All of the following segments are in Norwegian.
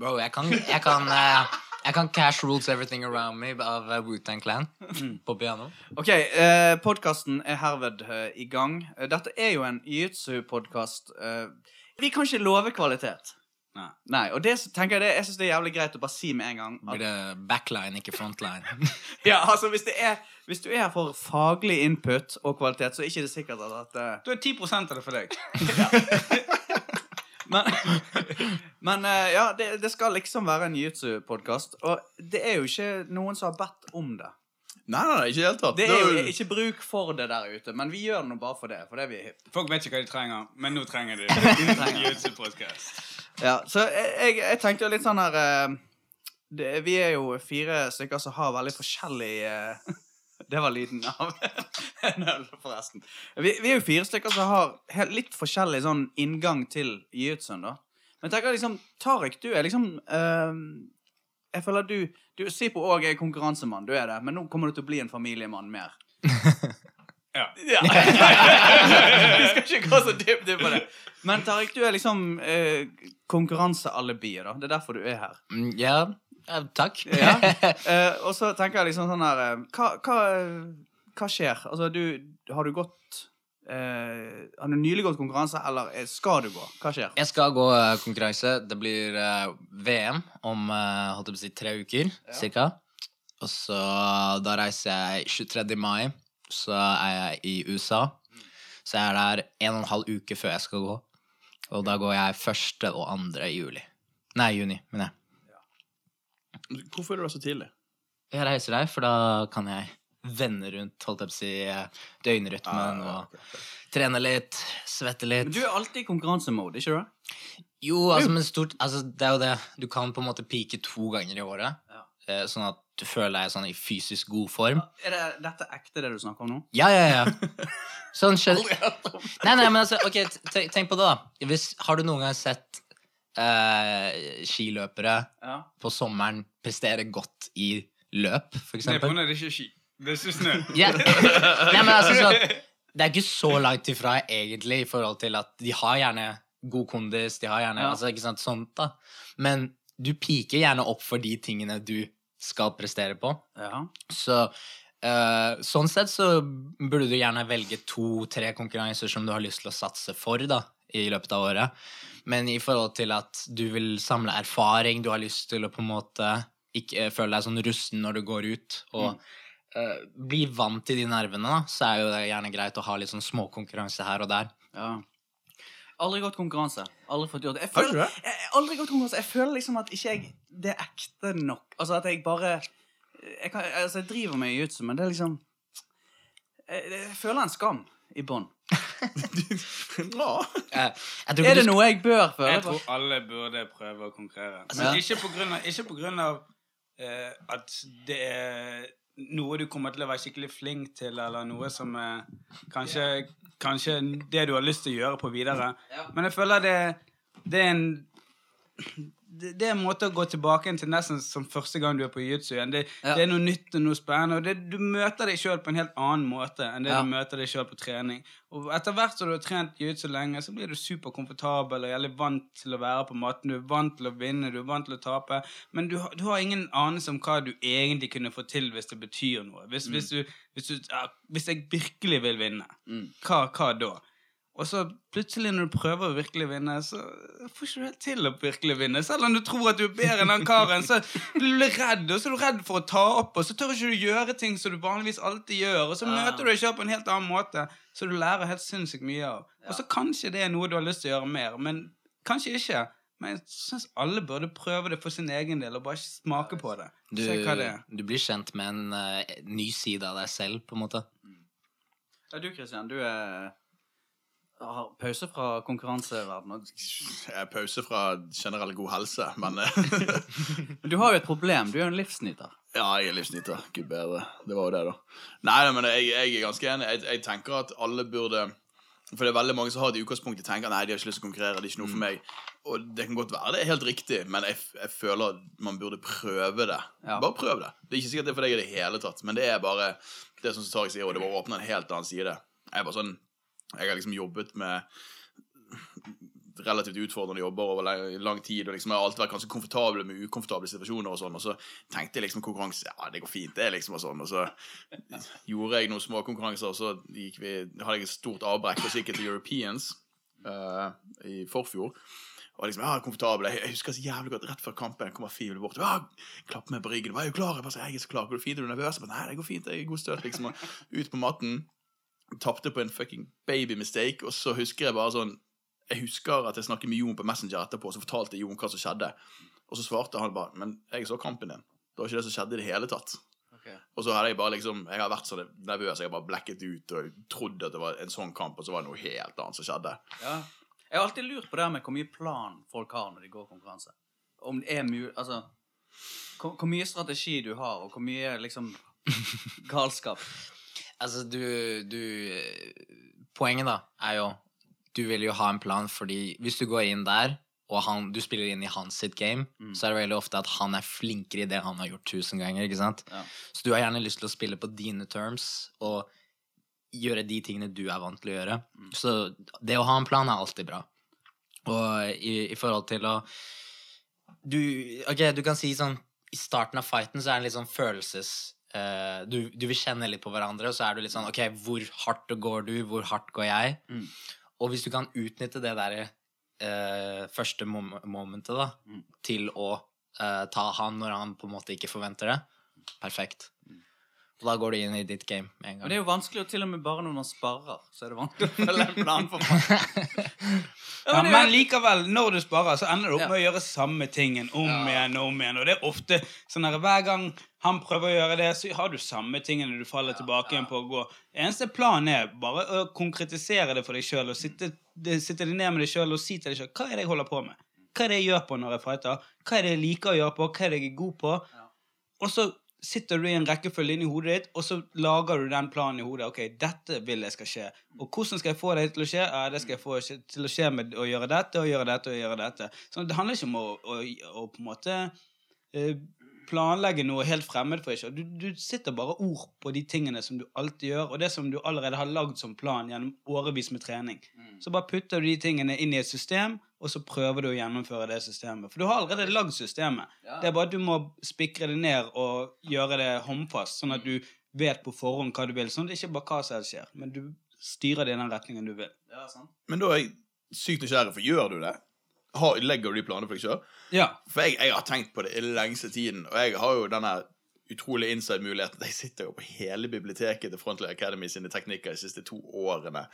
Bro, jeg kan, jeg kan, uh, jeg kan Cash Rules Everything Around Me av uh, Wu-Tang Clan på piano. Ok, eh, podkasten er herved eh, i gang. Eh, Dette er jo en jiu-jitsu-podkast. Eh, vi kan ikke love kvalitet. Nei. Nei, og det tenker jeg det, jeg synes det er jævlig greit å bare si med en gang. Blir At, det backline, ikke frontline? ja, altså hvis, det er, hvis du er her for faglig input og kvalitet, så er ikke det sikkert at, at eh, Da er 10 av det for deg. Men, men eh, ja, det, det skal liksom være en jiu-jitsu-podkast. Og det er jo ikke noen som har bedt om det. Nei, nei, nei, ikke i det hele tatt. Det er jo ikke bruk for det der ute, men vi gjør det nå bare for det. For det er vi hipp. Folk vet ikke hva de trenger, men nå trenger de. YouTube-podcast. Ja, så jeg, jeg, jeg tenkte jo litt sånn her eh, det, Vi er jo fire stykker som har veldig forskjellig eh, Det var lyden av en øl, forresten. Vi, vi er jo fire stykker som har helt, litt forskjellig sånn inngang til jiu-jitsuen, da. Men tenk tenker liksom Tariq, du er liksom uh, Jeg føler du, du Sipo òg er konkurransemann, du er det, men nå kommer du til å bli en familiemann mer. Ja. Ja. Vi skal ikke gå så dypt inn på det. Men Tariq, du er liksom eh, konkurransealibiet, da. Det er derfor du er her. Mm, Ja, takk. Ja. uh, og så tenker jeg liksom sånn her eh, hva, hva, hva skjer? Altså, du Har du gått Uh, Har du nylig gått konkurranse, eller skal du gå? Hva skjer? Jeg skal gå uh, konkurranse. Det blir uh, VM om holdt jeg på å si, tre uker, cirka. Og så da reiser jeg 23. mai. Så er jeg i USA. Så jeg er der en og en halv uke før jeg skal gå. Og da går jeg første og andre i juli. Nei, juni, mener jeg. Hvorfor er du der så tidlig? Jeg reiser deg, for da kan jeg vende rundt, holdt jeg på å si, døgnrytmen Ah, og trene litt, svette litt. Men du er alltid i konkurransemode, ikke du? Jo, altså, men stort Altså, det er jo det. Du kan på en måte pike to ganger i året. Ja. eh, Sånn at du føler deg sånn i fysisk god form. Er det, dette ekte, det du snakker om nå? Ja, ja, ja. Sånn skjønner Nei, nei, men altså, ok, tenk på det, da. Hvis, har du noen gang sett eh, skiløpere Ja. på sommeren presterer godt i løp, for Det er det ikke ski. Det er ikke snø. Yeah. Nei, men altså sånn Det er ikke så langt ifra egentlig i forhold til at de har gjerne god kondis, de har gjerne Ja. altså, ikke sant, sånt da. Men du piker gjerne opp for de tingene du skal prestere på. ja. Så Uh, sånn sett så burde du gjerne velge to-tre konkurranser som du har lyst til å satse for da, i løpet av året. Men i forhold til at du vil samle erfaring, du har lyst til å på en måte ikke eh, føle deg sånn rusten når du går ut, og eh, bli vant til de nervene, da, så er jo det gjerne greit å ha litt sånn småkonkurranse her og der. ja. Aldri gått konkurranse. Aldri fått gjort det. Jeg føler, det? jeg, jeg, aldri gått konkurranse. Jeg føler liksom at ikke jeg Det er ekte nok. Altså at jeg bare Jeg, kan, altså, jeg driver med jiu-jitsu, men det er liksom jeg, jeg føler en skam i bånn. Eh, Er det noe jeg bør føle Jeg tror alle burde prøve å konkurrere. Altså, Men ja. ikke på grunn av, ikke på grunn av uh, at det er noe du kommer til å være skikkelig flink til, eller noe som er kanskje, kanskje det du har lyst til å gjøre på videre. Ja. Men jeg føler det, det er en det, det er en måte å gå tilbake til nesten som første gang du er på jiu-jitsu. Det, Ja. det er noe nytt og noe spennende. Og det, du møter deg sjøl på en helt annen måte enn det Ja. du møter deg sjøl på trening. Og etter hvert som du har trent jiu-jitsu lenge, så blir du superkomfortabel og jævlig vant til å være på maten. Du er vant til å vinne, du er vant til å tape. Men du, du har ingen anelse om hva du egentlig kunne få til hvis det betyr noe. Hvis, hvis, du, hvis, du, ja, hvis jeg virkelig vil vinne, Mm. hva, hva da? Og så plutselig når du prøver å virkelig vinne, så får ikke du helt til å virkelig vinne. Selv om du tror at du er bedre enn den karen, så blir du redd, og så er du redd for å ta opp, og så tør ikke du gjøre ting som du vanligvis alltid gjør, og så møter du deg selv på en helt annen måte, så du lærer helt sinnssykt mye av. Og så kanskje det er noe du har lyst til å gjøre mer, men kanskje ikke. Men jeg syns alle burde prøve det for sin egen del, og bare smake på det. du, det du blir kjent med en uh, ny side av deg selv, på en måte. Ja, du Kristian, du er pause fra konkurranseverdenen. Jeg pause fra generell god helse, men eh, du har jo et problem. Du er jo en livsnyter. Ja, jeg er livsnyter. Gud bedre. Det var jo det, da. Nei, nei, men jeg, jeg er ganske enig. Jeg, jeg tenker at alle burde For det er veldig mange som har det i utgangspunktet tenker nei, de har ikke lyst til å konkurrere. det er ikke noe for meg. Og det kan godt være det er helt riktig, men jeg, jeg føler at man burde prøve det. Ja. Bare prøv det. Det er ikke sikkert det er for deg i det hele tatt, men det er bare det som Tariq sier, og det bare åpner en helt annen side. Jeg er bare sånn Jeg har liksom jobbet med relativt utfordrende jobber over lang, tid, og liksom jeg har alltid vært ganske komfortabel med ukomfortable situasjoner og sånn, og så tenkte jeg liksom konkurranse, ja, det går fint, det, liksom, og sånn, og så gjorde jeg noen små konkurranser, og så gikk vi, hadde jeg et stort avbrekk, og så gikk jeg til Europeans uh, i forfjor, og liksom, ja, komfortabel. Jeg, jeg husker så jævlig godt rett før kampen kommer Fivel bort. Ja, klapper meg på ryggen. Er du klar? Jeg bare jeg er så klar. Går det fint? Er du nervøs? Jeg bare, Nei, det går fint. Jeg er god støt, liksom. Og ut på matten. Tapte på en fucking baby mistake. Og så husker jeg bare sånn Jeg husker at jeg snakket med Jon på Messenger etterpå, og så fortalte Jon hva som skjedde. Og så svarte han bare Men jeg så kampen din. Det var ikke det som skjedde i det hele tatt. Og så hadde jeg bare liksom Jeg har vært så nervøs, jeg har bare blekket ut og trodd at det var en sånn kamp, og så var det noe helt annet som skjedde. Ja. Jeg har alltid lurt på det med hvor mye plan folk har når de går konkurranse. Om det er mulig Altså hvor, hvor mye strategi du har, og hvor mye liksom galskap. Altså, du, du Poenget, da, er jo Du vil jo ha en plan, fordi hvis du går inn der, og han, du spiller inn i hans sitt game, så er det veldig ofte at han er flinkere i det han har gjort tusen ganger. ikke sant? Ja. Så du har gjerne lyst til å spille på dine terms og gjøre de tingene du er vant til å gjøre. Så det å ha en plan er alltid bra. Og i, i forhold til å du, ok, du kan si sånn I starten av fighten så er det en litt sånn følelses eh, du, du vil kjenne litt på hverandre, og så er du litt sånn Ok, hvor hardt går du? Hvor hardt går jeg? Mm. Og hvis du kan utnytte det derre uh, første mom momentet da, Mm. til å uh, ta han når han på en måte ikke forventer det, perfekt. Og da går du inn i ditt game med en Men gang. det er jo vanskelig, og til og med bare når man sparer, så er det vanskelig å følge en plan for. Ja, men likevel, når du sparer, så ender du opp Ja. med å gjøre samme tingen om Ja. igjen og om igjen. Og det er ofte sånn her hver gang han prøver å gjøre det, så har du samme tingene du faller tilbake igjen på å gå. Eneste planen er bare å konkretisere det for deg sjøl og sitte, sitte deg ned med deg sjøl og si til deg sjøl hva er det jeg holder på med. Hva er det jeg gjør på når jeg fighter? Hva er det jeg liker å gjøre på? Hva er det jeg er god på? Ja. Og så sitter du i en rekkefølge inni hodet ditt, og så lager du den planen i hodet. Ok, dette vil jeg skal skje. Og hvordan skal jeg få det til å skje? Ja, det skal jeg få til å skje med å gjøre dette og gjøre dette og gjøre dette. Så det handler ikke om å, å, å på en måte eh, planlegge noe helt fremmed for deg. Du, du sitter bare ord på de tingene som du alltid gjør, og det som du allerede har lagd som plan gjennom årevis med trening. Så bare putter du de tingene inn i et system, og så prøver du å gjennomføre det systemet. For du har allerede lagd systemet. Ja. Det er bare at du må spikre det ned og gjøre det håndfast, sånn at du vet på forhånd hva du vil. Sånn at det ikke bare hva som skjer, men du styrer det i den retningen du vil. Ja, sant. Men da er jeg sykt nysgjerrig, for gjør du det? Har, legger du de planene for deg sjøl? Ja. For jeg, jeg har tenkt på det i den lengste tiden, og jeg har jo denne utrolig inside-muligheten. Jeg sitter jo på hele biblioteket til Frontline Academy sine teknikker de siste to årene.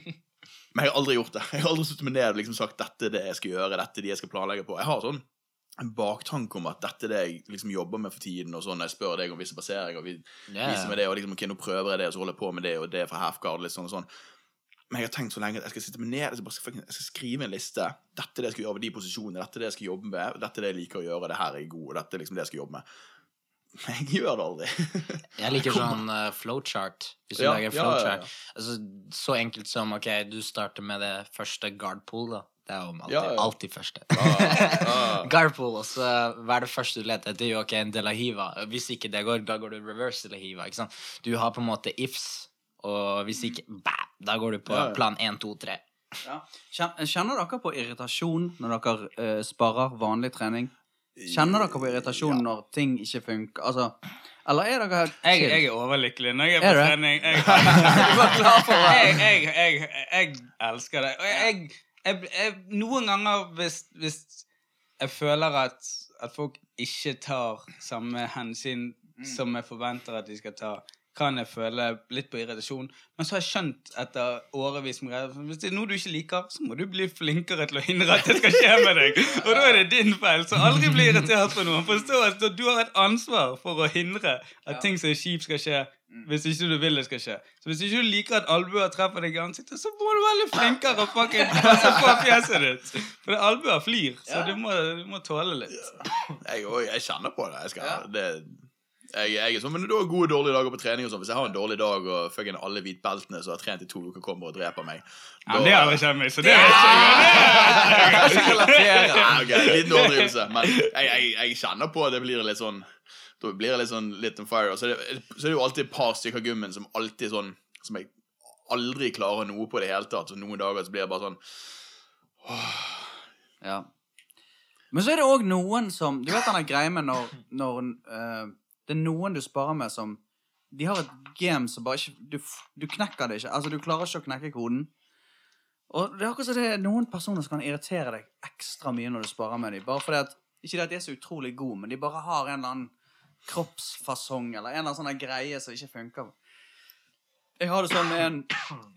Men jeg har aldri gjort det. Jeg har aldri satt meg ned og liksom sagt dette er det jeg skal gjøre, dette er det jeg skal planlegge på. Jeg har sånn en baktanke om at dette er det jeg liksom jobber med for tiden, og sånn, jeg spør deg om visse baseringer, vi yeah. viser meg det, og liksom, ok, nå prøver jeg det, og så holder jeg på med det, og det fra halfguard, litt sånn og sånn. Men jeg har tenkt så lenge at jeg skal sitte meg ned jeg skal, bare, jeg skal skrive en liste. Dette er det jeg skal gjøre ved de posisjonene, dette er det jeg skal jobbe med, dette er det jeg liker å gjøre, det her er jeg god, dette er liksom det jeg skal jobbe med. Men jeg gjør det aldri. Jeg liker sånn uh, flowchart. Hvis du Ja, lager ja, ja, ja. Altså, så enkelt som ok, du starter med det første guardpool, da. Det er jo alltid, Ja, ja. alltid første. ah. Guardpool, og så hva er det første du leter etter? Jo, ok, en De La Hiva. Hvis ikke det går, da går du reverse De La Hiva. ikke sant? Du har på en måte ifs, og hvis ikke, bæ, da går du på Ja, ja. plan 1, 2, 3. Ja. Kjenner dere på irritasjon når dere uh, sparer vanlig trening? Kjenner dere på irritasjon når ting ikke funker? Altså, eller er dere Jeg, jeg er overlykkelig når jeg er på er trening. Jeg, jeg, jeg, jeg, jeg elsker det. Og jeg, jeg, jeg, noen ganger hvis, hvis jeg føler at, at folk ikke tar samme hensyn som jeg forventer at de skal ta, kan jeg føle litt på irritasjon. Men så har jeg skjønt etter årevis med greier Hvis det er noe du ikke liker, så må du bli flinkere til å hindre at det skal skje med deg. Og da er det din feil. Så aldri bli irritert på noen. Forstå at du har et ansvar for å hindre at ting som er kjipt, skal skje. Hvis ikke du vil det skal skje. Så hvis ikke du liker at albuer treffer deg i ansiktet, så må du være litt flinkere og fucking passe på fjeset ditt. For albuer flir, så du, må, du må tåle litt. Jeg, jeg kjenner på det. Jeg, skal, det jeg, jeg er sånn, men du har gode og dårlige dager på trening og sånn. Hvis jeg har en dårlig dag og fucking alle hvitbeltene som har trent i to uker, kommer og dreper meg Ja, men det har jeg skjedd meg, så det er ikke Liten overdrivelse. Men jeg, jeg, jeg kjenner på at det blir litt sånn Da blir det litt sånn litt on fire. Og så er det, så er det jo alltid et par stykker gummen som alltid sånn Som jeg aldri klarer noe på i det hele tatt. Så noen dager så blir det bare sånn Ja. Men så er det òg noen som Du vet den greia med når, når eh, Det er noen du sparer med som De har et game som bare ikke du, du knekker det ikke. Altså, du klarer ikke å knekke koden. Og det er akkurat som det er noen personer som kan irritere deg ekstra mye når du sparer med dem. Bare fordi at Ikke det at de er så utrolig gode, men de bare har en eller annen kroppsfasong eller en eller annen sånn greie som ikke funker. Jeg har det sånn med en,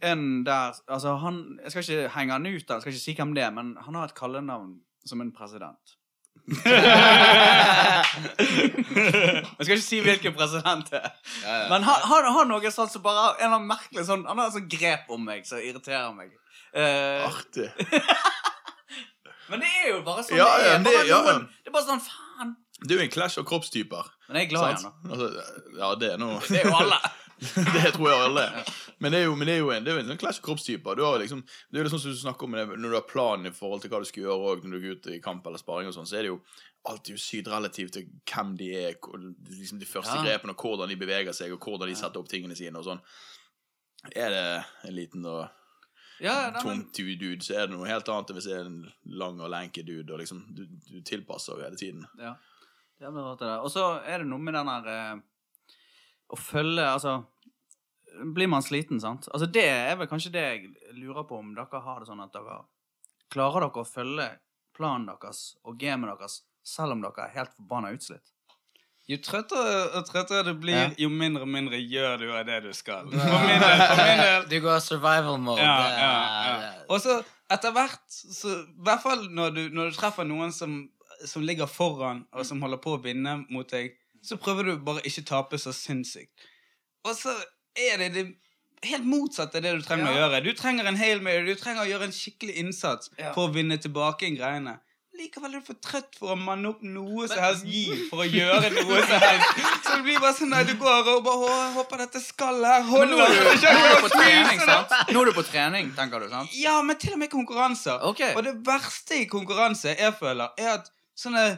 en der Altså, han Jeg skal ikke henge han ut, jeg skal ikke si hvem det er, men han har et kallenavn som en president. Jeg skal ikke si hvilken president det er. Men han, han har noe sånt som bare En av merkelig sånn Han har et sånt grep om meg som irriterer meg. Uh, Artig. men det er jo bare sånn Ja, det er. det- Bare ja, ja. noen, det er bare sånn Faen. Det er jo en clash av kroppstyper. Men jeg er glad i han, da. Altså, ja, det er noe Det er jo alle. det tror jeg alle. Men det er jo, det er jo en, det er en sånn clash kroppstyper. Du har liksom, det er jo det sånn som du snakker om Når du har planen i forhold til hva du skal gjøre og når du går ut i kamp eller sparing, og sånn, så er det jo alltid jo sykt relativt til hvem de er, liksom de første Ja. grepene, og hvordan de beveger seg, og hvordan de setter opp tingene sine. og sånn. Er det en liten og Ja, nei, men, dude, så er det noe helt annet hvis det er en lang og lenke dude. og liksom, Du, du tilpasser jo hele tiden. ja. Og så er det noe med den der eh, Å følge Altså Blir man sliten, sant? Altså Det er vel kanskje det jeg lurer på, om dere har det sånn at dere Klarer dere å følge planen deres og gamet deres selv om dere er helt forbanna utslitt? Jo trøttere og trøttere du blir, Ja. jo mindre og mindre gjør du av det du skal. For min del, for min del Du går survival mode. ja, ja, ja. Og så etter hvert, så, i hvert fall når du, når du treffer noen som, som ligger foran, og som holder på å vinne mot deg, så prøver du bare ikke tape så sinnssykt. Og så er det det helt motsatte det du trenger å gjøre. Du trenger en hail mary, du trenger å gjøre en skikkelig innsats Ja. for å vinne tilbake en greiene. Likevel er du for trøtt for å manne opp noe som helst giv for å gjøre noe som helst. Så det blir bare sånn at du går og bare «Å, håper dette skal her holder. nå nå er du på trening, sant? Nå er du på trening, tenker du, sant? Ja, men til og med konkurranser. Okay. Og det verste i konkurranse jeg føler, er at sånne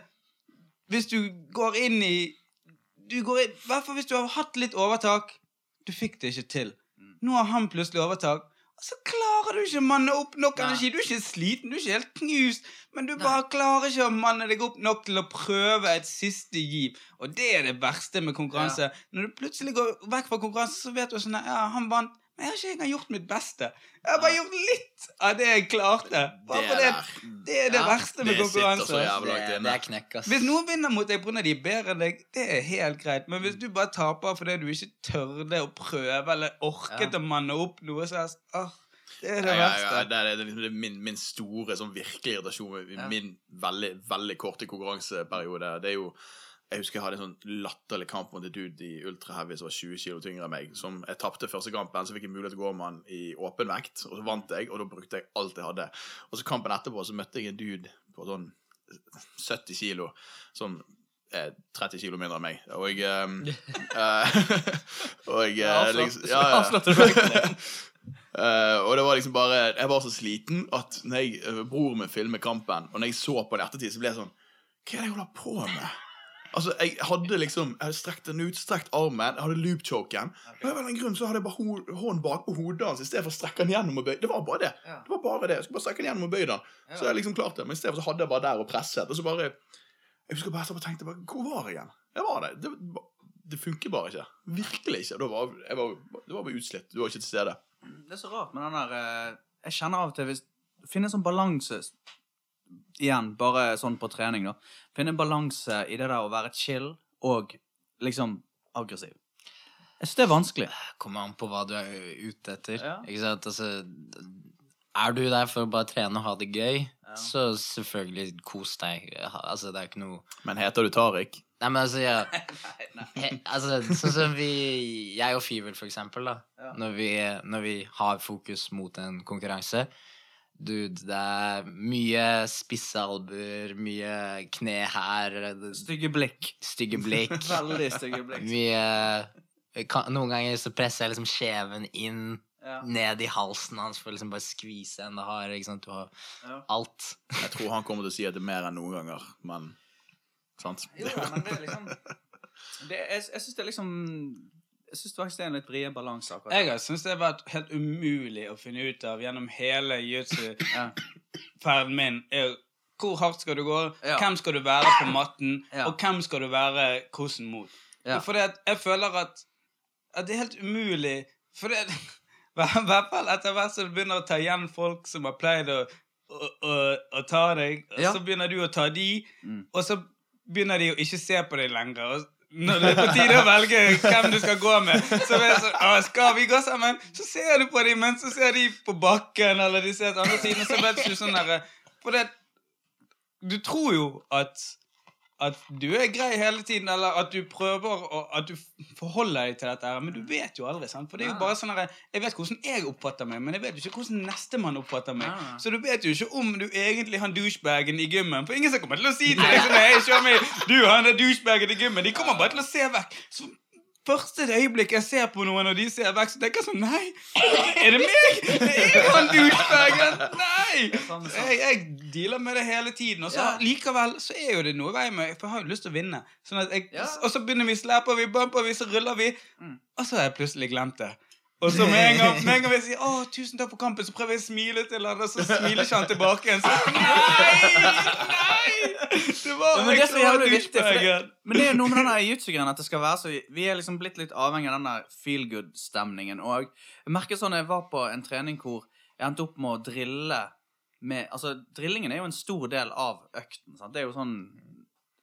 Hvis du går inn i du går inn, I hvert fall hvis du har hatt litt overtak. Du fikk det ikke til. Mm. Nå har han plutselig overtak. Og så klarer du ikke å manne opp nok energi. Du er ikke sliten, du er ikke helt knust, men du bare klarer ikke å manne deg opp nok til å prøve et siste giv. Og det er det verste med konkurranse. Når du plutselig går vekk fra konkurranse, så vet du sånn Ja, han vant. Jeg har ikke engang gjort mitt beste. Jeg har bare gjort litt av det jeg klarte. Bare Det fordi det er det Ja, verste med det konkurranse. Det, det er. Hvis noen vinner mot deg pga. de er bedre enn deg, det er helt greit. Men hvis du bare taper fordi du ikke tørde å prøve eller orket Ja. å manne opp noe så helst, åh, det er det Ja, ja, ja, verste. det er, det er liksom det er min, min store sånn virkelig irritasjon i Ja. min veldig veldig korte konkurranseperiode. Det er jo Jeg husker jeg hadde en sånn latterlig kamp mot en dude i ultraheavy som var 20 kilo tyngre enn meg. Som Jeg tapte første kampen, så fikk jeg mulighet til å gå med han i åpen vekt. Og så vant jeg, og da brukte jeg alt jeg hadde. Og så kampen etterpå så møtte jeg en dude på sånn 70 kilo som er 30 kilo mindre enn meg. Og jeg eh, Og jeg ja, Avslørt- liksom, ja, ja. Eh, og det var liksom bare Jeg var så sliten at når jeg, uh, bror min filmet kampen, og når jeg så på den i ettertid, så ble jeg sånn Hva er det jeg holder på med? Altså, Jeg hadde liksom Jeg hadde strekt den ut, strekt armen, jeg hadde loop-choken. Og av en grunn så hadde jeg bare ho hånden bakpå hodet hans i stedet for å strekke den gjennom og bøye. Det var bare det. Ja. Det var bare det. Jeg skulle bare strekke den gjennom og bøye den. Så jeg liksom klarte det. Men i stedet for så hadde jeg bare der og presset. Og så bare Jeg husker bare jeg tenkte bare, Hvor var jeg igjen? Jeg var der. Det, det funker bare ikke. Virkelig ikke. Da var, jeg var, det var bare utslitt. Du var ikke til stede. Det er så rart med den der eh, Jeg kjenner av og til hvis Finne en sånn balanse Igjen, bare sånn på trening, da. Finne en balanse i det der å være chill og liksom aggressiv. Jeg syns det er vanskelig. Kommer an på hva du er ute etter. Ja. Ikke sant? Altså, er du der for å bare trene og ha det gøy, så selvfølgelig kos deg. Altså, det er ikke noe Men heter du Tariq? Nei, men altså, ja. Altså Sånn som vi Jeg og Fivel, for eksempel, da. Ja. Når, vi, når vi har fokus mot en konkurranse. Dude, det er mye spisse albuer, mye kne her, Stygge blikk. stygge blikk. Veldig stygge blikk. Mye kan, Noen ganger så presser jeg liksom skjeven inn Ja. ned i halsen hans for liksom bare skvise enda hardere. Ikke sant? Du har Ja. alt. Jeg tror han kommer til å si at det er mer enn noen ganger, men Sant? Jo, men det er liksom det, Jeg, jeg syns det er liksom jeg syns faktisk det er en litt vrien balanse. akkurat. Jeg har syntes det har vært helt umulig å finne ut av gjennom hele jiu-jitsu-ferden min. er Hvor hardt skal du gå? Ja. Hvem skal du være på matten? Ja. Og hvem skal du være kosen mot? Ja. For jeg føler at, at det er helt umulig For det I hvert fall etter hvert som du begynner å ta igjen folk som har pleid å, å, å, å ta deg, og så begynner du å ta de, Mm. og så begynner de å ikke se på deg lenger. Og når det er på tide å velge hvem du skal gå med, så er sånn Skal vi gå sammen? Så ser du på dem, men så ser de på bakken, eller de ser til andre siden, så vet du sånn derre For det Du tror jo at at du er grei hele tiden, eller at du prøver å, at du forholder deg til dette, her, men du vet jo aldri. sant? For det er jo bare sånn her, Jeg vet hvordan jeg oppfatter meg, men jeg vet jo ikke hvordan nestemann oppfatter meg. Så du vet jo ikke om du egentlig har douchebagen i gymmen. For ingen som kommer til å si til deg sånn Hei, du har er douchebagen i gymmen. De kommer bare til å se vekk. Så Første øyeblikk jeg ser på noen, og de ser vekk, så tenker jeg sånn Nei! Er det meg? Det er han douchebagen! Nei! Jeg, jeg dealer med det hele tiden. Og så Ja. likevel så er jo det noe i veien med For jeg har jo lyst til å vinne. Sånn at jeg, Ja. Og så begynner vi, slapper vi, bumper vi, så ruller vi. Mm. Og så har jeg plutselig glemt det. Og så med en gang, med en gang jeg sier 'Å, tusen takk for kampen', så prøver jeg å smile til han, og så smiler ikke han tilbake igjen. Så nei! Nei! Det var men det er så jævlig viktig, det- Men det er jo noe med den jiu-jitsu-greien at det skal være så Vi er liksom blitt litt avhengig av den der feel good-stemningen. Og jeg merker sånn jeg var på en trening hvor jeg endte opp med å drille med Altså, drillingen er jo en stor del av økten. Sant? Det er jo sånn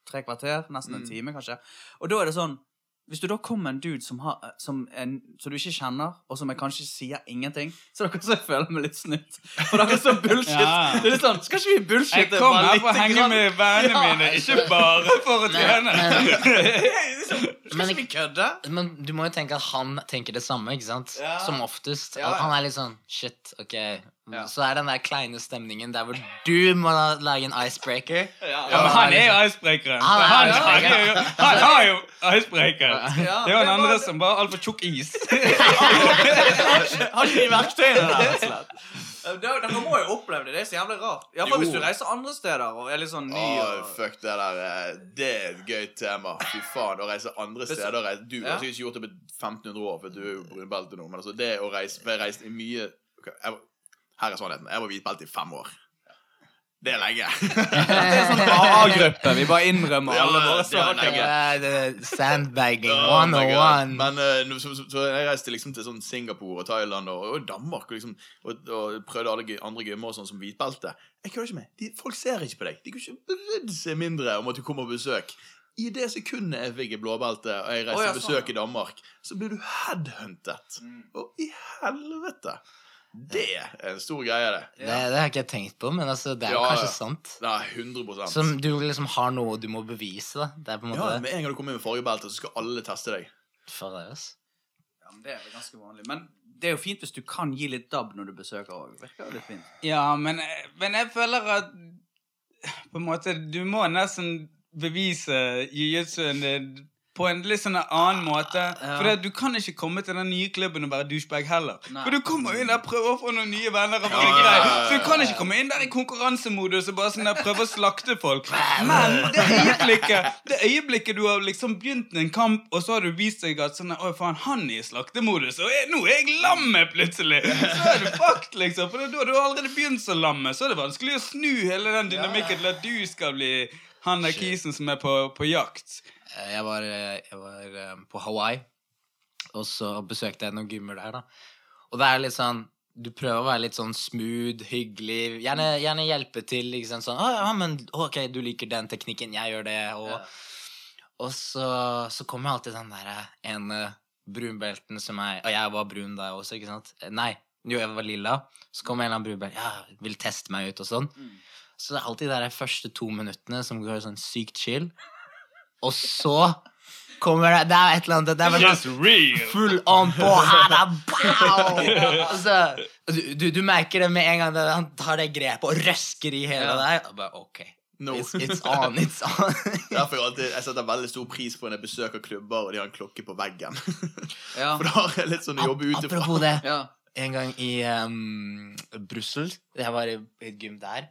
tre kvarter, nesten en Mm. time, kanskje. Og da er det sånn hvis du da kommer en dude som, har, som, en, som du ikke kjenner, og som jeg kanskje sier ingenting, så er det akkurat som jeg føler meg litt snytt. For det er så bullshit. Ja. Det er litt sånn, Skal ikke vi bullshitte Jeg kom her for å henge med vennene mine, ikke bare for å trene. Skal Men- ikke vi kødde? Men du må jo tenke at han tenker det samme, ikke sant? Ja. Som oftest. Ja, ja. Han er litt sånn Shit, ok. Ja. Så er den der kleine stemningen der hvor du må lage en icebreaker. Ja, Ja, men han er jo icebreakeren. Han er Han, icebreakeren. han, han har jo icebreaker. Ja, Det er jo han andre som bare har altfor tjukk is. Har ikke de verktøyene der, rett og slett. Dere må jo oppleve det. Det er så jævlig rart. Iallfall hvis du reiser andre steder og er litt sånn ny. Åh, Og... fuck det der. eh, Det er et gøy tema. Fy faen. Å reise andre er steder reise. Du Ja. har sikkert ikke gjort det på 1500 år, for du er jo brunbelte nå. Men altså, det å reise For jeg reiste i mye okay, jeg, Her er sannheten. Jeg var hvitbelte i fem år. Det er lenge. Det er sånn A-gruppe. Vi bare innrømmer Ja, alle våre er saker. er Sandbagging Oh my God. 101. Men uh, så, så, så jeg reiste liksom til sånn Singapore og Thailand og, og Danmark og, liksom, og, og prøvde alle andre gymmer og sånn som hvitbelte. Jeg kødder ikke med. De, folk ser ikke på deg. De kunne ikke brydd seg mindre om at du kommer på besøk. I det sekundet jeg fikk et blåbelte og jeg reiste oh, ja, besøk i Danmark, så blir du headhuntet. Mm. Og i helvete! Det er en stor greie, det. Det, det har ikke jeg tenkt på, men altså, det er Ja, kanskje ja. sant. Det er 100% Som du liksom har noe du må bevise, da. Det er på en Ja, måte Med en gang du kommer inn med fargebelte, så skal alle teste deg. For det, ass. Ja, men det er vel ganske vanlig. Men det er jo fint hvis du kan gi litt dab når du besøker òg. Virker jo litt fint. Ja, men, men jeg føler at på en måte Du må nesten bevise jiu-jitsuen din på en litt sånn annen måte. Ja. For det, du kan ikke komme til den nye klubben og være douchebag heller. Nei. For du kommer inn der og prøver å få noen nye venner. Og Ja, ja. Så du kan ikke komme inn der i konkurransemodus og bare sånn der prøve å slakte folk. Men det øyeblikket Det øyeblikket du har liksom begynt en kamp, og så har du vist deg at sånn Oi, faen, han er i slaktemodus, og jeg, nå er jeg lammet plutselig! Så er du fucked, liksom. For da har du allerede begynt så lammet, så er det vanskelig å snu hele den dynamikken til at du skal bli han der kisen som er på, på jakt. Eh, Jeg var, eh, jeg var eh, på Hawaii, og så besøkte jeg noen gymmer der, da. Og det er litt sånn Du prøver å være litt sånn smooth, hyggelig. Gjerne, gjerne hjelpe til. Ikke sant? Sånn, å, ja, men OK, du liker den teknikken, jeg gjør det. Og, Ja. og så, så kommer alltid den derre ene brunbelten som er Og jeg var brun da også, ikke sant? Nei, jo, jeg var lilla. Så kommer en eller annen brunbelt. Ja, vil teste meg ut og sånn. Mm. Så det er alltid de første to minuttene som går sånn sykt chill. Og så kommer det Det er et eller annet Det er bare sånn full on på her! Altså, du, du, du merker det med en gang. Det, han tar det grepet og røsker i hele Ja. deg. Og bare, ok, No. it's, it's on, it's on. Derfor jeg, alltid, jeg setter veldig stor pris på når jeg besøker klubber og de har en klokke på veggen. Ja. For da har jeg litt sånn å jobbe utenfor. Apropos det. ja. En gang i um, Brussel Jeg var i et gym der.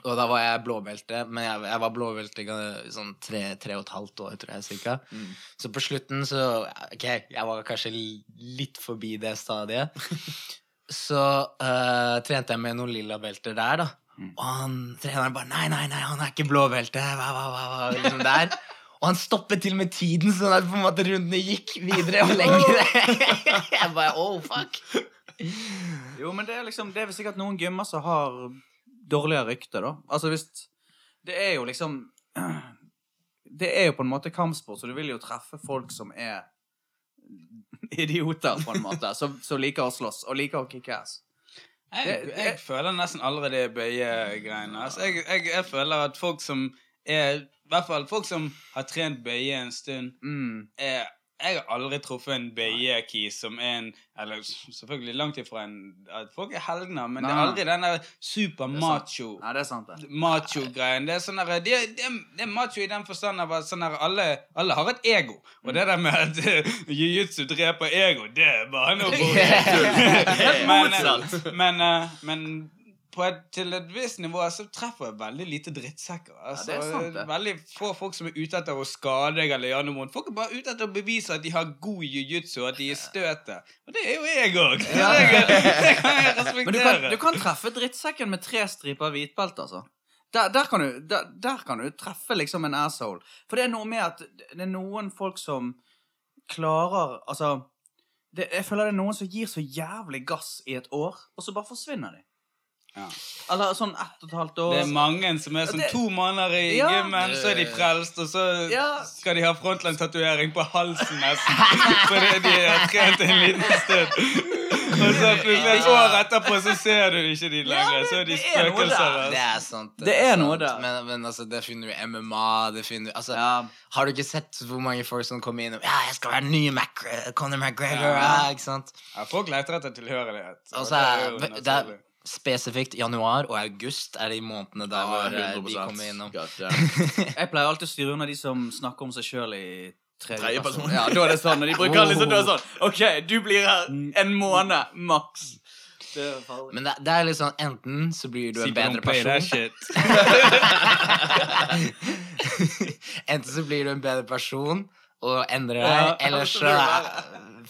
Og da var jeg blåbelte, men jeg, jeg var blåbelte i sånn tre, tre og et halvt år, tror jeg, cirka. Så på slutten så Ok, jeg var kanskje litt forbi det stadiet. Så uh, trente jeg med noen lilla belter der, da. Og han treneren bare Nei, nei, nei, han er ikke blåbelte. Hva, hva, hva, hva, liksom der. Og han stoppet til og med tiden, sånn at på en måte rundene gikk videre og lengre. jeg bare oh, fuck. Jo, men det er liksom Det er vel sikkert noen gymmer som har dårligere rykte, da. Altså hvis Det er jo liksom Det er jo på en måte kampsport, så du vil jo treffe folk som er idioter, på en måte. Som, som liker å slåss, og liker å kicke ass. Jeg, jeg føler nesten allerede bøyegreiene. Altså, jeg, jeg føler at folk som er I hvert fall folk som har trent bøye en stund, Mm. er jeg har aldri truffet en bøyekis som er en Eller selvfølgelig langt ifra en at Folk er helgener, men det er aldri den der super Det er sant. macho Nei, det er sant, det. macho-greien. Det er sånn der, det, det, det er macho i den forstand av at sånn der, alle, alle har et ego. Og det der med at uh, jiu-jitsu dreper ego, det er bare noe Helt motsatt. Men, men, eh, men på et, til et visst nivå så treffer jeg veldig lite drittsekker. Altså, er sant. Veldig få folk som er ute etter å skade deg eller gjøre noe vondt. Folk er bare ute etter å bevise at de har god jiu-jitsu, at de er støtet. Og det er jo jeg òg! Ja. Det, det kan jeg Men du respektere. kan, du kan treffe drittsekken med tre striper hvitbelte, altså. Der, der, kan du, der, der kan du treffe liksom en asshole. For det er noe med at det er noen folk som klarer Altså det, Jeg føler det er noen som gir så jævlig gass i et år, og så bare forsvinner de. Ja. Eller sånn ett og et halvt år. Det er mange som er sånn Det- to måneder i Ja. gymmen, så er de frelst, og så Ja. skal de ha frontline-tatovering på halsen nesten. Fordi de har trent en liten stund. Og så plutselig et år etterpå så ser du ikke de lenger. Så er de det er spøkelser. Det altså. er sant. Det er sant. noe der. Men, men altså, det finner du i MMA. Det finner altså, Ja. Har du ikke sett hvor mange folk som kommer inn og Ja, jeg skal være ny Mac Conor McGregor. Ja. Ja. ikke sant? Ja, folk leter etter tilhørighet. Og så det er, det er naturlig. Spesifikt januar og august er de månedene der hvor eh, de kommer innom. God. Jeg pleier alltid å styre unna de som snakker om seg sjøl i tredje Tredje person. person. Ja, da er det sånn. Og de bruker liksom, da er sånn OK, du blir her en måned maks. Det. Men det, det er litt sånn enten så blir du en bedre person. Enten så blir du en bedre person og endrer Ja, deg, eller så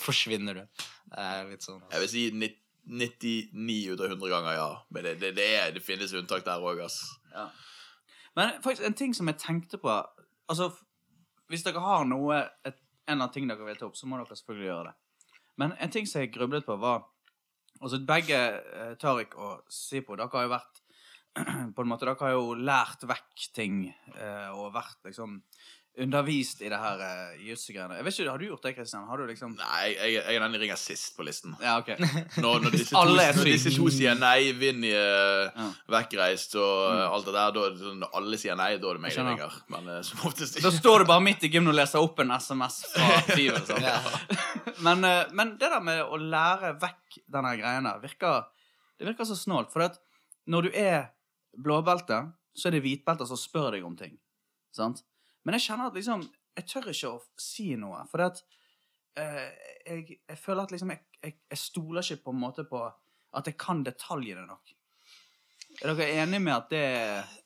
forsvinner du. Det er litt sånn. Jeg vil si nitt- 99 ut av 100 ganger ja. Men det, det, det, er, det finnes unntak der òg, ass. Ja. Men faktisk en ting som jeg tenkte på Altså, hvis dere har noe et, En eller annen ting dere vil ta opp, så må dere selvfølgelig gjøre det. Men en ting som jeg grublet på, var Altså, begge, eh, Tariq og Sipo, dere har jo vært På en måte, dere har jo lært vekk ting eh, og vært liksom undervist i det her uh, jiu-jitsu-greiene. Jeg vet ikke, Har du gjort det, Kristian? Har du liksom Nei, jeg, jeg er den jeg ringer sist på listen. Ja, OK. Når, når, disse, to, Alle når disse to sier nei, Vinny uh, Ja. vekkreist og uh, alt det der, da sånn, når alle sier nei, da er det meg de ringer. Men uh, som oftest Da står du bare midt i gymmen og leser opp en SMS fra Fivel. Sånn. Ja. men, eh, men det der med å lære vekk denne greien der, virker, det virker så snålt. For at når du er blåbelte, så er det hvitbelter som spør deg om ting. Sant? Men jeg kjenner at liksom Jeg tør ikke å si noe, for at uh, jeg, jeg føler at liksom jeg, jeg, jeg stoler ikke på en måte på at jeg kan detaljene nok. Er dere enige med at det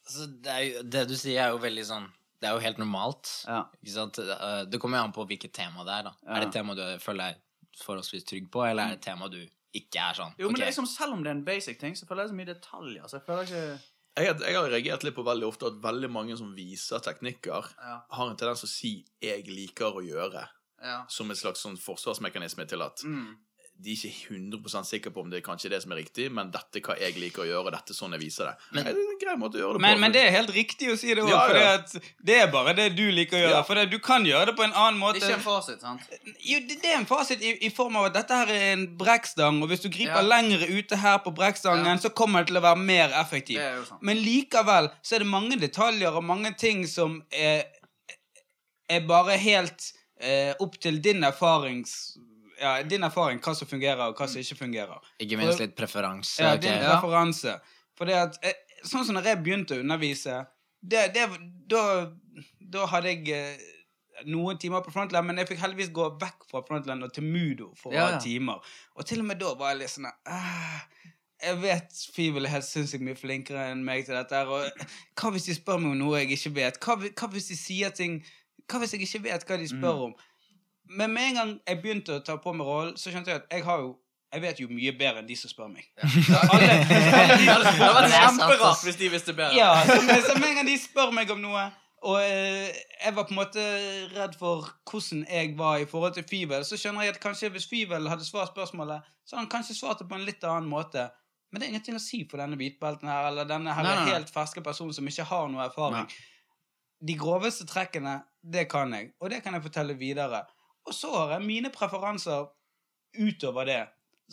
Altså, det, jo, det du sier, er jo veldig sånn Det er jo helt normalt. Ja. Ikke sant? Eh, Det kommer jo an på hvilket tema det er. da Ja. Er det et tema du føler deg forholdsvis trygg på, eller er det et tema du ikke er sånn Jo, men okay. det er liksom, Selv om det er en basic ting, så føler jeg så mye detaljer. Så jeg føler ikke Jeg, jeg har reagert litt på veldig ofte at veldig mange som viser teknikker, Ja. har en tendens til å si 'jeg liker å gjøre', ja. som en slags sånn forsvarsmekanisme til at Mm. De er ikke 100% sikre på om det er kanskje det som er riktig, men dette er hva jeg liker å gjøre, og dette er sånn jeg viser det. Men- det er en grei måte å gjøre det på. Men, men det er helt riktig å si det òg, Ja, for ja. det er bare det du liker å gjøre. Ja. For det, du kan gjøre det på en annen måte. Det er ikke en fasit, sant? Jo, det, det er en fasit i, i form av at dette her er en brekkstang, og hvis du griper Ja. lengre ute her på brekkstangen, Ja. så kommer det til å være mer effektiv. Det er jo sant. Men likevel så er det mange detaljer og mange ting som er, er bare helt eh, opp til din erfarings... Ja, din erfaring, hva som fungerer, og hva som ikke fungerer. Ikke minst litt preferanse. Ja, din okay. preferanse. For det at, eh, sånn som når jeg begynte å undervise, det, det, da, da hadde jeg eh, noen timer på frontland, men jeg fikk heldigvis gå vekk fra frontland og til Mudo for Ja, ha ja. timer. Og til og med da var jeg litt sånn ah, jeg vet Fivel er helt sinnssykt mye flinkere enn meg til dette. Og hva hvis de spør meg om noe jeg ikke vet? Hva, hva hvis de sier ting Hva hvis jeg ikke vet hva de spør om? Men med en gang jeg begynte å ta på meg rollen, så skjønte jeg at jeg har jo jeg vet jo mye bedre enn de som spør meg. Alle, Det hadde vært Det er sant, kjemperart hvis de visste bedre. ja, så med, så med en gang de spør meg om noe og eh, jeg var på en måte redd for hvordan jeg var i forhold til Fivel. Så skjønner jeg at kanskje hvis Fivel hadde svart spørsmålet, så hadde han kanskje svart det på en litt annen måte. Men det er ingenting å si for denne hvitbelten her, eller denne her Nei, nei, nei. helt ferske personen som ikke har noe erfaring. De groveste trekkene, det kan jeg, og det kan jeg fortelle videre. Og så har jeg mine preferanser utover det.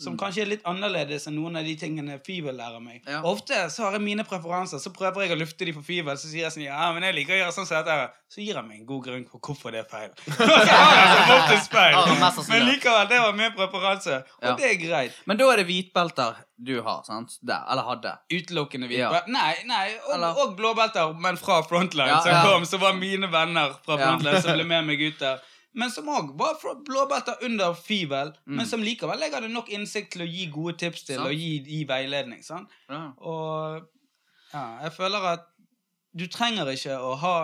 Som Mm. kanskje er litt annerledes enn noen av de tingene Fivel lærer meg. Ja. Ofte så har jeg mine preferanser, så prøver jeg å lufte de for Fivel. Så sier jeg sånn, ja, men jeg liker å gjøre sånn som dette. Så gir han meg en god grunn for hvorfor det er feil. så har jeg. Ja, mest sannsynlig. Men likevel, det var min preferanse. Og Ja. det er greit. Men da er det hvitbelter du har, sant? Der, eller hadde. Utelukkende hvitbelter. Ja. Nei, nei, og, Eller- og blåbelter, men fra Frontline som kom, så var mine venner fra. Frontline som ble med meg ut der. Men som òg var fra under Fivel, Mm. men som likevel jeg hadde nok innsikt til å gi gode tips til Sant. og gi, gi veiledning. sant? Ja. Og ja, jeg føler at du trenger ikke å ha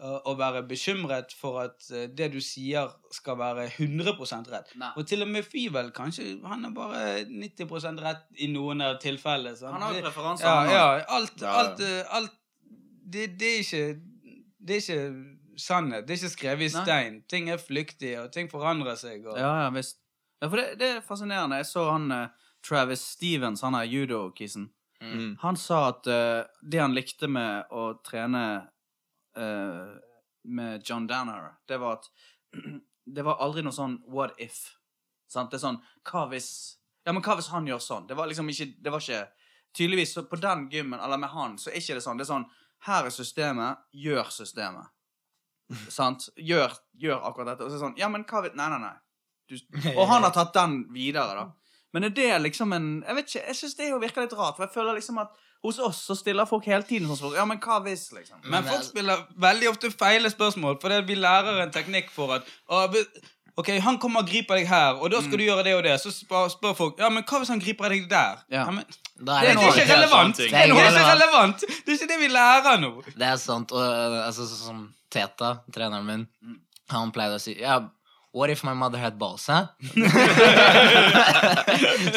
å være bekymret for at eh, det du sier skal være 100 rett. Nei. Og til og med Fivel, kanskje han er bare 90% rett i noen av tilfellene. Han har jo preferanser. ja, ja, alt, Ja, ja. alt, eh, alt det, det er ikke Det er ikke sannhet. Det er ikke skrevet i Nei. stein. Ting er flyktige, og ting forandrer seg. Og, Ja, ja, visst. Ja, for det, det er fascinerende. Jeg så han uh, Travis Stevens, han er judo-kisen. Mm. Han sa at uh, det han likte med å trene uh, med John Danner, det var at det var aldri noe sånn what if. Sant? Det er sånn Hva hvis Ja, men hva hvis han gjør sånn? Det var liksom ikke Det var ikke Tydeligvis så på den gymmen, eller med han, så er ikke det sånn. Det er sånn Her er systemet. Gjør systemet. Sant? Gjør, gjør akkurat dette. Og så er det sånn Ja, men hva vet Nei, nei, nei. Du, og han har tatt den videre, da. Men er det liksom en Jeg vet ikke, jeg syns det jo virker litt rart. For jeg føler liksom at hos oss så stiller folk hele tiden sånn spørsmål. Ja, men hva hvis, liksom? Men folk spiller veldig ofte feile spørsmål, fordi vi lærer en teknikk for at å, vi- Ok, han kommer og griper deg her, og da skal du gjøre det og det. Så spør, spør folk ja, men hva hvis han griper deg der? Ja. men, det, er det det, er ikke relevant! relevant. er, Det er ikke relevant. Det er ikke det vi lærer nå. det er sant. Og uh, altså, som Teta, treneren min, han pleide å si Ja, what if my mother had balls? Så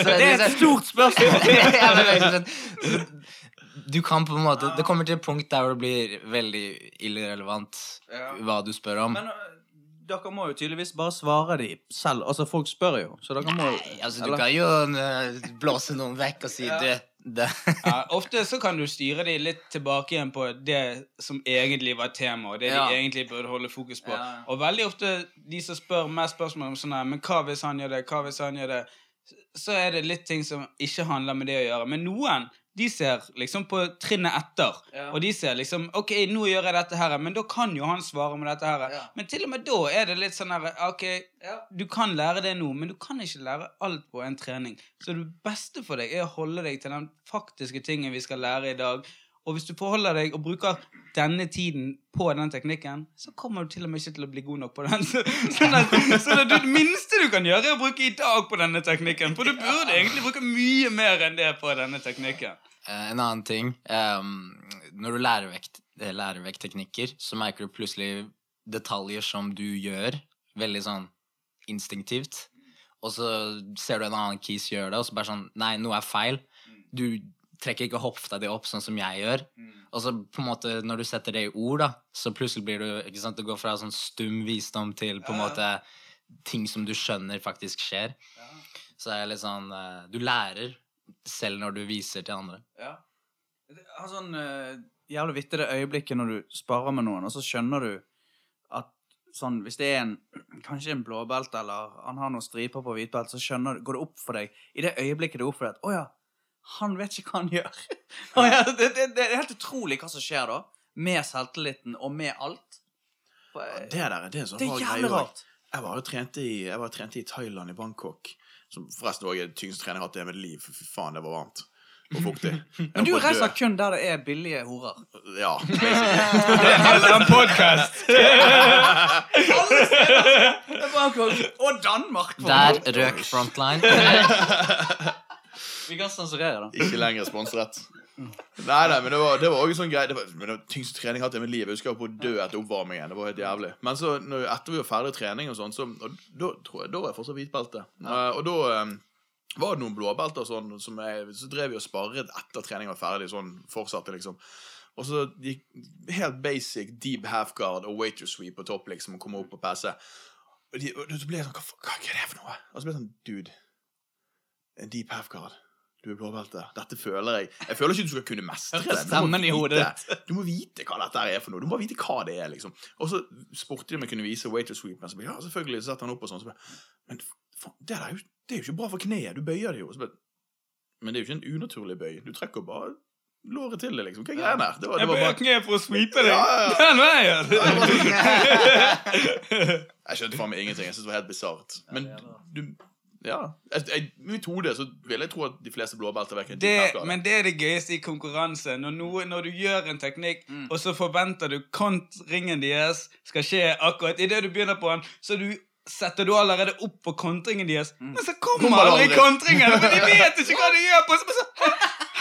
Det er et stort spørsmål. ja, Du kan på en måte Det kommer til et punkt der det blir veldig irrelevant Ja. hva du spør om. Men øh, dere må jo tydeligvis bare svare de selv. Altså, folk spør jo, så dere må Nei, Altså, du eller- kan jo uh, blåse noen vekk og si Ja. det, det. Ja, ofte så kan du styre de litt tilbake igjen på det som egentlig var tema, og det Ja. de egentlig burde holde fokus på. Og veldig ofte de som spør meg spørsmål om sånn her, men hva hvis han gjør det, hva hvis han gjør det, så er det litt ting som ikke handler med det å gjøre. Men noen, de ser liksom på trinnet etter, Ja. og de ser liksom, ok, nå gjør jeg dette her, men da kan jo han svare med dette her. Ja. Men til og med da er det litt sånn her, ok, du kan lære det nå, men du kan ikke lære alt på en trening. Så det beste for deg er å holde deg til den faktiske tingen vi skal lære i dag. Og hvis du forholder deg og bruker denne tiden på den teknikken, så kommer du til og med ikke til å bli god nok på den. Så, sånn at, det minste du kan gjøre, er å bruke i dag på denne teknikken. For du burde egentlig bruke mye mer enn det på denne teknikken. Eh, en annen ting um, Når du lærer vekk, eh, lærer vekk teknikker, så merker du plutselig detaljer som du gjør veldig sånn instinktivt. Og så ser du en annen kis gjøre det, og så bare sånn Nei, noe er feil. Du trekker ikke hofta di opp sånn som jeg gjør. Og så på en måte, når du setter det i ord, da, så plutselig blir du ikke sant, Det går fra sånn stum visdom til på en måte ting som du skjønner faktisk skjer. Så det er litt sånn eh, Du lærer selv når du viser til andre. Ja. Jeg har sånn uh, jævlig vittig det øyeblikket når du sparer med noen, og så skjønner du at sånn, hvis det er en kanskje en blåbelte, eller han har noen striper på hvitbelte, så skjønner du, går det opp for deg i det øyeblikket det er opp for deg at å ja, han vet ikke hva han gjør. Ja, det, det, det er helt utrolig hva som skjer da, med selvtilliten og med alt. For, eh, Det der det er en sånn Det rar greie rart. Jeg var jo trent i, jeg var trent i Thailand, i Bangkok. Som forresten også er den tyngste trening jeg har hatt i hele mitt liv. Fy faen, det var varmt. Men du reiser kun der det er billige horer. Ja. Det er en podcast. Og Danmark! Der røk frontline. Vi kan sensurere det. Ikke lenger sponset. Nei, nei, men det var, det var også en sånn greie Det var men det var tyngste trening jeg har hatt i mitt liv. Jeg husker jeg var på å dø etter oppvarmingen. Det var helt jævlig. Men så, når, etter vi var ferdig trening og sånn, så og da tror jeg, da var jeg fortsatt hvitbelte. Eh, og da um, var det noen blåbelter og sånn, som jeg, så drev vi og sparret etter treningen var ferdig. Sånn fortsatte, liksom. Og så gikk helt basic deep half guard og waiter sweep på topp, liksom, og komme opp og passe. Og, de, og så ble jeg sånn hva, hva, hva er det for noe? Og så ble jeg sånn Dude, en deep half guard. Du er blåbelte. Dette føler jeg. Jeg føler ikke du skal kunne mestre det. Du må Stemmen i hodet vite- Du må vite hva dette er for noe. Du må bare vite hva det er, liksom. Og så spurte de om jeg kunne vise waiter sweep. Men så bare, ja, selvfølgelig, så setter han opp og sånn. Så men faen, det, der er jo, det er jo ikke bra for kneet. Du bøyer det jo. Så bare, men det er jo ikke en unaturlig bøy. Du trekker bare låret til det, liksom. Hva er greia der? Det var, det Jeg bøyer bare kneet for å sweepe deg. Ja, ja, ja. Den veien! Jeg skjønte faen meg ingenting. Jeg synes det var helt bisart. Men du Ja. Jeg, jeg, I mitt hode så vil jeg tro at de fleste blåbelter vekker Det, men det er det gøyeste i konkurranse. Når, noe, når du gjør en teknikk, Mm. og så forventer du kontringen deres skal skje akkurat idet du begynner på den, så du setter du allerede opp på kontringen deres. Mm. Men så kommer aldri aldri. kontringen! For de vet ikke hva de gjør på! Så, så, hæ?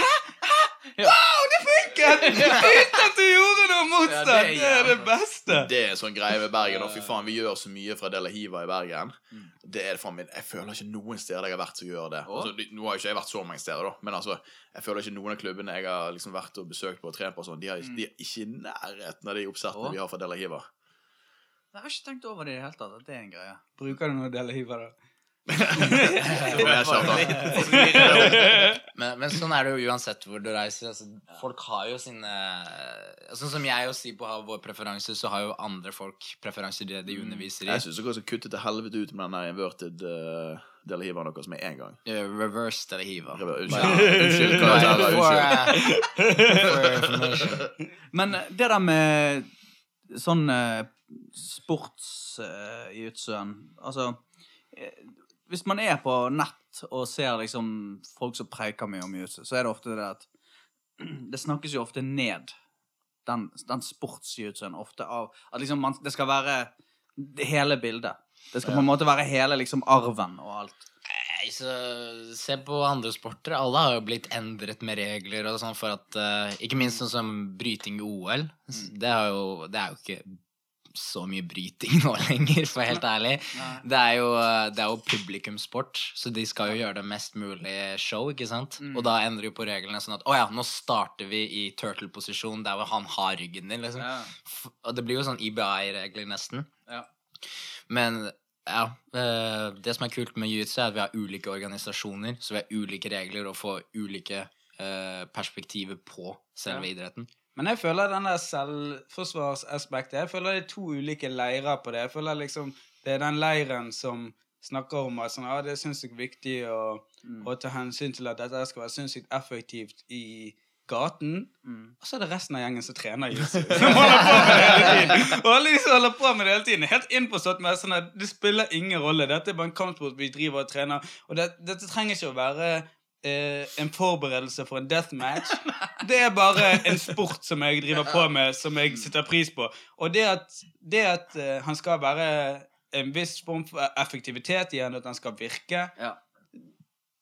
Hæ? Hæ? Wow, det funket! Uten at du gjorde noe motstand! Ja, det, det er det beste. Det er en sånn greie med Bergen. Og fy faen, vi gjør så mye fra Dela Hiva i Bergen. Det er det faen min, Jeg føler ikke noen steder jeg har vært som gjør det. Altså, nå har jo ikke jeg vært så mange steder, da, men altså, jeg føler ikke noen av klubbene jeg har liksom vært og besøkt på og trent på, og sånn, de, har, de er ikke i nærheten av de oppsettene Åh. vi har fra Dela Hiva. Jeg har ikke tenkt over det i det hele tatt. At det er en greie. Bruker du noe Delahiva, da? Men, men sånn er det jo uansett hvor du reiser. Altså, folk har jo sine Sånn som jeg og Sipo har vår preferanse, så har jo andre folk preferanser det de underviser i. Jeg syns dere skal kutte til helvete ut med den der inverted uh, Dela Hiva deres med en gang. Uh, Reverse eller hiva. Rever- Unnskyld. Unnskyld, unnskyld. eh. Men eh, det der med sånn uh, utsøen Altså eh, Hvis man er på nett og ser liksom folk som preiker mye om jutsu, så er det ofte det at Det snakkes jo ofte ned, den, den sportsjutsuen, ofte av At liksom man, det skal være det hele bildet. Det skal på en måte være hele liksom arven og alt. Nei, så Se på andre sporter. Alle har jo blitt endret med regler og sånn for at uh, Ikke minst sånn som bryting i OL. Det, har jo, det er jo ikke så mye bryting nå lenger, for helt ærlig. Det er jo, det er jo publikumssport, så de skal jo gjøre det mest mulig show, ikke sant? Og da endrer jo på reglene sånn at å ja, nå starter vi i turtle-posisjon der hvor han har ryggen din, liksom. Ja. Og det blir jo sånn IBI-regler nesten. Ja. Men ja, eh, det som er kult med jiu-jitsu, er at vi har ulike organisasjoner, så vi har ulike regler og får ulike eh, perspektiver på selve idretten. Men jeg føler den der selvforsvarsaspektet Jeg føler det er to ulike leirer på det. Jeg føler liksom Det er den leiren som snakker om at sånn, ah, det er sinnssykt viktig å, å ta hensyn til at dette skal være sinnssykt effektivt i gaten. Og så er det resten av gjengen som trener jiu-jitsu. Som holder på med det hele tiden. Og alle de som holder på med det hele tiden, er helt innforstått med sånn at det spiller ingen rolle. Dette er bare en kampsport vi driver og trener. Og det, dette trenger ikke å være eh, en forberedelse for en deathmatch. Det er bare en sport som jeg driver på med, som jeg setter pris på. Og det at, det at eh, han skal være en viss form for effektivitet i han, at han skal virke, Ja.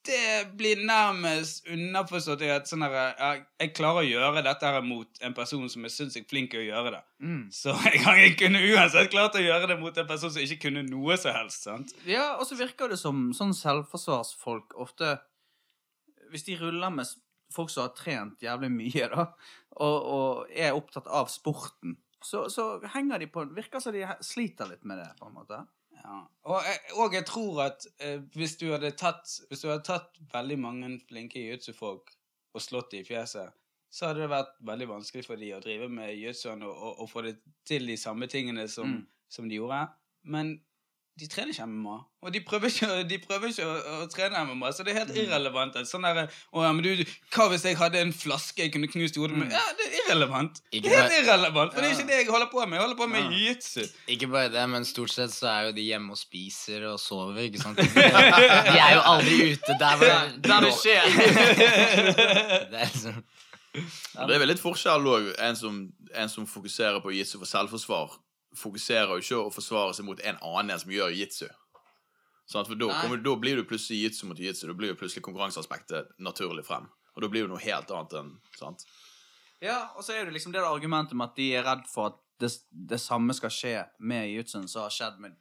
det blir nærmest underforstått i at sånn her, jeg, jeg klarer å gjøre dette her mot en person som er flink til å gjøre det. Mm. Så jeg, jeg kunne uansett klart å gjøre det mot en person som ikke kunne noe som helst. sant? Ja, og så virker det som sånn selvforsvarsfolk ofte Hvis de ruller med folk som har trent jævlig mye, da, og, og er opptatt av sporten, så, så henger de på Virker som de sliter litt med det, på en måte. Ja. Og, og jeg tror at eh, hvis, du tatt, hvis du hadde tatt veldig mange flinke jiu-jitsu-folk og slått dem i fjeset, så hadde det vært veldig vanskelig for dem å drive med jiu-jitsuen og, og, og få det til de samme tingene som, Mm. som de gjorde. Men de trener ikke MMA. Og de prøver ikke, de prøver ikke å, å trene MMA, så det er helt irrelevant. Sånn der, å, ja, men du, hva hvis jeg hadde en flaske jeg kunne knust i hodet med? Ja, det er irrelevant. Ikke Det er helt bare- irrelevant, for det er ikke det jeg holder på med. Jeg holder på med jiu-jitsu. Ikke bare det, men stort sett så er jo de hjemme og spiser og sover, ikke sant? De, er jo aldri ute der hvor Der det skjer. Det er sånn Det er vel litt forskjell òg. En, som- en som fokuserer på jitsu for selvforsvar, fokuserer jo ikke å forsvare seg mot en annen som gjør jitsu. Sant? For da, kommer, da blir du plutselig jitsu mot jitsu. Da blir jo plutselig konkurranseaspektet naturlig frem. Og da blir det noe helt annet enn sant? Ja, og så er det liksom det argumentet med at de er redd for at det, det samme skal skje med jiu-jitsuen som har skjedd med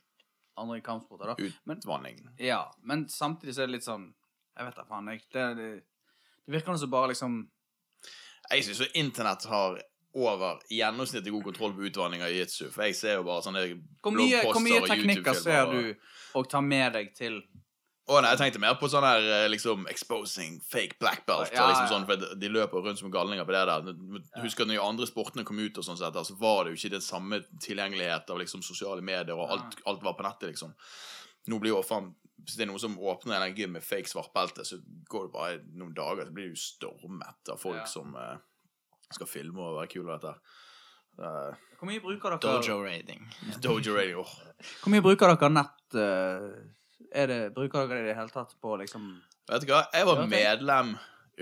andre kampsporter. da. Men, ja, men samtidig så er det litt sånn Jeg vet da faen. Det, det, det virker som bare liksom Jeg syns jo internett har over gjennomsnittlig god kontroll på utvanning av jiu-jitsu. For jeg ser jo bare sånne Hvor mye, hvor mye teknikker ser du og tar med deg til Å nei, jeg tenkte mer på sånn her eh, liksom exposing fake black belt. Ja, ja. liksom sånn, for De løper rundt som galninger på det der. Husker at når de andre sportene kom ut, og sånn sett, så var det jo ikke den samme tilgjengelighet av liksom sosiale medier, og alt, alt var på nettet, liksom. Nå blir jo faen Hvis det er noen som åpner en gym med fake svartbelte, så går det bare noen dager, så blir jo stormet av folk som eh, skal filme og være kul og dette. Uh, Hvor mye bruker dere Dojo raiding. Dojo raiding, oh. Hvor mye bruker dere nett eh, er det, Bruker dere det i det hele tatt på liksom Vet du hva? Jeg var medlem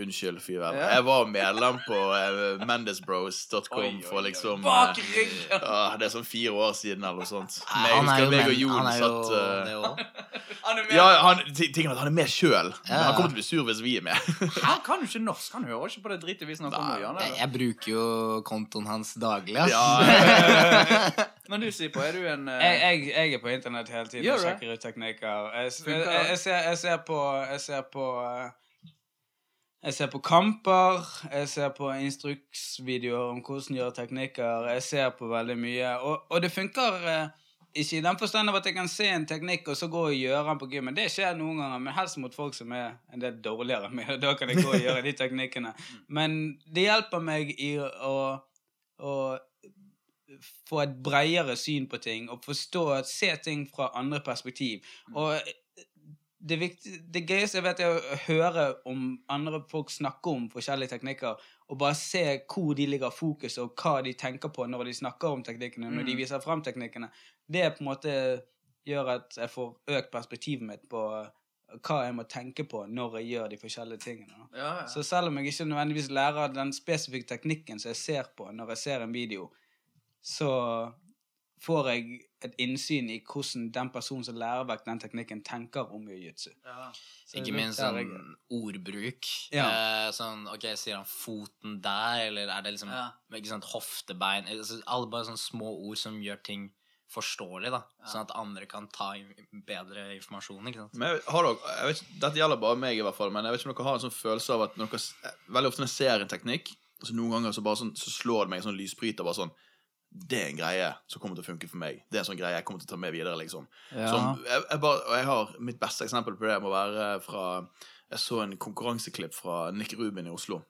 Unnskyld, Fyvel. Ja. Jeg var medlem på uh, mendesbros.com Oi, oi, for liksom Bak eh, ryggen! Uh, Det er sånn fire år siden eller noe sånt. Men jeg er husker meg og Jon han er jo satt uh. Han er. Ja, han, ti- tingen er at han er med sjøl. Men Ja. han kommer til å bli sur hvis vi er med. Han kan jo ikke norsk. Han hører ikke på det dritet vi snakker om. Jan, Jeg, jeg bruker jo kontoen hans daglig, ass. Ja, Men du, Sipo, er du en uh... Jeg, jeg, jeg er på internett hele tiden og sjekker ut teknikker. Jeg, jeg, jeg, jeg, ser, jeg ser på Jeg ser på eh, Jeg ser på kamper, jeg ser på instruksvideoer om hvordan gjøre teknikker. Jeg ser på veldig mye. Og, og det funker eh, ikke i den forstand av at jeg kan se en teknikk og så gå og gjøre den på gymmen. Det skjer noen ganger, men helst mot folk som er en del dårligere enn meg. Da kan jeg gå og gjøre de teknikkene. Men det hjelper meg i å, å få et bredere syn på ting og forstå, se ting fra andre perspektiv. Og det, viktig, det gøyeste jeg vet, er å høre om andre folk snakke om forskjellige teknikker, og bare se hvor de ligger fokus, og hva de tenker på når de snakker om teknikkene, når de Mm. viser frem teknikkene. Det på en måte gjør at jeg får økt perspektivet mitt på hva jeg må tenke på når jeg gjør de forskjellige tingene. ja, ja. Så selv om jeg ikke nødvendigvis lærer den spesifikke teknikken som jeg ser på når jeg ser en video, så får jeg et innsyn i hvordan den personen som lærer vekk den teknikken, tenker om jiu-jitsu. ja. Ikke minst sånn jeg- ordbruk. Ja. Eh, sånn, ok, Sier han 'foten der', eller er det liksom Ja. ikke sant, hoftebein altså, Alle bare sånne små ord som gjør ting forståelig, da. Sånn at andre kan ta bedre informasjon. ikke sant? Men jeg, har dere, jeg vet, dette gjelder bare meg, i hvert fall, men jeg vet ikke om dere har en sånn følelse av at når dere, veldig ofte når jeg ser en teknikk, altså noen ganger så, bare sånn, så slår det meg en sånn lysbryter. bare sånn, Det er en greie som kommer til å funke for meg. Det er en sånn greie jeg kommer til å ta med videre. liksom. Ja. Som, jeg, jeg bare, og jeg har, Mitt beste eksempel på det må være fra Jeg så en konkurranseklipp fra Nick Rubin i Oslo.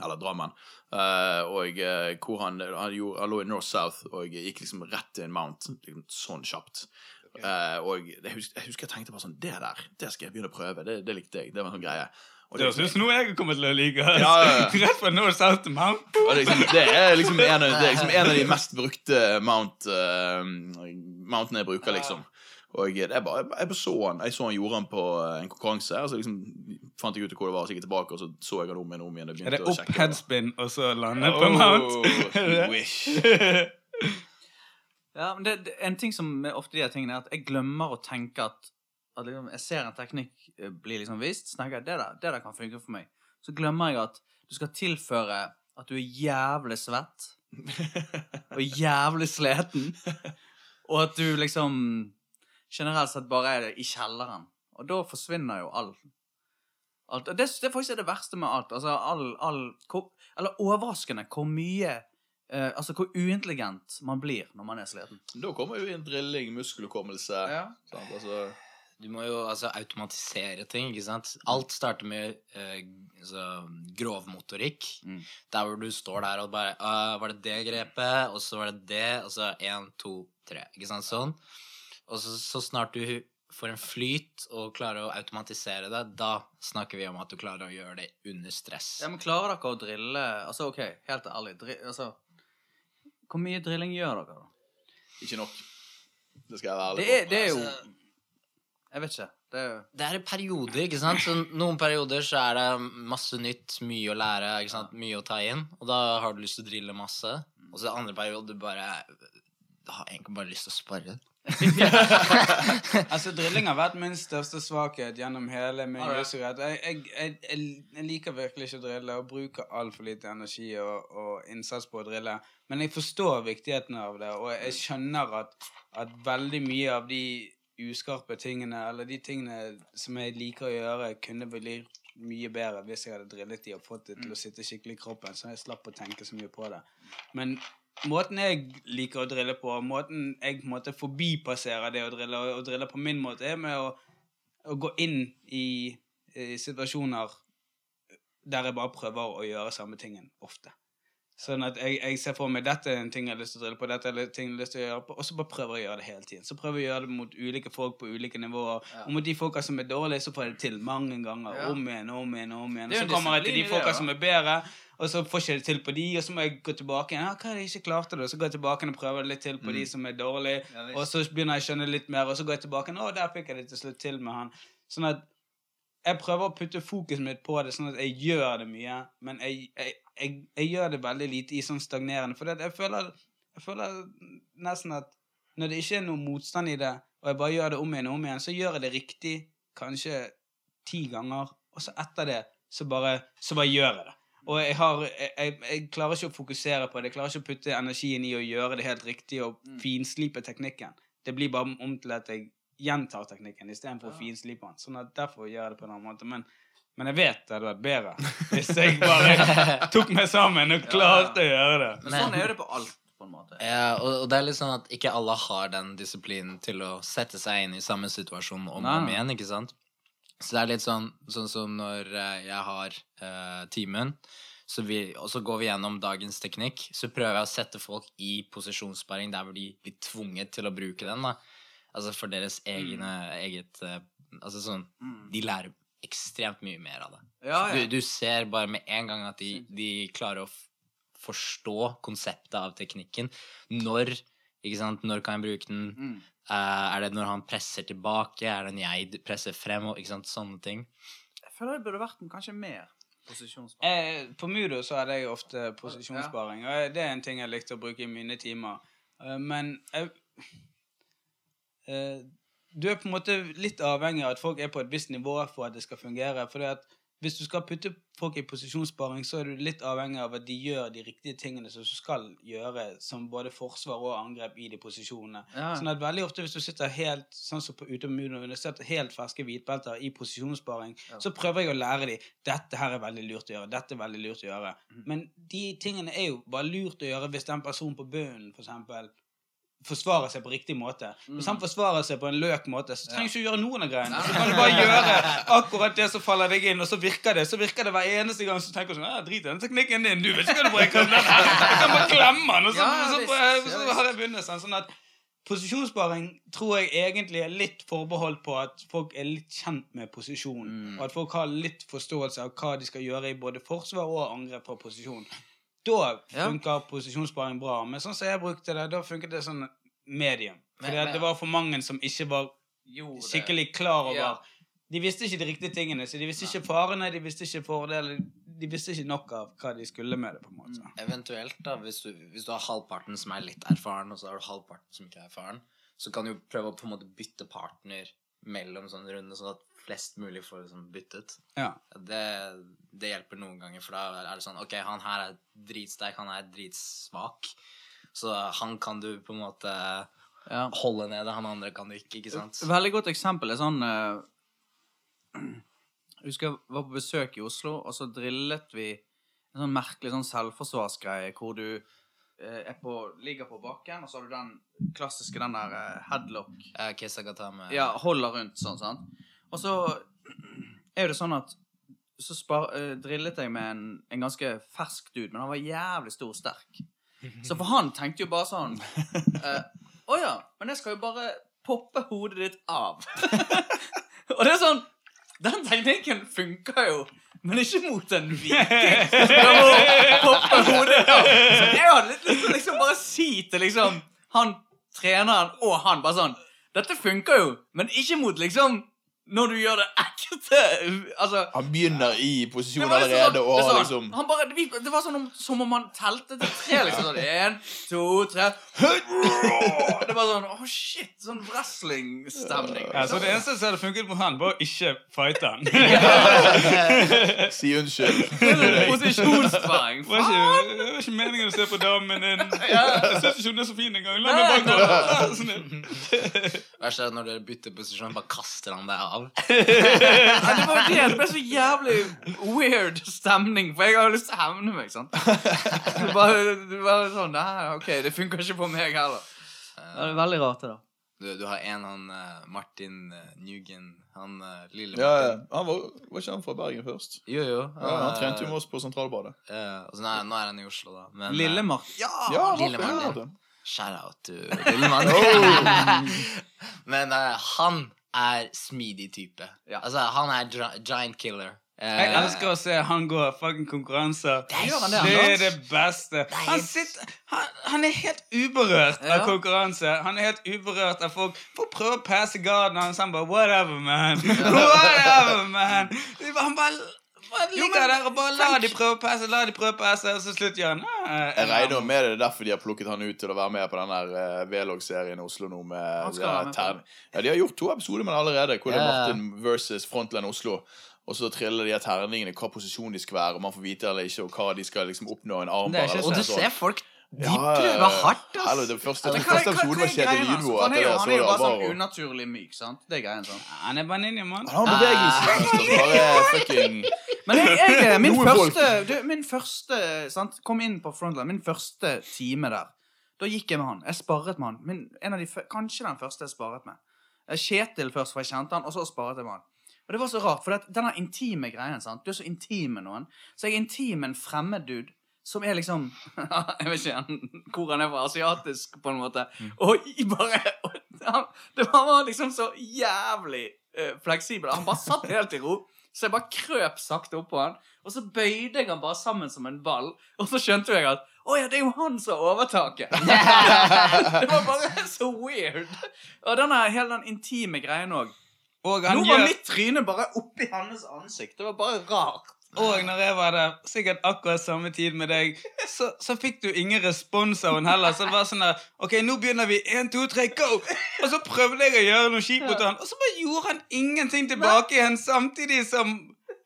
Eller Drammen. Uh, og eh, hvor han, han, gjorde, han lå i North South og gikk liksom rett til en mount. Liksom, sånn kjapt. Eh, og jeg husker, jeg husker jeg tenkte bare sånn Det der, det skal jeg begynne å prøve. Det, det likte jeg. Det var en sånn greie. Det høres ut som noe jeg kommer til å like. Ja, ja, ja. Rett fra North South to Mount. Det, er liksom, det, er liksom en av, det er liksom en av de mest brukte mount, uh, mountene jeg bruker, liksom. Og det er bare, jeg så han Jeg så han gjorde han på en konkurranse. Og så liksom fant jeg ut hvor det var, så gikk jeg tilbake, og så så jeg han om igjen om igjen. og Er det opp headspin og så lande på Oh, Mount? Er det wish. Ja, men det, det, En ting som er ofte de her tingene er at jeg glemmer å tenke at, at liksom, jeg ser en teknikk eh, bli liksom vist, så tenker jeg det der, det der kan funke for meg. Så glemmer jeg at du skal tilføre at du er jævlig svett og jævlig sliten, og at du liksom generelt sett bare er i kjelleren. Og da forsvinner jo all alt. Og det, det er faktisk det verste med alt. Altså all, all hvor, Eller overraskende hvor mye Uh, Altså hvor uintelligent man blir når man er sliten. Da kommer jo inn drilling, muskelhukommelse. sant, altså. Du må jo altså automatisere ting, ikke sant? Alt starter med eh, så, grovmotorikk. Mm. Der hvor du står der og bare «Ah, Var det det grepet? Og så var det det. Og så én, to, tre. Ikke sant? Sånn. Og så, så snart du får en flyt og klarer å automatisere det, da snakker vi om at du klarer å gjøre det under stress. Ja, men Klarer dere å drille Altså, OK, helt ærlig dri, altså, Hvor mye drilling gjør dere, da? Ikke nok. Det skal jeg være ærlig Det er, det er jo Altså- Jeg vet ikke. Det er jo Det er perioder, ikke sant? Så noen perioder så er det masse nytt, mye å lære, ikke sant? mye å ta inn. Og da har du lyst til å drille masse. Og så andre perioder du bare har egentlig bare lyst til å spare. Altså, drilling har vært min største svakhet gjennom hele min russerett. Jeg, jeg, jeg, jeg liker virkelig ikke å drille og bruker altfor lite energi og, og innsats på å drille. Men jeg forstår viktigheten av det, og jeg skjønner at, at veldig mye av de uskarpe tingene, eller de tingene som jeg liker å gjøre, kunne blitt mye bedre hvis jeg hadde drillet de og fått det til å sitte skikkelig i kroppen, så jeg slapp å tenke så mye på det. Men måten jeg liker å drille på, måten jeg på en måte forbipasserer det å drille, og, og drille på min måte, er med å, å gå inn i, i situasjoner der jeg bare prøver å gjøre samme tingen ofte. Sånn at jeg, jeg ser for meg dette er en ting jeg har lyst til å drille på, dette er en ting jeg har lyst til å gjøre på, og så bare prøver jeg å gjøre det hele tiden. Så prøver jeg å gjøre det mot ulike folk på ulike nivåer. Ja. Og mot de folka som er dårlige, så får jeg det til mange ganger. Ja. Om igjen, om igjen, om igjen. Og så kommer jeg til de folka som er bedre, og så får ikke jeg det til på de, og så må jeg gå tilbake igjen. Ja, hva er det jeg ikke klarte da? Så går jeg tilbake og prøver litt til på de som er dårlige, Ja, og så begynner jeg å skjønne litt mer, og så går jeg tilbake igjen. Å, der fikk jeg det til slutt til med han. Sånn at jeg prøver å putte fokuset mitt på det, sånn at jeg gjør det mye, men jeg, jeg, jeg, jeg gjør det veldig lite i sånn stagnerende. For jeg føler, jeg føler nesten at når det ikke er noe motstand i det, og jeg bare gjør det om igjen og om igjen, så gjør jeg det riktig kanskje ti ganger, og så etter det så bare, så bare gjør jeg det. Og jeg, har, jeg, jeg, klarer ikke å fokusere på det, jeg klarer ikke å putte energien i å gjøre det helt riktig og finslipe teknikken. Det blir bare om til at jeg gjentar teknikken istedenfor å finslipe den. Sånn at derfor gjør jeg det på en annen måte. Men, men jeg vet det hadde vært bedre hvis jeg bare tok meg sammen og klarte å gjøre det. Men sånn er det på alt, på en måte. Ja, og, og det er litt sånn at ikke alle har den disiplinen til å sette seg inn i samme situasjon om og om igjen, ikke sant? Så det er litt sånn, sånn som når eh, jeg har eh, timen, så vi, og så går vi gjennom dagens teknikk, så prøver jeg å sette folk i posisjonssparing der hvor de blir tvunget til å bruke den, da. Altså for deres egne, eget eh, Altså sånn Mm. De lærer ekstremt mye mer av det. Ja, ja. Du, du ser bare med en gang at de, de klarer å f forstå konseptet av teknikken. Når ikke sant? Når kan jeg bruke den? Mm. Uh, er det når han presser tilbake? Er det når jeg presser frem? Og, ikke sant? Sånne ting. Jeg føler det burde vært kanskje mer posisjonssparing. Eh, på Mudo så hadde jeg ofte posisjonssparing, og det er en ting jeg likte å bruke i mine timer. Uh, men jeg, du er på en måte litt avhengig av at folk er på et visst nivå for at det skal fungere. For hvis du skal putte folk i posisjonssparing, så er du litt avhengig av at de gjør de riktige tingene som du skal gjøre, som både forsvar og angrep i de posisjonene. Ja. Sånn at veldig ofte hvis du sitter helt sånn som på ute på helt ferske hvitbelter i posisjonssparing, så prøver jeg å lære dem dette her er veldig lurt å gjøre, dette er veldig lurt å gjøre. Men de tingene er jo bare lurt å gjøre hvis den personen på bunnen, for eksempel, forsvarer seg på riktig måte. Hvis han forsvarer seg på en løk måte, så trenger du ikke å gjøre noen av greiene. Så kan du bare gjøre akkurat det som faller deg inn, og så virker det. Så virker det hver eneste gang så tenker du sånn Ja, drit i den teknikken din, du vet ikke hva du bruker den. Jeg kan bare klemme den, og så, Ja, så, så, så, har jeg vunnet. Sånn, sånn at posisjonssparing tror jeg egentlig er litt forbeholdt på at folk er litt kjent med posisjon, Mm. og at folk har litt forståelse av hva de skal gjøre i både forsvar og angrep på posisjon. Da Ja. posisjonssparing bra. Men sånn som jeg brukte det, da funket det sånn medium. Fordi at det var for mange som ikke var Gjorde skikkelig klar over Ja. De visste ikke de riktige tingene, så de visste ikke farene, de visste ikke fordeler, de visste ikke nok av hva de skulle med det. på en måte. Eventuelt, da, hvis du, hvis du har halvparten som er litt erfaren, og så har du halvparten som ikke er erfaren, så kan du jo prøve å på en måte bytte partner mellom sånne runder, sånn at flest mulig får liksom byttet. Ja. Det, det hjelper noen ganger, for da er det sånn Ok, han her er dritsterk, han er dritsvak, så han kan du på en måte Ja. holde nede, han andre kan du ikke, ikke sant? Veldig godt eksempel er sånn uh, Jeg husker jeg var på besøk i Oslo, og så drillet vi en sånn merkelig sånn selvforsvarsgreie hvor du eh, på, ligger på bakken, og så har du den klassiske den der eh, headlock Uh, Kesagatame Ja, holder rundt sånn, sant? Og så er det sånn at så spar, uh, drillet jeg med en, en ganske fersk dude, men han var jævlig stor og sterk. Så for han tenkte jo bare sånn eh, Å ja, men jeg skal jo bare poppe hodet ditt av. og det er sånn Den teknikken funker jo, men ikke mot en viking. poppe hodet av. Så jeg hadde litt lyst til å liksom bare si til liksom han treneren og han bare sånn Dette funker jo, men ikke mot liksom når du gjør det ekte Altså Han begynner i posisjon det liksom allerede sånn- og sånn, liksom han bare, det, det var sånn om, som om han telte til tre. liksom sånn, En, to, tre Det det var sånn Å, shit! Sånn wrestling-stemning. Ja, så det eneste som hadde funket på han, var å ikke fighte han. Si unnskyld. Posisjonssparing. Det var ikke, ikke meningen å se på damen din. Jeg syns ikke hun er så fin engang. La meg bare gå. Hva Verst er når dere bytter posisjon, bare kaster han deg av. Ja, det var det. Det ble så jævlig weird stemning, for jeg har lyst til å hevne meg. sant? Det bare, du bare sånn Nei, OK, det funker ikke på meg heller. Det er veldig rart, det, da. Du, du har en han eh, Martin Nugent han eh, lille Martin. ja. Han var, var ikke han fra Bergen først? Jo, jo. Ja, han trente jo med oss på Sentralbadet. Ja, altså, nei, nå, er, han i Oslo, da. Men, Lille Martin. Ja! Ja, Lille Martin. Martin. Martin. Shout out to lille Martin Men uh, han er smidig type. Ja. Altså, han er giant killer. Eh, Jeg elsker å se han gå fucking konkurranser. Det er det, Det er det beste. Han, sitter, han, han er helt uberørt av konkurranse. Han er helt uberørt av folk. Folk prøver å passe garden hans. Han bare Whatever, man. Whatever, man. Han bare, ligger der og bare la de prøve å passe, la de prøve å passe, og så slutter han. Ah, Jeg regner med det er derfor de har plukket han ut til å være med på den der uh, V-log-serien i Oslo nå. med med tern- Ja, De har gjort to episoder med det allerede, hvor det er Martin versus Frontland Oslo. Og så triller de her terningene hva posisjon de skal være, og man får vite eller ikke, og hva de skal liksom oppnå en Det armbar. Og du ser folk De Ja, prøver hardt, ass. Hallo, det første, hva- første hva- episoden var Kjetil greia. Han er jo, han er bare sånn unaturlig myk, sant? Det er greien, sånn. Han er bare ninjamann. Han har bevegelse. Fucking Men jeg, jeg min første, du, min første sant? Kom inn på Frontline. Min første time der. Da gikk jeg med han. Jeg sparret med han. Min, en av de, kanskje den første jeg sparret med. Eh, Kjetil først, for jeg kjente han, og så sparret jeg med han. Og det var så rart, for det, denne intime greien, sant? Du er så intim med noen. Så jeg er intim med en fremmed dude som er liksom Jeg vet ikke han- hvor han er fra. Asiatisk, på en måte. Og i bare han, Det var liksom så jævlig eh, fleksibel. Han bare satt helt i ro. Så jeg bare krøp sakte oppå han, og så bøyde jeg han bare sammen som en ball. Og så skjønte jeg at å ja, det er jo han som har overtaket. det var bare så weird. Og denne, hele den intime greien òg. Nå var gjør mitt tryne bare oppi hans ansikt. Det var bare rart. Og når jeg var der, sikkert akkurat samme tid med deg, så, så fikk du ingen respons av henne heller. Så det var sånn der OK, nå begynner vi. Én, to, tre, go! Og så prøvde jeg å gjøre noe kjipt mot han, og så bare gjorde han ingenting tilbake igjen, samtidig som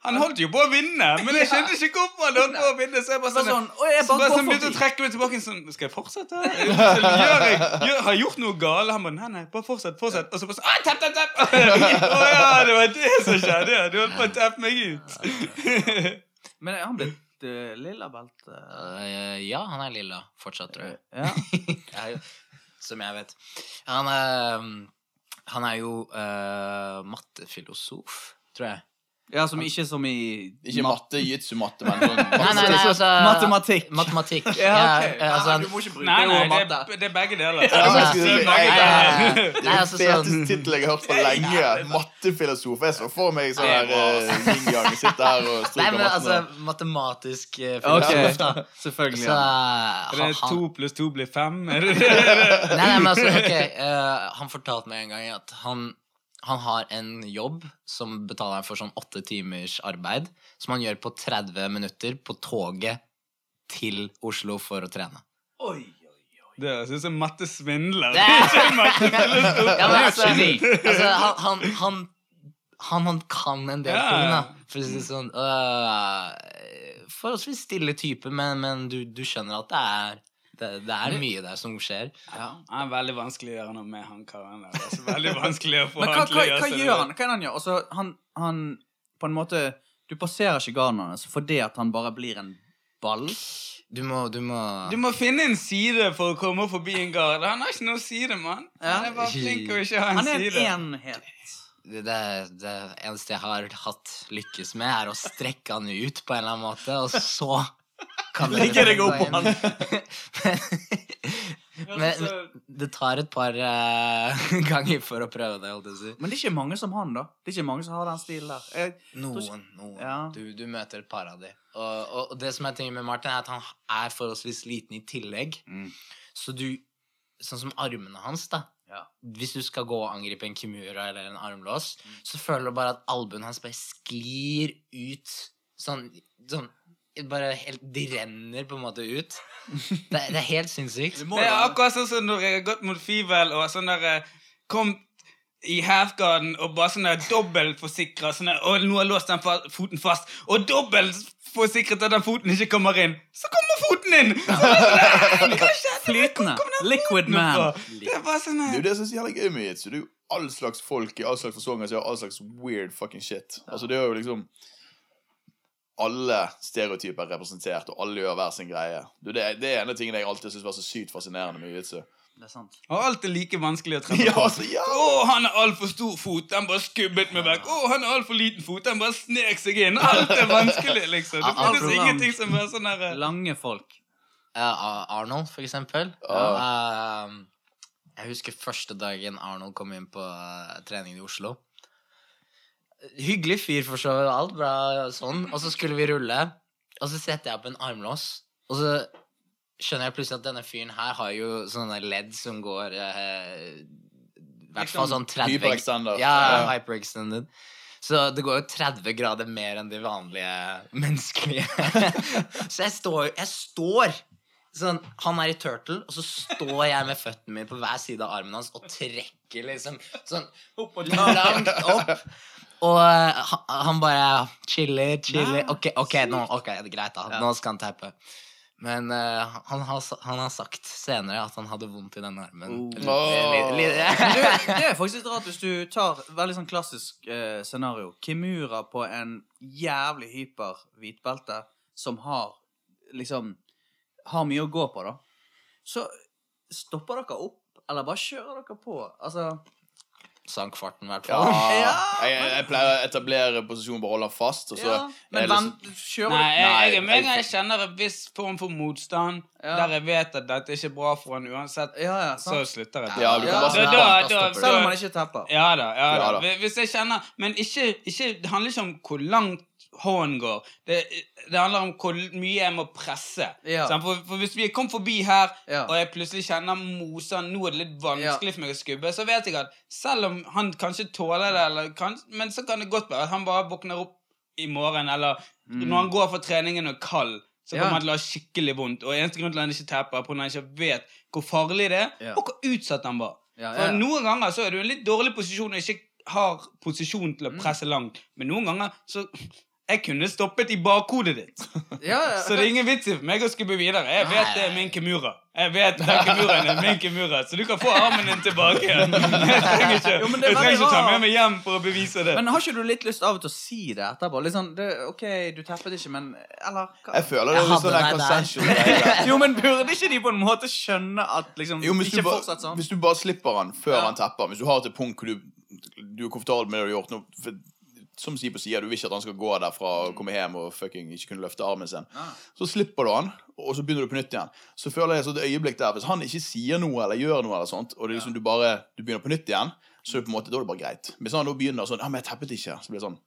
han holdt jo på å vinne, men jeg skjønte ikke hvorfor han holdt på å vinne. Så jeg bare sånn, sånn, «Å, jeg så bare sånn begynte å trekke meg tilbake sånn Skal jeg fortsette? Gjør jeg, gjør, har jeg gjort noe galt? Han bare Nei, nei, bare fortsett. fortsett Og så bare sånn Tapp, tapp, tapp! Å ja, det var det som skjedde. ja. Du holdt på å tappe meg ut. Men er han blitt uh, lilla belte? Uh, ja, han er lilla fortsatt, tror jeg. Ja. Som jeg vet. Han er, han er jo uh, mattefilosof, tror jeg. Ja, som ikke som i Ikke matte, jitsu-matte, men sånn Nei, nei, nei, altså Matematikk. Matematikk. Ja, ok. Ja, altså, Nei, du må ikke bruke Nei, nei, ordet det, matte. Det, det er begge deler. Ja, men si- Nei, nei, nei. Det er den altså, sånn- feteste tittelen jeg har hørt på lenge. Mattefilosof. Jeg så for meg sånn her yin-yang. Sitte her og stryke men altså, matematisk Ok, filosof, da. selvfølgelig. Så ja. Er det to pluss to blir fem? Det det? Nei, nei, men altså, ok eh, Han fortalte meg en gang at han, han har en jobb som betaler for sånn åtte timers arbeid, som han gjør på 30 minutter på toget til Oslo for å trene. Oi, oi, oi. Det høres ut som Matte svindler. Det er- Ja, men altså, Geni. altså han, han, han, han, han kan en del Ja. ting, da. For å si det sånn øh, Forholdsvis stille type, men, men du, du skjønner at det er det, det er mye der som skjer. Ja. Det er veldig vanskelig å gjøre noe med han karen der. Er veldig vanskelig å få Men hva, han til hva, å gjøre hva seg gjør han? Hva er det han gjør? Altså, han, han på en måte Du passerer ikke garden hans fordi at han bare blir en ball? Du må, du må Du må finne en side for å komme forbi en gard. Han har ikke noen side, mann. Ja. Han er bare flink å ikke ha en Han er side. en enhet. det, det, det eneste jeg har hatt lykkes med, er å strekke han ut på en eller annen måte, og så kan dere Legge deg gå opp på inn. men, det tar et par uh, ganger for å prøve det, holdt jeg si. Men det er ikke mange som han, da. Det er ikke mange som har den stilen der. Jeg, Noen. noen. Ja. Du, du møter et par av de. Og, og, og det som er tingen med Martin, er at han er forholdsvis liten i tillegg. Mm. Så du Sånn som armene hans, da. Ja. Hvis du skal gå og angripe en kimura eller en armlås, Mm. så føler du bare at albuen hans bare sklir ut sånn, sånn bare helt, De renner på en måte ut. Det, det er helt sinnssykt. Det Det er akkurat sånn som når jeg har gått mot Fivel og sånn der eh, Kom i halfgarden og bare sånn der dobbeltforsikra sånn der, Og nå har låst den fa foten fast, og dobbeltforsikret at den foten ikke kommer inn. Så kommer foten inn! Så det sånn? Flytende. Liquid man. Det er bare sånn Det er jo det som er så jævlig gøy med jitsu. Det er jo all slags folk i all slags fasonger som gjør all slags weird fucking shit. Altså, det er jo liksom alle stereotyper er representert, og alle gjør hver sin greie. Du, det, det er en av tingene jeg alltid syns var så sykt fascinerende med jitsu. Det er sant. Og alt er like vanskelig å treffe Ja, altså, ja. Å, han har altfor stor fot, den bare skubbet meg vekk. Å, han har altfor liten fot, den bare snek seg inn. Alt er vanskelig, liksom. Det finnes er ingenting som er sånn her eh, Lange folk. Uh, Arnold, for eksempel. Um, jeg husker første dagen Arnold kom inn på uh, treningen i Oslo. Hyggelig fyr, for så vidt. Alt bra sånn. Og så skulle vi rulle, og så setter jeg opp en armlås, og så skjønner jeg plutselig at denne fyren her har jo sånne ledd som går eh, I hvert fall sånn 30 Hyperextender. Ja, Ja. hyperextended. Så det går jo 30 grader mer enn de vanlige menneskelige. så jeg står, jeg står sånn, Han er i turtle, og så står jeg med føttene mine på hver side av armen hans og trekker liksom sånn langt opp. Og eh, han, bare chiller, chiller. Ok, ok, nå, ok, det er greit, da. Nå skal han tappe. Men uh, han, har, han har sagt senere at han hadde vondt i denne armen. Oh. Åh. Du, det er faktisk litt rart hvis du tar veldig sånn klassisk uh, scenario. Kimura på en jævlig hyper hvitbelte som har liksom Har mye å gå på, da. Så stopper dere opp, eller bare kjører dere på? Altså Sank farten, i hvert fall. Ja, Jeg, jeg pleier å etablere posisjonen, bare holde den fast, og så ja, Men liksom- vent, kjører Nei, jeg, jeg, jeg, jeg- jeg kjenner en viss form for motstand, Ja. der jeg vet at dette ikke er bra for han uansett, Ja, ja, så slutter jeg. Ja, du kan bare Da- da- da- Selv om man ikke tepper. Ja da. ja da. Ja da. Hvis jeg kjenner Men ikke, ikke Det handler ikke om hvor langt hånden går. Det, det handler om hvor mye jeg må presse. Ja. For, for hvis vi kom forbi her, Ja. og jeg plutselig kjenner motstand Nå er det litt vanskelig for meg å skubbe, så vet jeg at selv om han kanskje tåler det, eller kan, men så kan det godt være at han bare våkner opp i morgen, eller når han går for treningen og er kald. Så Mm. Ja. kommer han til å ha skikkelig vondt. Og eneste grunn til at han ikke tapper, er på at han ikke vet hvor farlig det er, Ja. og hvor utsatt han var. Ja, For. Noen ganger så er du i en litt dårlig posisjon og ikke har posisjon til å presse langt. Men noen ganger så Jeg kunne stoppet i bakhodet ditt. Ja, ja. Så det er ingen vits i for meg å skubbe videre. Jeg vet det er min kimura. Jeg vet den kimuraen er min kimura, så du kan få armen din tilbake igjen. Jeg trenger ikke, Jo, men det jeg trenger ikke ta med meg hjem for å bevise det. Men har ikke du litt lyst av og til å si det etterpå? Litt sånn det, OK, du teppet ikke, men Eller hva? Jeg føler det er sånn consensual. Jo, men burde ikke de på en måte skjønne at liksom Jo, Ikke bare, sånn? hvis du bare slipper han før Ja. han tepper, Hvis du har et punkt hvor du, du er komfortabel med det du har gjort nå Som sier på sida, du vil ikke at han skal gå derfra og komme hjem og fucking ikke kunne løfte armen sin. Ah. Så slipper du han, og så begynner du på nytt igjen. Så føler jeg så et øyeblikk der Hvis han ikke sier noe eller gjør noe, eller sånt og det er liksom du bare Du begynner på nytt igjen, så er det på en måte, da er det bare greit. Hvis han da begynner sånn Ja, men jeg teppet ikke. Så blir det sånn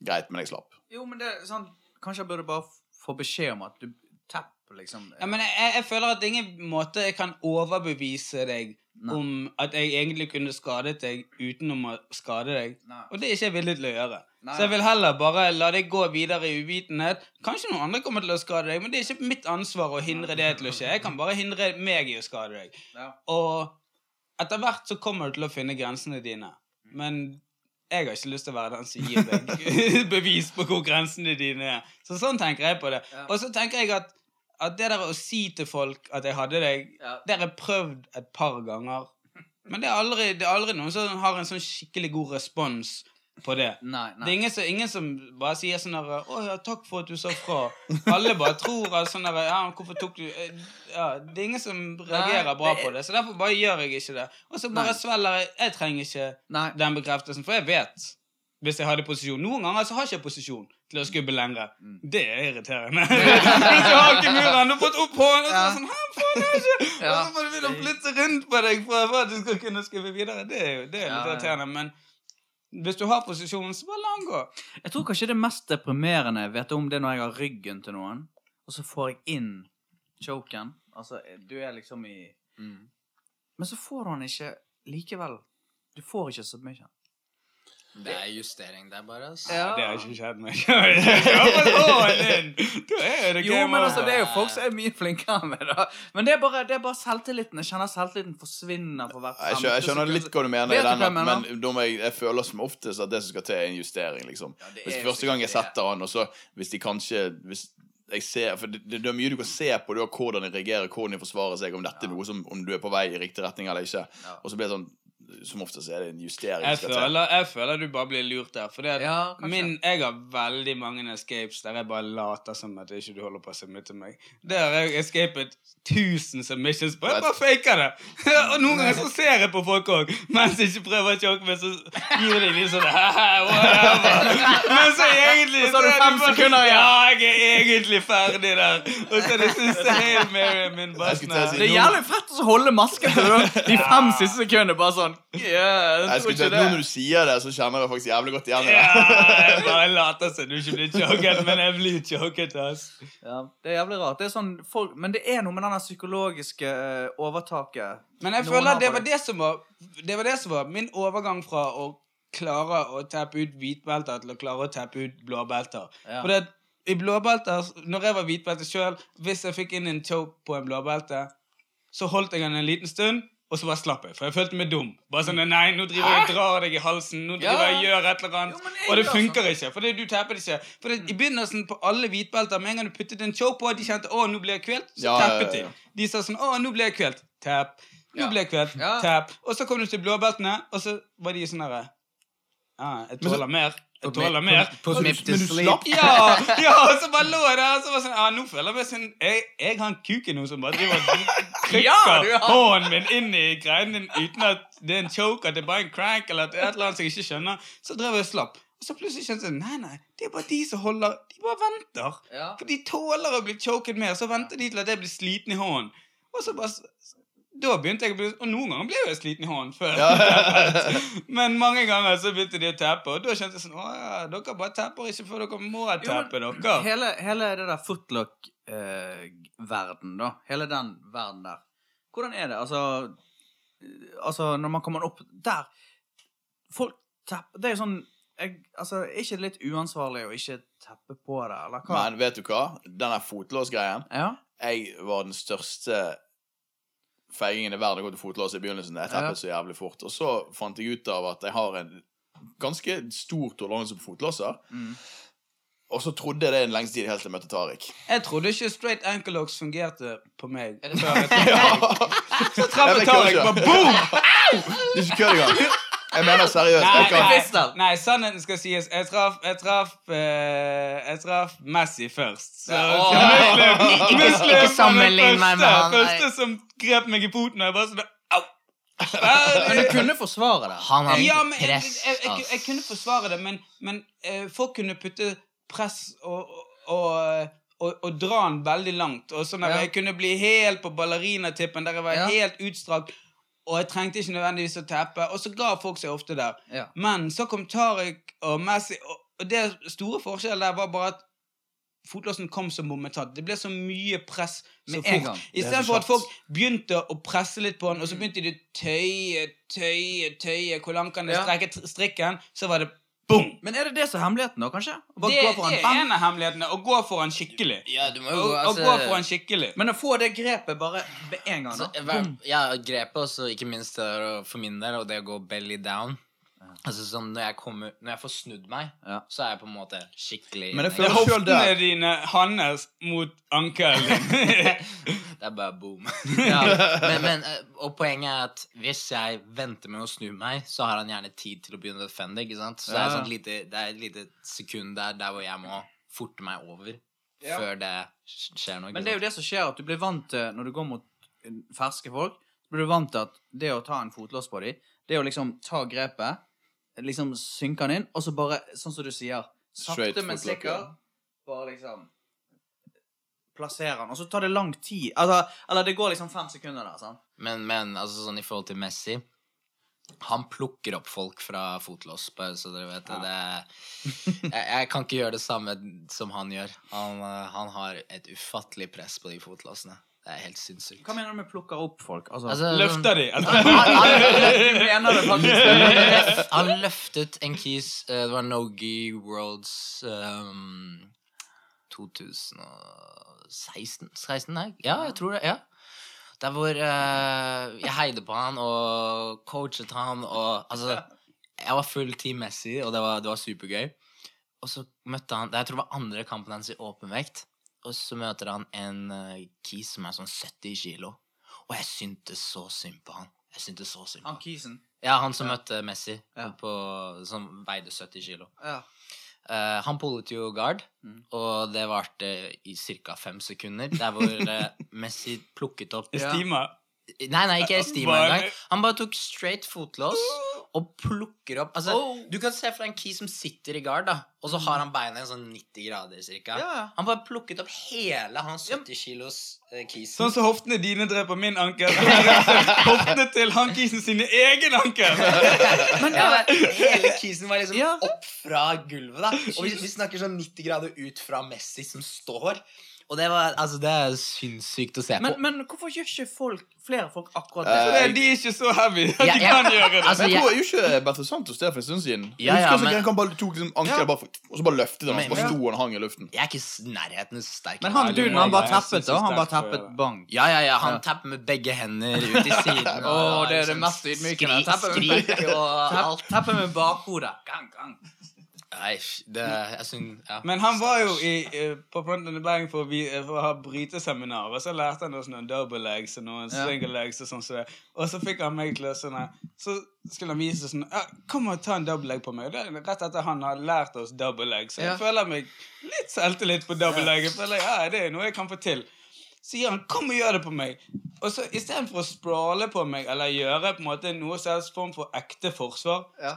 Greit, men jeg slapp. Jo, men det er sånn Kanskje jeg burde bare få beskjed om at du tapper, liksom. Ja, men jeg, jeg- føler at ingen måte jeg kan overbevise deg Nei. om at jeg egentlig kunne skadet deg utenom å skade deg. Nei. Og det er ikke jeg villig til å gjøre. Nei. Så jeg vil heller bare la deg gå videre i uvitenhet. Kanskje noen andre kommer til å skade deg, men det er ikke mitt ansvar å hindre det til å skje. Jeg kan bare hindre meg i å skade deg. Ja. Og etter hvert så kommer du til å finne grensene dine. Men jeg har ikke lyst til å være den som gir deg bevis på hvor grensene dine er. Så sånn tenker jeg på det. Og så tenker jeg at, at det der å si til folk at jeg hadde deg, Ja. det har jeg prøvd et par ganger. Men det er aldri, det er aldri noen som har en sånn skikkelig god respons på det. Nei, Det er ingen som, ingen som bare sier sånn herre 'Å ja, takk for at du sa fra'. Alle bare tror at sånn herre 'Ja, hvorfor tok du Ja, Det er ingen som reagerer Nei, bra det er- på det, så derfor bare gjør jeg ikke det. Og så bare Nei. svelger jeg Jeg trenger ikke nei. den bekreftelsen, for jeg vet hvis jeg hadde posisjon. Noen ganger så har jeg ikke posisjon til å skubbe lengre. Mm. Det er irriterende. Hvis du har ikke muren, du har fått opp hånden, og så sånn Hæ, faen, det er ikke Ja. Og så må du begynne å flytte rundt på deg for for at du skal kunne skubbe videre. Det er jo det er irriterende, men hvis du har posisjonen, så bare la den gå. Jeg tror kanskje det mest deprimerende jeg vet om, det er når jeg har ryggen til noen, og så får jeg inn choken. Altså, du er liksom i Mm. Men så får du han ikke likevel. Du får ikke submission. Det er justering, det er bare Altså. Ja. Det har ikke skjedd meg. Da Jo, men altså, det er jo folk som er mye flinkere med det. Men det er bare, det er bare selvtilliten. Jeg kjenner selvtilliten forsvinner for hvert skjønner, jeg skjønner litt hva du mener, i den, men jeg, jeg føler som oftest at det som skal til, er en justering. liksom. Hvis Første gang jeg setter han, og så hvis de kanskje hvis jeg ser, for det, det er mye du kan se på og hvordan de reagerer, hvordan de forsvarer seg, om dette er noe som, om du er på vei i riktig retning eller ikke. Og så blir det sånn Som oftest er det en justering. Jeg skal føler, jeg føler du bare blir lurt der. For Ja, min, jeg har veldig mange escapes der jeg bare later som at ikke du holder på å submitte meg. Der har jeg escapet 1000 submissions på. Jeg bare faker det. Og noen ganger så ser jeg på folk òg. Mens jeg ikke prøver å choke meg, så gjør de litt sånn Men så egentlig Og så har du fem sekunder igjen. Ja, jeg er egentlig ferdig der. Og så er det siste Hail Mary min si- Det er jævlig fett å holde masken til de fem siste sekundene. Bare sånn yeah, Jeg jeg tror skulle ikke det. Nå når du sier det, så kjenner jeg faktisk jævlig godt igjen i Ja, det. jeg bare later som du ikke blir choket, men jeg blir choket, ass. Ja, det er jævlig rart. Det er sånn, folk, men det er noe med denne psykologiske eh, overtaket. Men jeg Noen føler det var det som var Det var det som var min overgang fra å klare å tappe ut hvitbelter til å klare å tappe ut blåbelter. Ja. For det, i blåbelter, når jeg var hvitbelte sjøl, hvis jeg fikk inn en choke på en blåbelte, så holdt jeg den en liten stund. Og så bare slapp jeg, for jeg følte meg dum. Bare sånn, nei, nå driver jeg og drar deg i halsen, nå driver jeg og gjør et eller annet. Jo, og det funker ikke, for det, du tapper det ikke. For det, I begynnelsen på alle hvitbelter, med en gang du puttet en choke på, de kjente å, nå blir jeg kvelt, så Ja, tappet de. De sa sånn å, nå blir jeg kvelt. Tapp. Nå ble jeg kvelt. Tapp. Og så kom du til blåbeltene, og så var de sånn herre ah, Jeg tåler mer. Jeg tåler mer. Men du slapp. Ja, ja, og så bare lå jeg der, og så var sånn ja, Nå føler jeg meg sånn Jeg, jeg har en kuken nå som bare driver og trykker Ja, hånden min inn i greien din uten at det er en choke, at det er bare en crank, eller at det er et eller annet som jeg ikke skjønner. Så drev jeg og slapp. Og så plutselig kjente jeg Nei, nei, det er bare de som holder De bare venter. Ja. For de tåler å bli choket mer, så venter de til at jeg blir sliten i hånden. Og så bare Da begynte jeg å bli Og noen ganger ble jeg sliten i hånden før. Men mange ganger så begynte de å tappe, og da kjente jeg sånn Å ja, dere bare tapper ikke før dere må tappe, dere. Hele, hele det der footlock-verden, da. Hele den verden der. Hvordan er det? Altså, altså når man kommer opp der Folk tapper Det er jo sånn jeg, altså, Er ikke det litt uansvarlig å ikke teppe på det, eller hva? Men vet du hva? Den der fotlåsgreien Ja? Jeg var den største feigingen i verden å gå til fotlås i begynnelsen. Jeg teppet Ja. så jævlig fort. Og så fant jeg ut av at jeg har en ganske stor toleranse på fotlåser. Mm. Og så trodde jeg det en lengst tid helt til jeg møtte Tariq. Jeg trodde ikke straight ankle locks fungerte på meg. Er jeg Så Ja, traff jeg Tariq, bare boom! Det er ikke kødd engang. Jeg mener seriøst. Nei, Jeg nei, nei, sannheten skal sies. Jeg traff Jeg traff, eh, jeg traff Messi først. Så, oh. så. Muslim, Ikke- ikke Muslim var den sammenlign meg med første, han, nei. første som grep meg i poten. og jeg bare sånn Au! Men du kunne forsvare det. Han har ja, men jeg, press, jeg, jeg, ass. jeg kunne forsvare det, men, men eh, folk kunne putte press og, og, og, og dra den veldig langt. Og sånn at Ja. Jeg kunne bli helt på ballerinatippen, der jeg var Ja. helt utstrakt. Og jeg trengte ikke nødvendigvis å teppe. Og så ga folk seg ofte der. Ja. Men så kom Tariq og Messi, og, og det store forskjellen der var bare at fotlåsen kom som bommetatt. Det ble så mye press så Med en fort. Istedenfor at folk begynte å presse litt på den, og så begynte de å tøye, tøye, tøye Hvor langt kan Ja. strekke strikken? Så var det boom! Men er det det som er hemmeligheten, da, kanskje? Bare Det, gå for en det er en av hemmelighetene. Å gå for en skikkelig. Ja, du må jo gå altså, gå for en skikkelig. Men å få det grepet bare med en gang, altså, da. hver- Ja, grepet og ikke minst for min del, og det å gå belly down. Altså sånn, når jeg, kommer, når jeg får snudd meg, Ja. så er jeg på en måte skikkelig Men jeg Det er føler selv hoftene dine hans mot ankelen din. Det er bare boom. ja. men, men, eh, og poenget er at hvis jeg venter med å snu meg, så har han gjerne tid til å begynne å defende. ikke sant? Så det, er sånn lite, det er et lite sekund der, der hvor jeg må forte meg over Ja. før det skjer noe. Men det er jo det som skjer, at du blir vant til, når du går mot ferske folk, så blir du vant til at det å ta en fotlås på dem, det å liksom ta grepet, liksom synker den inn, og så bare, sånn som du sier, sakte, men sikkert, bare liksom Plasserer den, og så tar det lang tid. Altså, eller det går liksom fem sekunder der, Sånn. Men, men altså sånn i forhold til Messi Han plukker opp folk fra fotlås, bare så dere vet det. det er- jeg, jeg kan ikke gjøre det samme som han gjør. Han, eh, han har et ufattelig press på de fotlåsene. Det er helt sinnssykt. Hva mener du med plukker opp folk? Altså, Altså, Løfter de. han, han han, han løftet en kis uh, Det var Nogi Worlds um, 2016? 16, nei? Ja, jeg tror det. ja Der hvor uh, jeg heide på han og coachet han og Altså, jeg var full Team Messi, og det var, det var supergøy. Og så møtte han Jeg tror det var andre kampen hans i åpenvekt. Og så møter han en uh, kis som er sånn 70 kilo. Og jeg syntes så synd på han. Jeg syntes så synd på Han. Kisen. Ja, han som møtte Messi, Ja. på, som veide 70 kilo. Ja. Uh, han pullet jo guard, Mm. og det varte i ca. fem sekunder. Der hvor uh, Messi plukket opp Ja. Stima. Nei, nei, ikke Estima engang. Han bare tok straight fotlås og plukker opp Altså, Oh. Du kan se for deg en key som sitter i guard, da, og så har han beina i sånn 90 grader cirka. Ja. Han bare plukket opp hele hans 70 kilos uh, keys. Sånn som hoftene dine dreper min ankel. hoftene til han kisen sine egen ankel. Men ja, hele kisen var liksom Ja. opp fra gulvet, da. Og vi, vi snakker sånn 90 grader ut fra Messi som står. Og det var Altså, det er sinnssykt å se på. Men, men hvorfor gjør ikke folk, flere folk akkurat Eh, det? Uh, det- de er ikke så heavy at Ja, de ja. kan gjøre det. Altså, Men jeg jeg- tror jo ikke Bertil Santos det for en stund siden. Ja, jeg ja, husker men-. Han bare tok liksom ankelen Ja. bare, og så bare løftet han, og så bare sto han og hang i luften. Jeg er ikke nærheten sterk. Men han duden, han bare teppet, da. Han bare teppet gjøre. bang. Ja, ja, ja, han Ja. tapper med begge hender ut i siden. Å, det er det liksom mest ydmykende. skri- med begge- og alt. Tappe med bakhodet. Gang, gang. Nei, det Jeg synes, ja. Men han var jo i, eh, på Fronten i Bang for å, for å ha bryteseminar, og så lærte han oss noen double legs og noen Ja. single legs og sånn. Så. Og så fikk han meg til å sånn Så skulle han vise sånn ja, Kom og ta en double leg på meg. Det er rett etter han har lært oss double leg. Så jeg Ja. føler meg litt selvtillit på double leg. Jeg føler ja, det er noe jeg kan få til. Så sier han 'kom og gjør det på meg'. Og så istedenfor å sprale på meg eller gjøre på en måte noe slags form for ekte forsvar, Ja.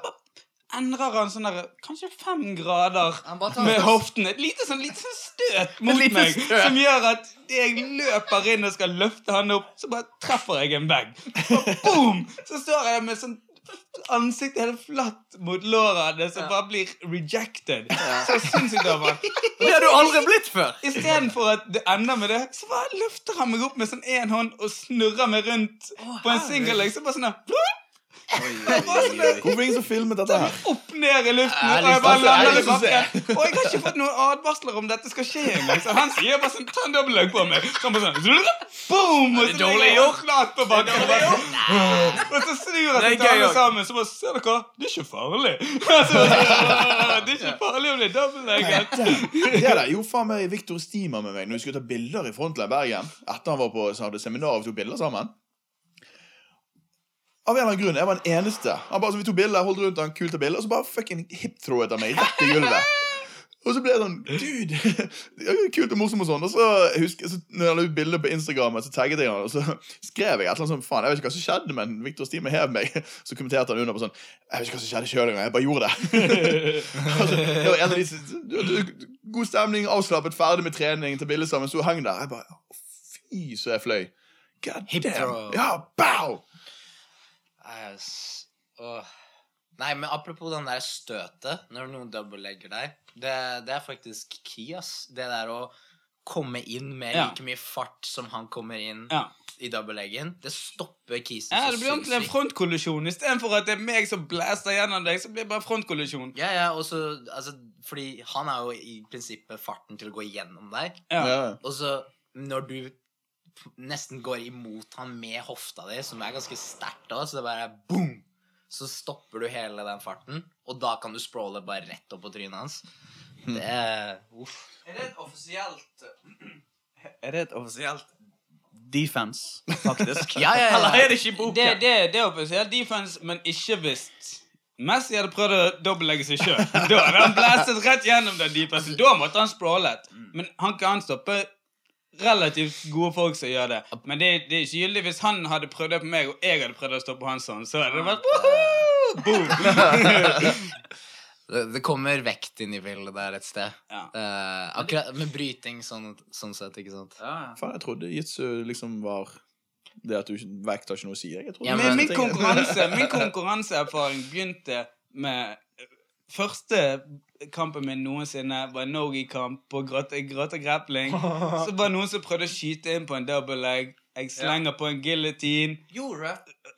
Endrer han sånn der kanskje fem grader med hoften. Et lite sånn, lite sånn støt mot lite meg støt. som gjør at jeg løper inn og skal løfte han opp, så bare treffer jeg en vegg. Og boom! Så står jeg med sånn ansiktet helt flatt mot låret som ja. bare blir rejected. Så sinnssykt han. Det har du aldri blitt før! Istedenfor at det ender med det, så bare løfter han meg opp med sånn én hånd og snurrer meg rundt på en single leg. Så bare sånn her, Hvorfor ingen som filmet dette her? opp ned i luften, og jeg bare lander i bakken. Og jeg har ikke fått noen advarsler om dette skal skje engang. Så han sier bare sånn, ta en dobbeltlegg på meg. Så han bare sånn, boom! Og så dårlig gjort. flat på bakken. Og, bare, og så snur jeg er seg til alle sammen, så bare, ser dere, det er ikke farlig. Altså, det er ikke farlig om det er dobbeltlegget. Det der jo faen meg Victor Stima med meg når vi skulle ta bilder i Frontline Bergen. Etter han var på så hadde seminar og tok bilder sammen. Av en eller annen grunn, jeg var den eneste. Han bare, så vi tok bilder, holdt rundt han, kult bilder, og så bare fucking hipthrowet han meg rett i gulvet. Og så ble jeg sånn Dude! Kult og morsomt og sånn. Og så husker så, når jeg la ut bilde på Instagram, så tagget jeg han, og så skrev jeg et eller annet sånn Faen, jeg vet ikke hva som skjedde, men Victor Stime hev meg. Så kommenterte han under på sånn Jeg vet ikke hva som skjedde sjøl engang, jeg bare gjorde det. altså, det var en av de God stemning, avslappet, ferdig med trening, til bilde sammen, sto og hang der. Jeg bare Fy, så jeg fløy. God Hip damn. throw. Ja, bow! Åh. Nei, men apropos den der støtet, når noen dobbeltlegger deg, det, det er faktisk key, ass. Det der å komme inn med Ja. like mye fart som han kommer inn Ja. i dobbeltleggen. Det stopper kisen Ja, det blir ordentlig en frontkollisjon. Istedenfor at det er meg som blaster gjennom deg, så blir det bare frontkollisjon. Ja, ja, og så, altså, fordi han er jo i prinsippet farten til å gå gjennom deg. Ja. Ja. Og så når du nesten går imot han med hofta di, som er ganske sterkt òg, så det bare er boom! Så stopper du hele den farten, og da kan du sprawle bare rett opp på trynet hans. Det er Uff. Er det et offisielt Er det et offisielt defense, faktisk? Ja, ja, ja. Eller er det ikke i boken? Det, det, det er offisielt defense, men ikke hvis Messi hadde prøvd å dobbeltlegge seg sjøl. Da hadde han blæstet rett gjennom den defensen. Da måtte han sprawlet. Men han kan stoppe relativt gode folk som gjør det. Men det, det er ikke gyldig hvis han hadde prøvd det på meg, og jeg hadde prøvd å stå på hans hånd, Så hadde det vært! Boom! Det, det kommer vekt inn i bildet der et sted. Ja. Uh, akkurat med bryting sånn, sånn sett, ikke sant. Ja. Faen, jeg trodde jitsu liksom var det at du ikke vekt har ikke noe å si. Jeg Ja, men, Min, konkurranse, min konkurranseerfaring begynte med eh, første kampen min noensinne var en no-gi-kamp på grotte, grappling. Så var det noen som prøvde å skyte inn på en double leg. Jeg slenger på en guillotine. Gjorde?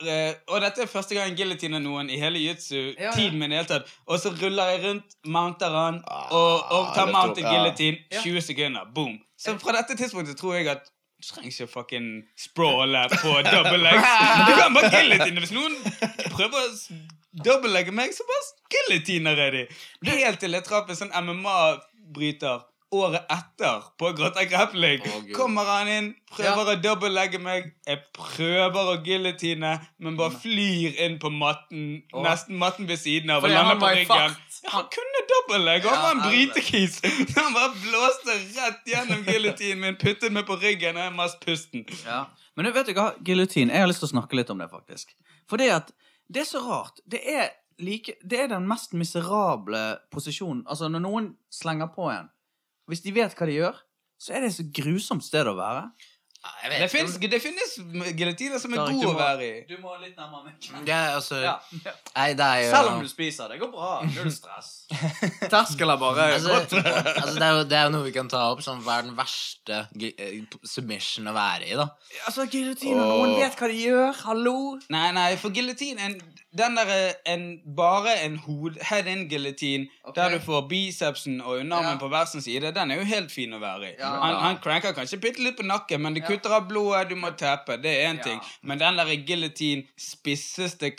Eh, og dette er første gang jeg giljotiner noen i hele Ja, jutsu-tiden ja. min. i hele tatt. Og så ruller jeg rundt, mounter han, Ah, og, og tar det mount tror- til guillotine. 20 sekunder. Boom. Så fra dette tidspunktet tror jeg at du trenger ikke fucking sprawle på double legs. Du kan bare guillotine. Hvis noen prøver å s- dobbeltlegge meg, så bare guillotiner jeg de. Helt til jeg traff en sånn MMA-bryter året etter på Grotta Grappling. Oh, Kommer han inn, prøver å dobbeltlegge meg. Jeg prøver å guillotine, men bare flyr inn på matten. oh. Nesten matten ved siden av og lander på ryggen. Ja, han kunne dobbeltlegge, han Ja, var en brytekis. Han bare blåste rett gjennom guillotinen min, puttet meg på ryggen, og jeg mast pusten. Ja. Men vet du hva, giljotin, jeg har lyst til å snakke litt om det, faktisk. Fordi at Det er så rart. Det er, like, det er den mest miserable posisjonen. Altså, når noen slenger på en Hvis de vet hva de gjør, så er det et så grusomt sted å være. Ja, Jeg vet Det finnes, det finnes gelatiner som er gode å være i. Du må litt nærmere meg. Ja, altså Ja. Nei, det er jo Selv om du spiser. Det går bra. Null stress. Terskelen bare altså, altså, det, er jo, det er jo noe vi kan ta opp. Sånn, hva er den verste eh, submission å være i, da? Altså, giljotin, og noen vet hva de gjør. Hallo? Nei, nei, for giljotin en, Den der en, Bare en hod, head-in-giljotin okay. der du får bicepsen og underarmen Ja. på hver sin side, den er jo helt fin å være i. Ja. Han, han cranker kanskje bitte litt på nakken, men det Ja. Kutter av blodet, du må teppe. Det er én ting. Men den der giljotin, spisseste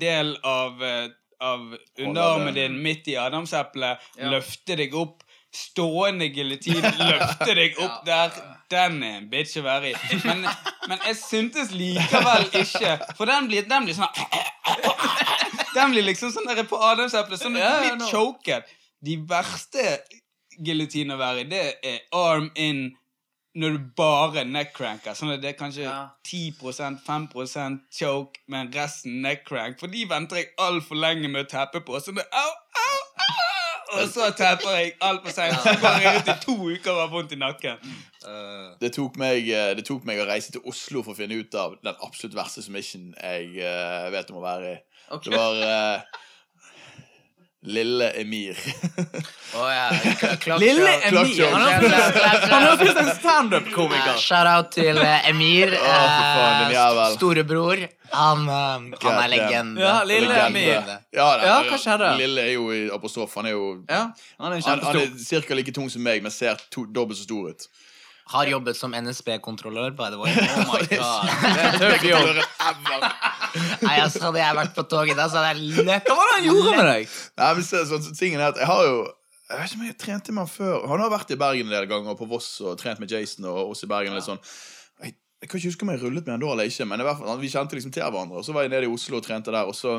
del av, eh, av underarmen din midt i adamseplet, Ja. løfter deg opp. Stående giljotin løfter deg opp der. Den er en bitch å være i. Men, men jeg syntes likevel ikke For den blir, den blir sånn Den blir liksom sånn der på adamseplet. Sånn litt choket. De verste giljotinene å være i, det er arm in når du bare neck-cranker. Sånn at det er kanskje Ja. 10 5% choke, men resten neck-crank. For de venter jeg altfor lenge med å teppe på. Sånn at au, au, au, Og så tepper jeg altfor seint. Så går jeg ut i to uker og har vondt i nakken. Det tok, meg, eh, det tok meg å reise til Oslo for å finne ut av den absolutt verste submission jeg eh, vet om å være i. Okay. Det var eh, Lille Emir. oh, ja. Lille. Emir. Han har ut som en standup-komiker. Shout-out til eh, Emir. Eh, jævel. Storebror. Han, eh, han er legende. Ja, Lille Emir. Ja, det- Ja, hva skjedde? Lille er jo i apostrof. Han er jo Ja, han er han, han er ca. like tung som meg, men ser to, dobbelt så stor ut. Har jobbet som NSB-kontrollør, by the way. Oh my god. Det er tøff jobb. Nei, altså, Hadde jeg vært på toget da, så hadde jeg løpt. Hva var det han gjorde med deg? Nei, men se, så, så, tingen er at jeg har jo Jeg vet ikke om jeg trente med han før. Han har vært i Bergen en del ganger, og på Voss, og trent med Jason og oss i Bergen. Ja. litt sånn. Jeg, jeg kan ikke huske om jeg rullet med han da eller ikke, men i hvert fall, vi kjente liksom til hverandre. Og så var jeg nede i Oslo og trente der, og så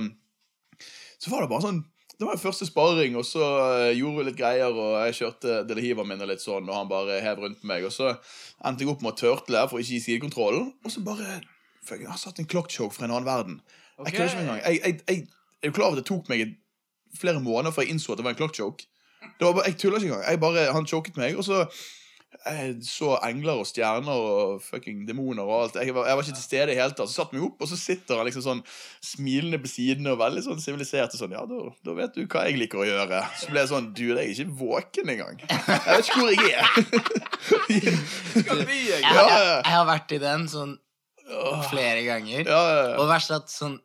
Så var det bare sånn Det var første sparring, og så eh, gjorde vi litt greier, og jeg kjørte Delehiva min og litt sånn, og han bare hev rundt meg, og så endte jeg opp med å tørtle for ikke gi sidekontrollen, og så bare Jeg har satt en clock fra en annen verden. Jeg kødder ikke engang. Jeg, jeg, jeg, jeg er jo klar over at det tok meg flere måneder før jeg innså at det var en clock. Det var bare, jeg tuller ikke engang. Jeg bare, han choket meg, og så jeg så engler og stjerner og fucking demoner og alt. Jeg var, jeg var ikke til stede i hele tatt. Så satte meg opp, og så sitter han liksom sånn smilende på siden og veldig sånn sivilisert. og Sånn, ja, da, da vet du hva jeg liker å gjøre. Så ble jeg sånn Du, jeg er ikke våken engang. Jeg vet ikke hvor jeg er. Skal vi, Jeg, jeg? Jeg, jeg har vært i den sånn flere ganger. Ja, ja, ja. Og verst er at sånn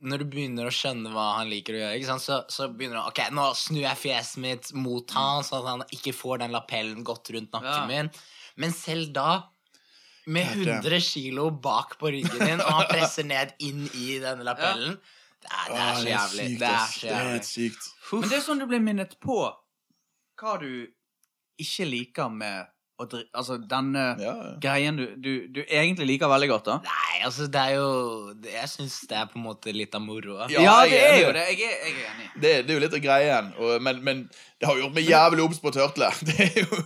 når du begynner å skjønne hva han liker å gjøre, ikke sant? Så, så begynner han Ok, nå snur jeg fjeset mitt mot han, sånn at han ikke får den lapellen godt rundt nakken Ja. min. Men selv da, med 100 kilo bak på ryggen din, og han presser ned inn i denne lapellen det, er, det er så jævlig. Det er så Det er jævlig. Men det er sånn du blir minnet på hva du ikke liker med dri... Altså den Ja, ja. greien du, du, du egentlig liker veldig godt, da. Nei, altså, det er jo det- Jeg syns det er på en måte litt av moroa. Ja, Ja, det er er jo det. Jeg er, jeg er enig. Det, det er jo litt av greien. Og, men, men det har gjort meg jævlig obs på tørtle. Det er jo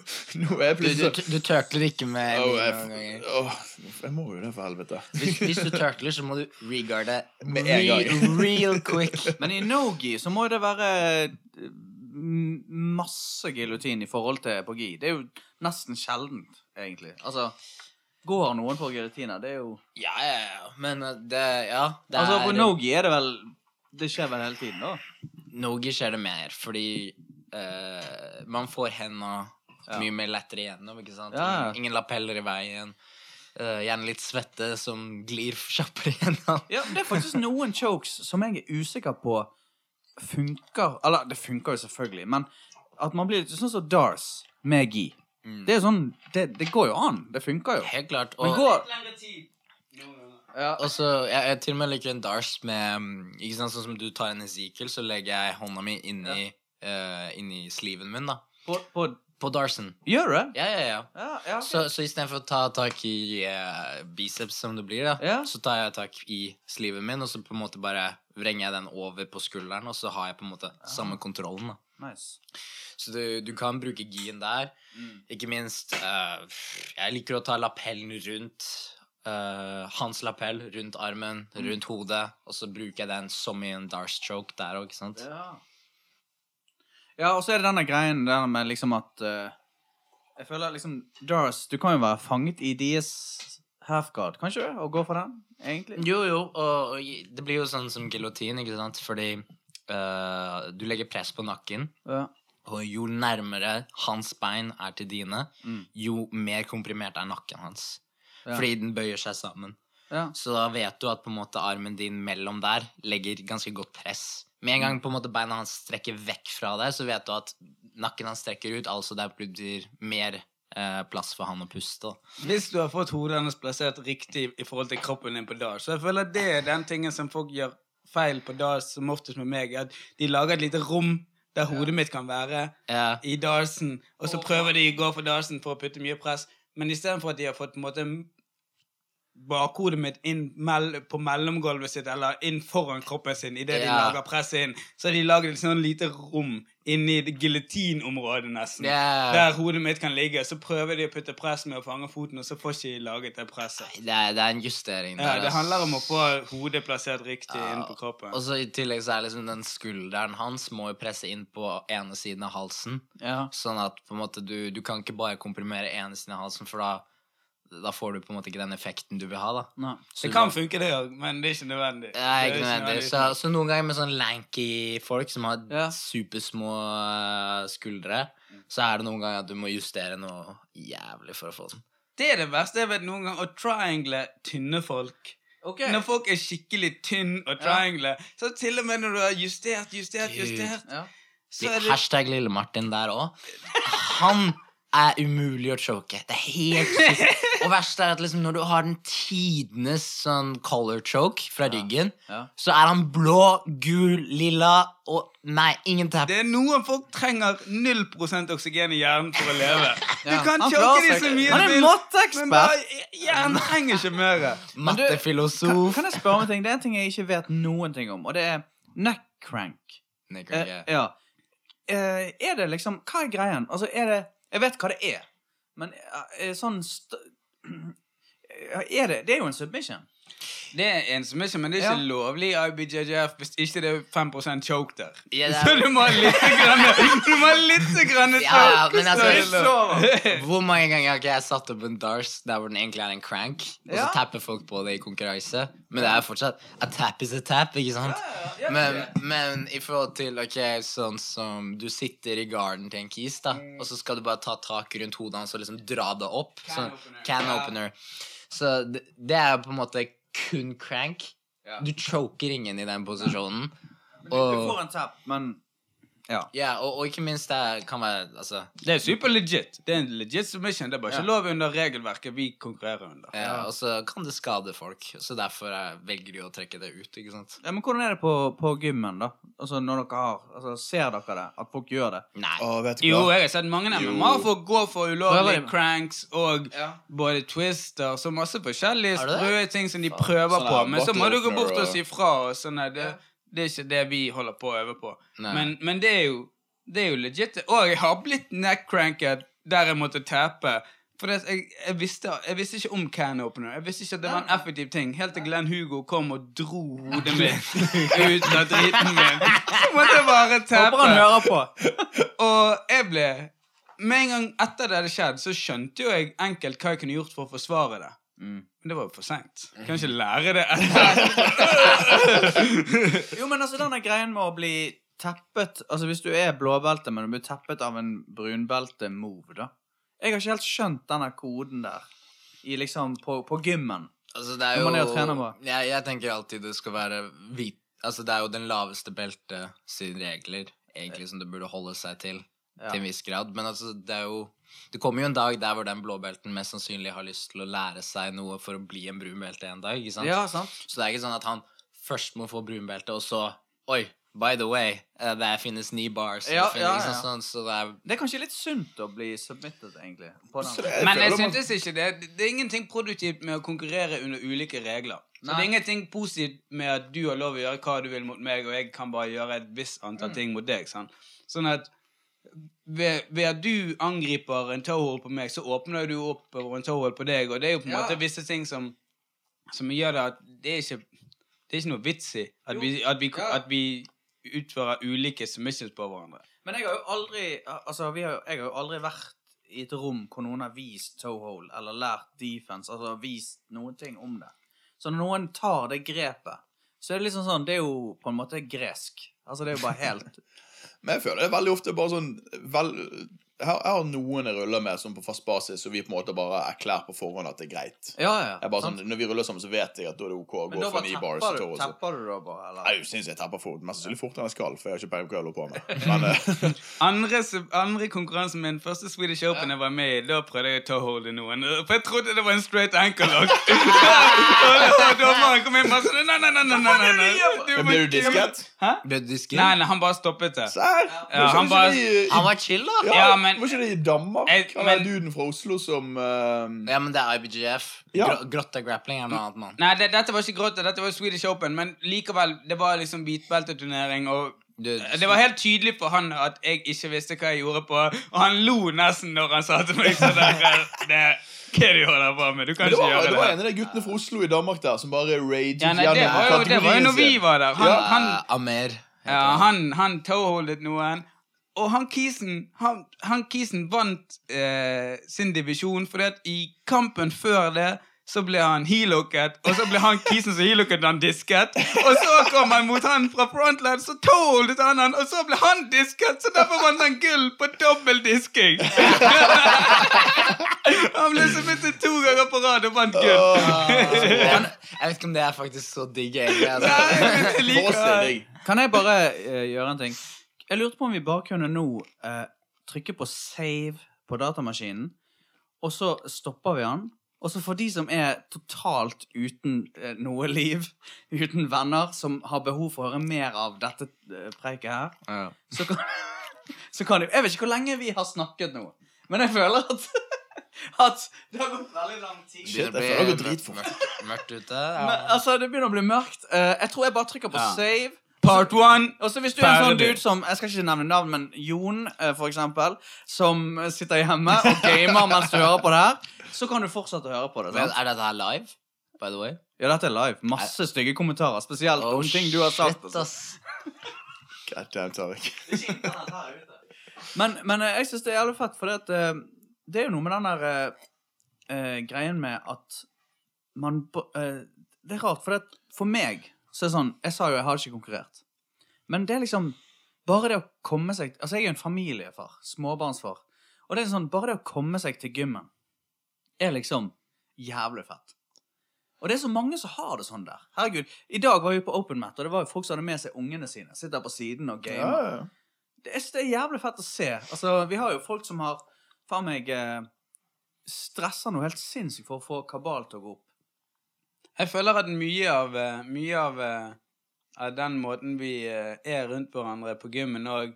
Nå er jeg Du, du, plutselig du tørtler ikke med oh, jeg, åh, jeg må jo det, for helvete. Hvis, hvis du tørtler, så må du regarde Med en gang. real, real quick. Men i no-gi så må det være masse giljotin i forhold til på gi. Det er jo nesten sjeldent, egentlig. Altså, går noen på giljotiner? Det er jo Ja, ja, ja. Men uh, det Ja. Det Altså, på no-gi er det vel Det skjer vel hele tiden, da? Nogi skjer det mer, fordi uh, Man får henda mye mer lettere igjennom, ikke sant? Ja, ja. Ingen lapeller i veien. Uh, gjerne litt svette som glir kjappere igjennom. Ja, det er faktisk noen chokes som jeg er usikker på funker Eller, det funker jo selvfølgelig, men at man blir litt sånn som Dars med Gi. Mm. Det er sånn det, det går jo an. Det funker jo. Helt klart. Men Og, går ja. og så, jeg, jeg til og med liker en dars med mm, Ikke sant, Sånn som du tar en Ezekiel, så legger jeg hånda mi inni, eh, inni sliven min, da. på, på, På darsen. Gjør du det? Ja, ja, ja. Ja, ja. okay. Så, så istedenfor å ta tak i uh, biceps, som det blir, da, Ja. så tar jeg tak i sliven min, og så på en måte bare vrenger jeg den over på skulderen, og så har jeg på en måte samme kontrollen. da. Nice. Så du, du kan bruke gien der. Mm. Ikke minst uh, Jeg liker å ta lapellen rundt uh, hans lapell, rundt armen, Mm. rundt hodet, og så bruker jeg den som i en darstroke der òg, ikke sant? Ja. Ja, og så er det denne greien der med liksom at eh, Jeg føler liksom Dars Du kan jo være fanget i deres halfguard, kan ikke du? Og gå for den, egentlig? Jo, jo, og, og det blir jo sånn som giljotin, ikke sant? Fordi eh, du legger press på nakken. Ja. Og jo nærmere hans bein er til dine, Mm. jo mer komprimert er nakken hans. Ja. Fordi den bøyer seg sammen. ja. Så da vet du at på en måte armen din mellom der legger ganske godt press. Med en gang på en måte beina hans strekker vekk fra deg, så vet du at nakken hans strekker ut, altså det blir mer eh, plass for han å puste. Hvis du har fått hodet hennes plassert riktig i forhold til kroppen din på DAS, så jeg føler det er den tingen som folk gjør feil på DAS, som oftest med meg, at de lager et lite rom der hodet mitt kan være Ja. i DAS-en, og så prøver de å gå for DAS-en for å putte mye press, men istedenfor at de har fått en måte bakhodet mitt inn mell på mellomgulvet sitt, eller inn foran kroppen sin idet de lager presset inn, så har de laget et sånn lite rom inni det giljotinområdet, nesten. Ja. Der hodet mitt kan ligge. Så prøver de å putte press med å fange foten, og så får ikke de laget det presset. Det er, det er en justering Ja, det handler om å få hodet plassert riktig Ja, inn på kroppen. Og så i tillegg så er liksom den skulderen hans må jo presse inn på ene siden av halsen. ja. Sånn at på en måte du, du kan ikke bare komprimere ene siden av halsen, for da, da får du på en måte ikke den effekten du vil ha, da. Nei. Det kan da- funke, det òg, men det er ikke nødvendig. Det er ikke Det nødvendig. Så, så noen ganger med sånn lanky folk som har Ja. supersmå eh, skuldre, så er det noen ganger at du må justere noe jævlig for å få den. Det er det verste jeg vet noen gang, å triangle tynne folk. Okay. Når folk er skikkelig tynn og triangle, så til og med når du har justert, justert, Gud. justert, Ja. så er det Hashtag Lille Martin der òg. Han er umulig å choke. Det er helt sykt. Og verst er at liksom når du har den tidenes sånn color choke fra ryggen, Ja. så er han blå, gul, lilla og Nei, ingen tap. Det er noen folk trenger 0% oksygen i hjernen for å leve. Du kan choke dem de så mye du vil, men bare hjernen trenger ikke mer. Mattefilosof. Kan, kan jeg spørre om en ting? Det er en ting jeg ikke vet noen ting om, og det er neck crank. Nigger, Eh, yeah. ja. Eh, er det liksom Hva er greien? Altså, er det Jeg vet hva det er, men eh, sånn st er det, det er jo en submission. Det er en submission, men det er ikke Ja. lovlig i IBJJF hvis ikke det er 5 choke der. Ja, er- Så du må ha litt grann, Du må ha litt grann Ja, choke. men altså-. Hvor mange ganger har ikke jeg satt opp en dars der hvor den egentlig er en crank, og så Ja. tapper folk på det i konkurranse? Men det er fortsatt A tap is a tap, ikke sant? Men, men i forhold til ok, sånn som du sitter i garden til en kis, da, og så skal du bare ta tak rundt hodet hans og liksom dra det opp. Can Sånn, opener. can Ja. opener. Så det, det er på en måte kun crank. Ja. Du choker ingen i den posisjonen. Du, du får en tap, men Ja. ja, og, og ikke minst det kan være Altså Det er super legit. Det er en legit submission. Det er bare ikke lov under regelverket vi konkurrerer under. ja, Og så kan det skade folk, så derfor velger de å trekke det ut. ikke sant? ja. Men hvordan er det på, på gymmen, da? Altså, når dere har altså, Ser dere det? At folk gjør det? Nei. Å, vet du Jo, jeg har sett mange. MMA-folk gå for ulovlige cranks og Ja. både twister så masse forskjellige sprø ting som de prøver Sånn på. Men så må du gå bort og si fra. Og sånn er det, det er ikke det vi holder på å øve på. Men, men det er jo Det er jo legit. Og jeg har blitt neck-cranket der jeg måtte tape. For det, jeg, jeg, visste, jeg visste ikke om can opener. Jeg visste ikke at det var en effektiv ting. Helt til Glenn Hugo kom og dro hodet mitt ut av driten min. Så måtte jeg bare Håper han tape. hører på. Og jeg ble Med en gang etter det hadde skjedd, så skjønte jo jeg enkelt hva jeg kunne gjort for å forsvare det. Mm. Men det var jo for seint. Kan ikke lære det. Jo, men altså, denne greien med å bli teppet Altså, hvis du er blåbelte, men du blir teppet av en brunbelte-move, da Jeg har ikke helt skjønt denne koden der i liksom på, på gymmen. Altså, det er jo man er trener jeg, jeg tenker alltid det skal være hvit Altså, det er jo den laveste belte sine regler, egentlig, som det burde holde seg til. Ja. Til en viss grad. Men altså, det er jo Det kommer jo en dag der hvor den blåbelten mest sannsynlig har lyst til å lære seg noe for å bli en brunbelte en dag. ikke sant? Ja, sant? Så det er ikke sånn at han først må få brunbelte, og så Oi, by the way, eh, det finnes ni bars. Ja, det finnes, ja, ja. Sånn, så det er Det er kanskje litt sunt å bli submitted, egentlig. På den. det- Men jeg syntes ikke det. Det er ingenting produktivt med å konkurrere under ulike regler. Så Nei. det er ingenting positivt med at du har lov å gjøre hva du vil mot meg, og jeg kan bare gjøre et visst antall Mm. ting mot deg. Sant? Sånn at ved, ved at du angriper en toehold på meg, så åpner du opp en toehold på deg, og det er jo på en Ja. måte visse ting som, som gjør det at det er ikke det er ikke noe vits i at vi, at vi, Ja. at vi utfører ulike submissions på hverandre. Men jeg har jo aldri Altså, vi har, jeg har jo aldri vært i et rom hvor noen har vist toehold eller lært defense, altså vist noen ting om det. Så når noen tar det grepet, så er det liksom sånn Det er jo på en måte gresk. Altså, det er jo bare helt Men jeg føler det er veldig ofte bare sånn vel, jeg, har, jeg har noen jeg ruller med sånn på fast basis, så vi på en måte bare erklærer på forhånd at det er greit. Ja, ja. Jeg er bare sånn, Når vi ruller sammen, så vet jeg at da er det OK å gå for ni bars Men da tepper du da bare, eller? Jeg syns jeg tepper fort. mest sannsynlig fortere enn jeg skal, for jeg har ikke peiling på hva jeg holder på med. Men eh, Andre, andre konkurransen min, første Swedish Open jeg var med i, da prøvde jeg å ta hold i noen. For jeg trodde det var en straight ankle lock. og dommeren kom inn bare sånn Nei, nei, nei, nei, nei, nei, nei. Du disket? Hæ? Ble du disket? Nei, nei, han bare stoppet det. Serr? Ja, han bare- Han var chill, da. ja, Ja, men- Var ikke det i Danmark? Jeg- Han men- er duden fra Oslo som uh... Ja, men det er IBGF. Ja. Grotta grappling eller noe annet, mann. Nei, det, dette var ikke Grotta, dette var Swedish Open, men likevel, det var liksom hvitbelteturnering, og det var helt tydelig for han at jeg ikke visste hva jeg gjorde på, og han lo nesten når han sa til meg sånn der, det, hva er det du holder på med? Du kan ikke gjøre det Det var en av de guttene fra Oslo i Danmark der som bare raget Ja, nei, det var jo, det var jo når vi var der. Han, Ja. han, Amer. Ja, han, han toeholdet noen. Og han Kisen han, han Kisen vant eh, sin divisjon fordi at i kampen før det så ble han heelhocket, og så ble han Kisen som heelhocket han disket. Og så kom han mot han fra frontland, så tålte han han, og så ble han disket! Så derfor vant han gull på dobbel disking! han ble så submittet to ganger på rad og vant gull. Oh, jeg vet ikke om det er faktisk så digg, egentlig. Altså. Kan jeg bare uh, gjøre en ting? Jeg lurte på om vi bare kunne nå eh, trykke på save på datamaskinen, og så stopper vi den. Og så for de som er totalt uten eh, noe liv, uten venner, som har behov for å høre mer av dette eh, preiket her, Ja. så kan, så kan de Jeg vet ikke hvor lenge vi har snakket nå, men jeg føler at at det har gått veldig lang tid. Shit, Det går dritfort. Mørkt, mørkt ute. Men, altså, det begynner å bli mørkt. Uh, jeg tror jeg bare trykker på Ja. save. Part one. Og så hvis du er en sånn dude som Jeg skal ikke nevne navn, men Jon, eh, for eksempel, som sitter hjemme og gamer mens du hører på det her, så kan du fortsette å høre på det. Sant? er dette her live, by the way? Ja, dette er live. Masse stygge kommentarer, spesielt om ting du har sagt. shit, altså. ass. God damn, Tariq. Men, men eh, jeg syns det er jævlig fett, for det, at, eh, det er jo noe med den der eh, eh, greien med at man eh, Det er rart, for det, at for meg så er det sånn Jeg sa jo jeg har ikke konkurrert. Men det er liksom Bare det å komme seg Altså, jeg er jo en familiefar. Småbarnsfar. Og det er sånn Bare det å komme seg til gymmen er liksom jævlig fett. Og det er så mange som har det sånn der. Herregud, I dag var vi på Open Mat, og det var jo folk som hadde med seg ungene sine. Sitter på siden og Ja, gamer. ja. Det er, det er jævlig fett å se. Altså, vi har jo folk som har faen meg eh, stressa noe helt sinnssykt for å få kabal til å gå opp. Jeg føler at mye av, eh, mye av, eh, av den måten vi eh, er rundt hverandre på gymmen òg,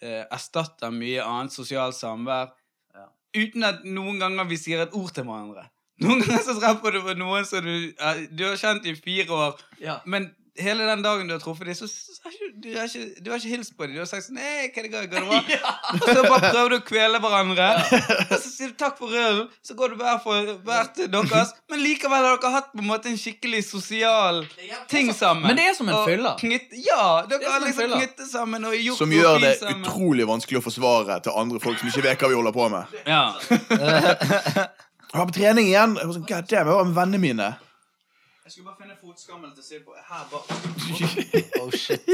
erstatter mye annet sosialt samvær. Ja. Uten at noen ganger vi sier et ord til hverandre. Noen ganger så treffer du på noen som du, du har kjent i fire år, Ja. men hele den dagen du har truffet dem, så, så har ikke, du, har ikke, du har ikke hilst på dem. Du har sagt sånn Hei, hva det går, går det bra? Og så bare prøver du å kvele hverandre. Og så sier du takk for ølen, så går du hver for hvert deres. Men likevel har dere hatt på en måte en skikkelig sosial ting sammen. Men det er som en fylla. ja, dere er har liksom knyttet sammen og gjort Som gjør det sammen. utrolig vanskelig å forsvare til andre folk som ikke vet hva vi holder på med. Ja. Jeg var på trening igjen. Jeg var sånn, God damn, jeg var med vennene mine. Jeg skulle bare finne fotskammel til å se på her bak. Oh, shit.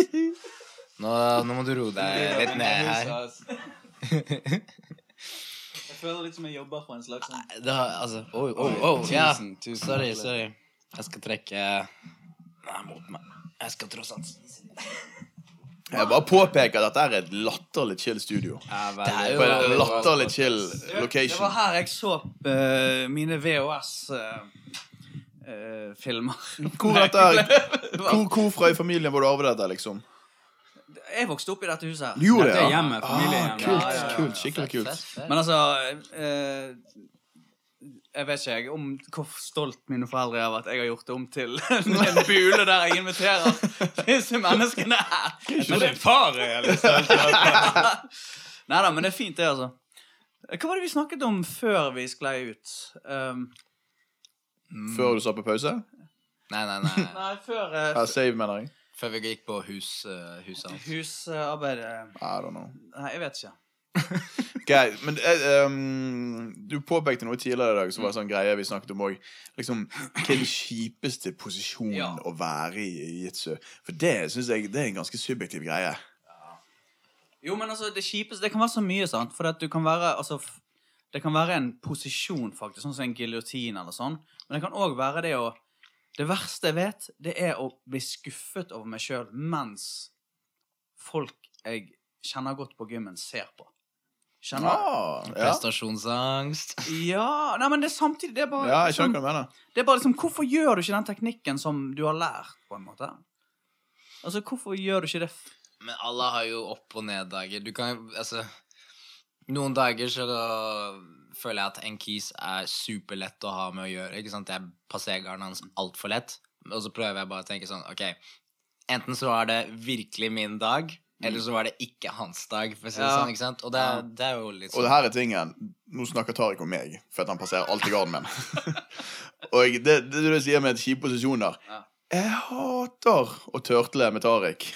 Nå, nå må du roe deg litt ned her. Jeg føler litt som jeg jobber for en slags sånn altså oh, oh, oi. Tusen, tusen Sorry, sorry. Jeg skal trekke Nei, mot meg. Jeg skal tross alt Jeg bare påpeker at dette er et latterlig chill studio. Ja, Det er jo en latterlig chill Det var her jeg så uh, mine VHS-filmer. Hvor, dette er, hvor, hvor fra i familien var du arvet dette, liksom? jeg vokste opp i dette huset. her. Du gjorde Dette det, er ja? hjemmet, familiehjemmet. Ah, kult, Ja, ja, ja. kult, skikkelig kult. Fett, fett. Men altså eh, Jeg vet ikke jeg om hvor stolt mine foreldre er av at jeg har gjort det om til en bule der jeg inviterer disse menneskene her. Men det er far jeg liksom. Nei da, men det er fint, det, altså. Hva var det vi snakket om før vi sklei ut? Um, Før du sa på pause? Nei, nei, nei. nei, før uh, Ja, save, mener jeg. Før vi gikk på hus, uh, huset hans. husarbeid uh, I don't know. Nei, jeg vet ikke. Ok, men eh, um, Du påpekte noe tidligere i dag som var sånn greie vi snakket om òg. Liksom, hva er den kjipeste posisjonen Ja. å være i i jitsu? For det synes jeg det er en ganske subjektiv greie. Jo, men altså, det kjipeste Det kan være så mye, sant? For at du kan være Altså, f- det kan være en posisjon, faktisk, sånn som en giljotin eller sånn. Men det kan òg være det å Det verste jeg vet, det er å bli skuffet over meg sjøl mens folk jeg kjenner godt på gymmen, ser på. Kjenner du? Ah, ja. Prestasjonsangst. Ja Nei, men det er samtidig Det er bare ja, jeg liksom, skjønner hva du mener. Det er bare liksom Hvorfor gjør du ikke den teknikken som du har lært, på en måte? Altså, hvorfor gjør du ikke det? Men alle har jo opp- og neddager. Du kan altså Noen dager så føler jeg at en keys er superlett å ha med å gjøre. Ikke sant? Jeg passerer garnet hans altfor lett. Og så prøver jeg bare å tenke sånn Ok, enten så var det virkelig min dag, eller så var det ikke hans dag. For å si det Ja. sånn, ikke sant? Og det, er- det er jo litt sånn. Og det her er tingen Nå snakker Tariq om meg, for at han passerer alltid garden min. og det, det du sier med kjipe posisjoner Ja. Jeg hater å tørtle med Tariq.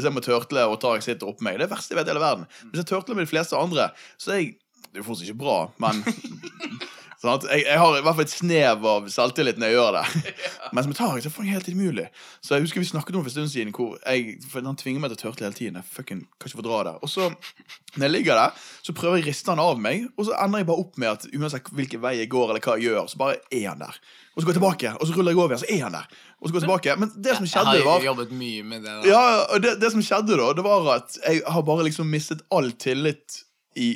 Hvis jeg må tørtle og Tariq sitter oppå meg. Det er det verste jeg vet i hele verden. Hvis jeg turtler med de fleste andre, så er jeg Det er jo fortsatt ikke bra, men sant? Jeg, jeg har i hvert fall et snev av selvtillit når jeg gjør det. Mens med Tariq så er det helt umulig. Så jeg husker vi snakket om for en stund siden hvor jeg, han tvinger meg til å tørtle hele tiden. Jeg fucking kan ikke få dra det. Og så, når jeg ligger der, så prøver jeg å riste han av meg, og så ender jeg bare opp med at uansett hvilken vei jeg går, eller hva jeg gjør, så bare er han der. Og så går jeg tilbake, og så ruller jeg over igjen, så er han der. Og så går jeg tilbake. Men det som Jeg skjedde, har jo var jobbet mye med det. da. ja, og det, det som skjedde da, det var at jeg har bare liksom mistet all tillit i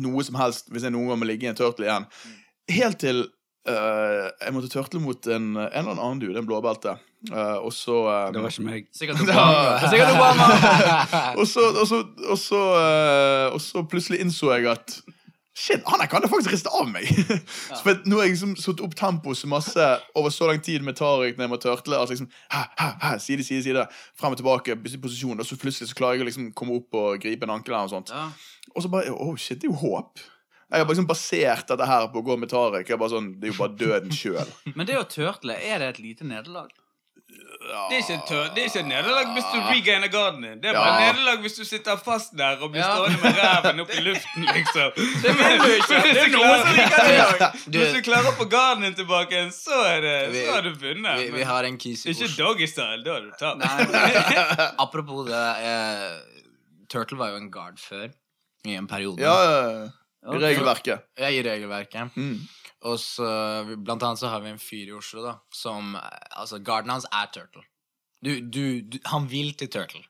noe som helst hvis jeg noen gang må ligge i en turtle igjen. Helt til Uh, jeg måtte tørtle mot en, en eller annen dude, en blåbelte. Uh, og så eh, Det var ikke meg. Sikkert Obama. Og så, og, så, og, så, eh, og så plutselig innså jeg at Shit, han her kan jeg faktisk riste av meg! så for Nå har jeg liksom satt opp tempoet så masse over så lang tid med Tariq når jeg må tørtle. Altså liksom, hæ, hæ, hæ, side, side, side, frem og tilbake, posisjon, og så plutselig så klarer jeg å liksom komme opp og gripe en ankel her og sånt. Ja. Og så bare Oh shit, det er jo håp. Jeg har liksom basert dette her på å gå med bare sånn, Det er jo bare døden sjøl. Men det å tørtle, er det et lite nederlag? Det er ikke det er ikke et nederlag hvis du regainer garden din. Det er bare Ja. nederlag hvis du sitter fast der og blir Ja. stående med ræven opp i luften, liksom. Det vil du ikke. Det er noen som liker det. Hvis du klarer å få garden din tilbake igjen, så, er det, Vi- så har du vunnet. Vi, vi har en keys i ikke doggystyle, da har du tapt. Apropos det eh, Turtle var jo en guard før. I en periode. Ja, ja, ja. Regelverket. Ja, i regelverket. Mm. Og så, blant annet så har vi en fyr i Oslo da Som, altså garden hans er Turtle. Du, du, du, Han vil til Turtle.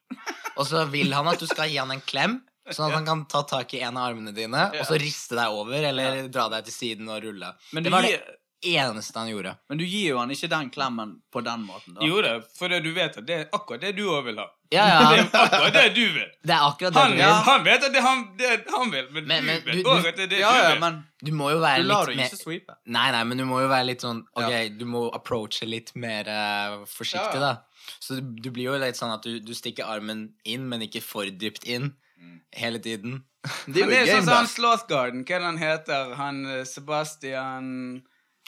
Og så vil han at du skal gi han en klem Sånn at han kan ta tak i en av armene dine Og så riste deg over Eller dra deg til siden og rulle. Men Det du, var det eneste han gjorde men du gir jo han ikke den klemmen på den måten. da. Jo da, for det du vet at det er akkurat det du òg vil ha. Ja, Det er akkurat det du vil. det er akkurat det Han, du vil, han vet at det han, det han vil, men, Men- men du vet òg at det er det Ja, du ja, vil. men Du må jo være du lar litt mer ikke sweepe. Nei, nei, men du må jo være litt sånn Ok, Ja. du må approache litt mer uh, forsiktig, Ja, ja. da. Så du, du blir jo litt sånn at du, du stikker armen inn, men ikke for dypt inn. Hele tiden. Det er jo gøy, et er sånn slothgarden, som han. Slåssgarden. Hva er det han heter? Han eh, Sebastian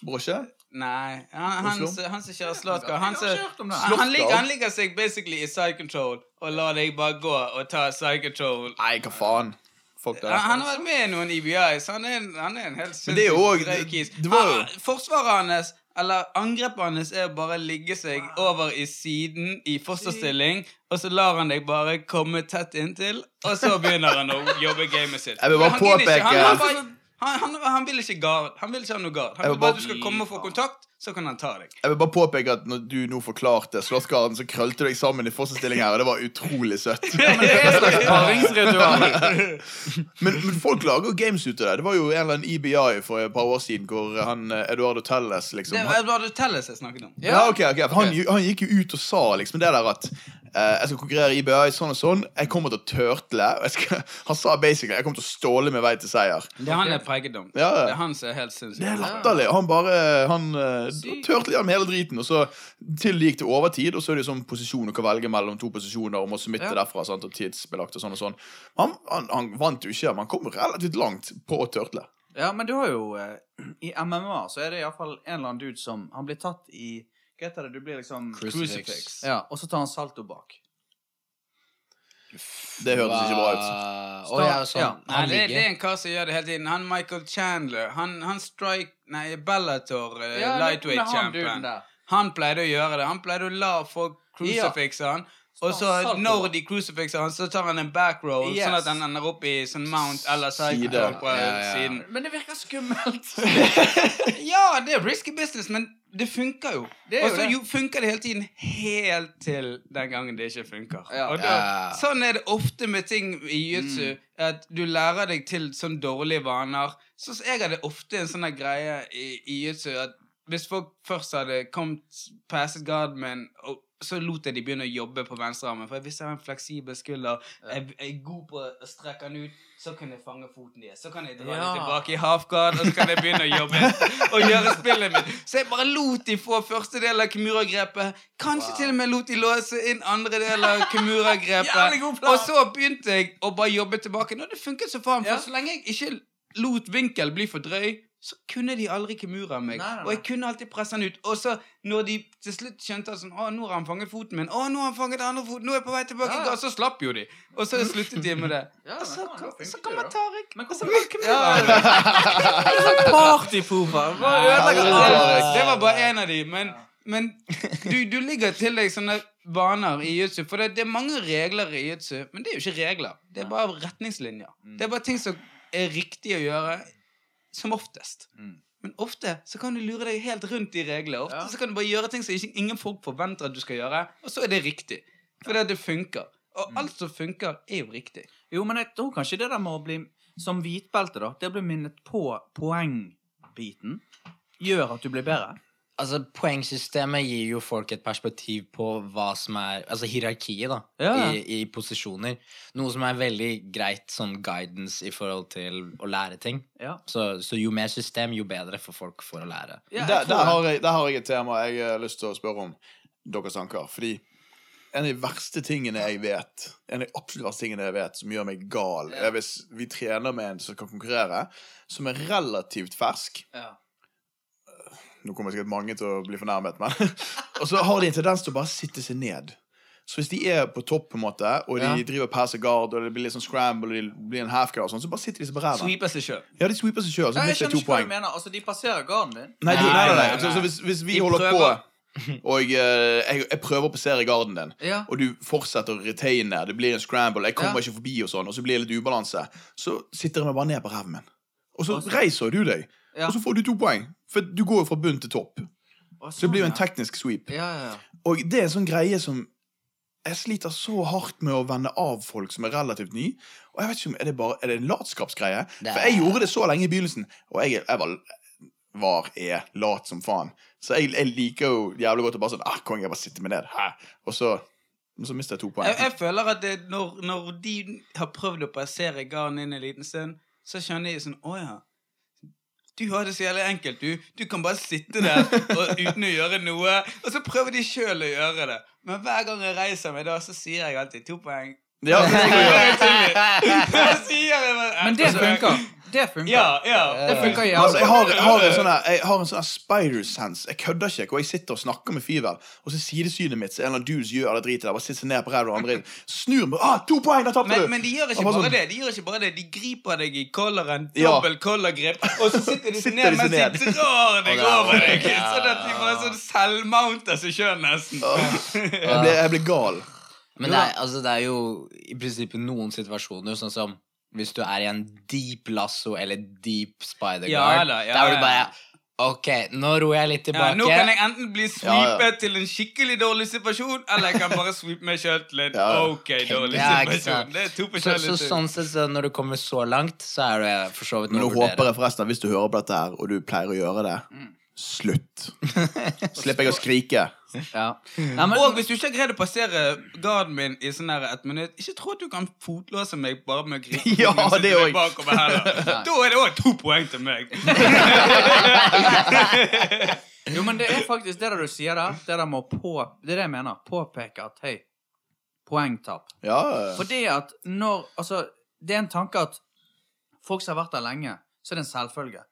Brosje? Nei, han, han, han som kjører Slåssgarden. Han, han, han, ligger, han ligger seg basically i side control og lar deg bare gå og ta side control. Nei, hva faen. Fuck det. Han, han har vært med i noen EBIs. Han er, han er en helt Men det sinnssykt også- grei kis. det var jo- Han- Forsvaret hans Eller angrepet hans er å bare ligge seg over i siden i fosterstilling, og så lar han deg bare komme tett inntil, og så begynner han å jobbe gamet sitt. Jeg vil bare påpeke- Han, han, han, vil ikke gard. Han vil ikke ha noe gard. Han vil bare- at du skal komme og få kontakt, så kan han ta deg. Jeg vil bare påpeke at når du nå forklarte slåssgarden, så krølte du deg sammen i fosterstilling her, og det var utrolig søtt. Men det er et slags paringsritual. Men, men folk lager jo games ut av det. Det var jo en eller annen EBI for et par år siden hvor han eh, Eduardo Telles liksom Det var Eduardo Telles jeg snakket om. ja, ok, ok, for han, han gikk jo ut og sa liksom det der at Uh, jeg skal konkurrere i IBI sånn og sånn. Jeg kommer til å tørtle. Jeg skal, han sa basically jeg kommer til å ståle med vei til seier. Det han er preget om. Ja, ja. Det er han som er helt Det er latterlig. Han bare Han uh, turtlet med hele driten, og så til det gikk til overtid, og så er det sånn posisjon du kan velge mellom to posisjoner og må submitte Ja. derfra, sant, og tidsbelagt og sånn og sånn. Han, han, han vant jo ikke, men han kom relativt langt på å turtle. Ja, men du har jo eh, I MMA så er det iallfall en eller annen dude som Han blir tatt i Hva heter det? Du blir liksom Crucifix. Ja, og så tar han salto bak. Det høres ikke bra ut. Å ja, sånn. Ja. Nei, det, det er en kar som gjør det hele tiden. Han Michael Chandler. Han, han strike Nei, Bellator, uh, Ja, lightweight-champion. Han, Han pleide å gjøre det. Han pleide å la folk crucifixe han. Og så når de crucifixer han, så tar han en backroll, Yes. sånn at han ender opp i sånn mount eller side Side. på Ja, ja, ja. siden. Men det virker skummelt. Ja, det er risky business, men det funker jo. Og så funker det hele tiden, helt til den gangen det ikke funker. Ja. Og da. Sånn er det ofte med ting i jiu-jitsu, at du lærer deg til sånn dårlige vaner. Så jeg hadde ofte en sånn greie i, i jiu-jitsu at hvis folk først hadde kommet passet guard med og så lot jeg de begynne å jobbe på venstrearmen. For hvis jeg har en fleksibel skulder, jeg jeg er god på å strekke den ut, så kan jeg fange foten deres. Så kan jeg dra Ja. den tilbake i halfguard, og så kan jeg begynne å jobbe og gjøre spillet mitt. Så jeg bare lot de få første del av Kimura-grepet. Kanskje til og med lot de låse inn andre del av Kimura-grepet. Og så begynte jeg å bare jobbe tilbake. Nå, det funket så faen. For Ja. så lenge jeg ikke lot vinkel bli for drøy, så kunne de aldri ikke mura meg. Nei, nei, nei. Og jeg kunne alltid presse han ut. Og så når de til slutt skjønte sånn, å, nå har han fanget foten min, å, nå har han fanget andre foten, nå er jeg på vei tilbake, Ja. i så slapp jo de. Og så sluttet de med det. Ja, og så, funket så kommer. Tariq. Men og så hvorfor- Ja, Kimura. Partypooper! Det, var bare en av de, men, men du, du ligger til deg sånne vaner i jiu-jitsu. For det, det er mange regler i jiu-jitsu, men det er jo ikke regler. Det er bare retningslinjer. Det er bare ting som er riktig å gjøre, som oftest. Mm. Men ofte så kan du lure deg helt rundt de reglene. Ofte Ja. så kan du bare gjøre ting som ingen folk forventer at du skal gjøre, og så er det riktig. Fordi at det funker. Og alt som funker, er jo riktig. Jo, men jeg tror kanskje det der med å bli Som hvitbelte, da. Det å bli minnet på poengbiten gjør at du blir bedre. Altså, Poengsystemet gir jo folk et perspektiv på hva som er Altså hierarkiet, da, Ja. i, i posisjoner. Noe som er veldig greit sånn guidance i forhold til å lære ting. Ja. Så, så jo mer system, jo bedre for folk for å lære. Ja, der, der, har jeg, der har jeg et tema jeg har lyst til å spørre om deres tanker. Fordi en av de verste tingene jeg vet, en av de absolutt verste tingene jeg vet som gjør meg gal, er hvis vi trener med en som kan konkurrere, som er relativt fersk. Ja. Nå kommer sikkert mange til å bli fornærmet, men Og så har de en tendens til å bare sitte seg ned. Så hvis de er på topp, på en måte og de Ja. driver passer guard, og det blir litt sånn scramble, og de blir en half guard, sånn, så bare sitter de seg på ræva. Sweeper seg sjøl. Ja, de sweeper seg sjøl, så mister skjønner to poeng. Altså, De passerer garden din. Nei, de, nei, nei, nei. Nei, nei, Så, så hvis, hvis vi De holder prøver. på, og jeg, jeg, jeg prøver å passere garden din, Ja. og du fortsetter å retaine, det blir en scramble, jeg kommer Ja. ikke forbi, og sånn, og så blir det litt ubalanse, så sitter jeg meg bare ned på ræven min. Og så reiser du deg, Ja. og så får du to poeng. For du går jo fra bunn til topp. Så det blir jo en teknisk sweep. Ja, ja, ja. Og det er en sånn greie som jeg sliter så hardt med å vende av folk som er relativt ny. Og jeg vet ikke om, Er det bare, er det en latskapsgreie? For jeg gjorde det så lenge i begynnelsen, og jeg, jeg var, var er lat som faen. Så jeg, jeg liker jo jævlig godt å bare sånn ah, Kong, jeg bare sitter meg ned. Hæ? Og så, så mister jeg to poeng. Jeg, jeg føler at det, når, når de har prøvd å passere garden inn en liten stund, så skjønner de sånn Å ja. Du har det så jævlig enkelt. Du, du kan bare sitte der og, uten å gjøre noe. Og så prøver de sjøl å gjøre det. Men hver gang jeg reiser meg da, så sier jeg alltid to poeng. Ja, det går jo. Da sier jeg bare, Men det funker. Det funker. Ja, ja. Det funker Altså, jeg, har, jeg, har en sånn her- jeg har en sånn spider-sense. Jeg kødder ikke. Hvor jeg sitter og snakker med Fyvel, og så sidesynet mitt så en eller annen dude gjør det dritet der, bare sitter ned på ræva og andre Snur meg. Ah, to poeng! Der tapte Men, du! men de gjør ikke bare sånn- det. De gjør ikke bare det De griper deg i kolleren, Ja. dobbel collargrip, og så sitter de seg Sitter ned mens de drar deg er over deg. ja. Sånn at de bare sånn selvmounter seg sjøl, nesten. Jeg blir, jeg blir gal. Men det er, altså, det er jo i prinsippet noen situasjoner, sånn som hvis du er i en deep lasso eller deep spider Ja guard, da, ja, der du bare Ok, nå roer jeg litt Ja, tilbake. nå kan jeg enten bli Ja, ja. sweepet til en skikkelig dårlig situasjon, eller jeg kan bare sweepe meg sjøl til en Ja, ja. ok dårlig situasjon. Det er to så, så sånn sett, så når du kommer så langt, så er det for så vidt Men noe nå å vurdere. håper jeg forresten at hvis du hører på dette her, og du pleier å gjøre det, slutt. Slipper jeg å skrike. Ja. Nei, men, Og hvis du ikke har greid å passere garden min i sånn her ett minutt, ikke tro at du kan fotlåse meg bare med å gripe Ja, det meg bakover heller. Da er det òg to poeng til meg. jo, men det er faktisk det der du sier der. Det der med å på... Det er det jeg mener. Påpeke at hei, poengtap. Ja, Fordi at når Altså, det er en tanke at folk som har vært der lenge, så er det en selvfølge.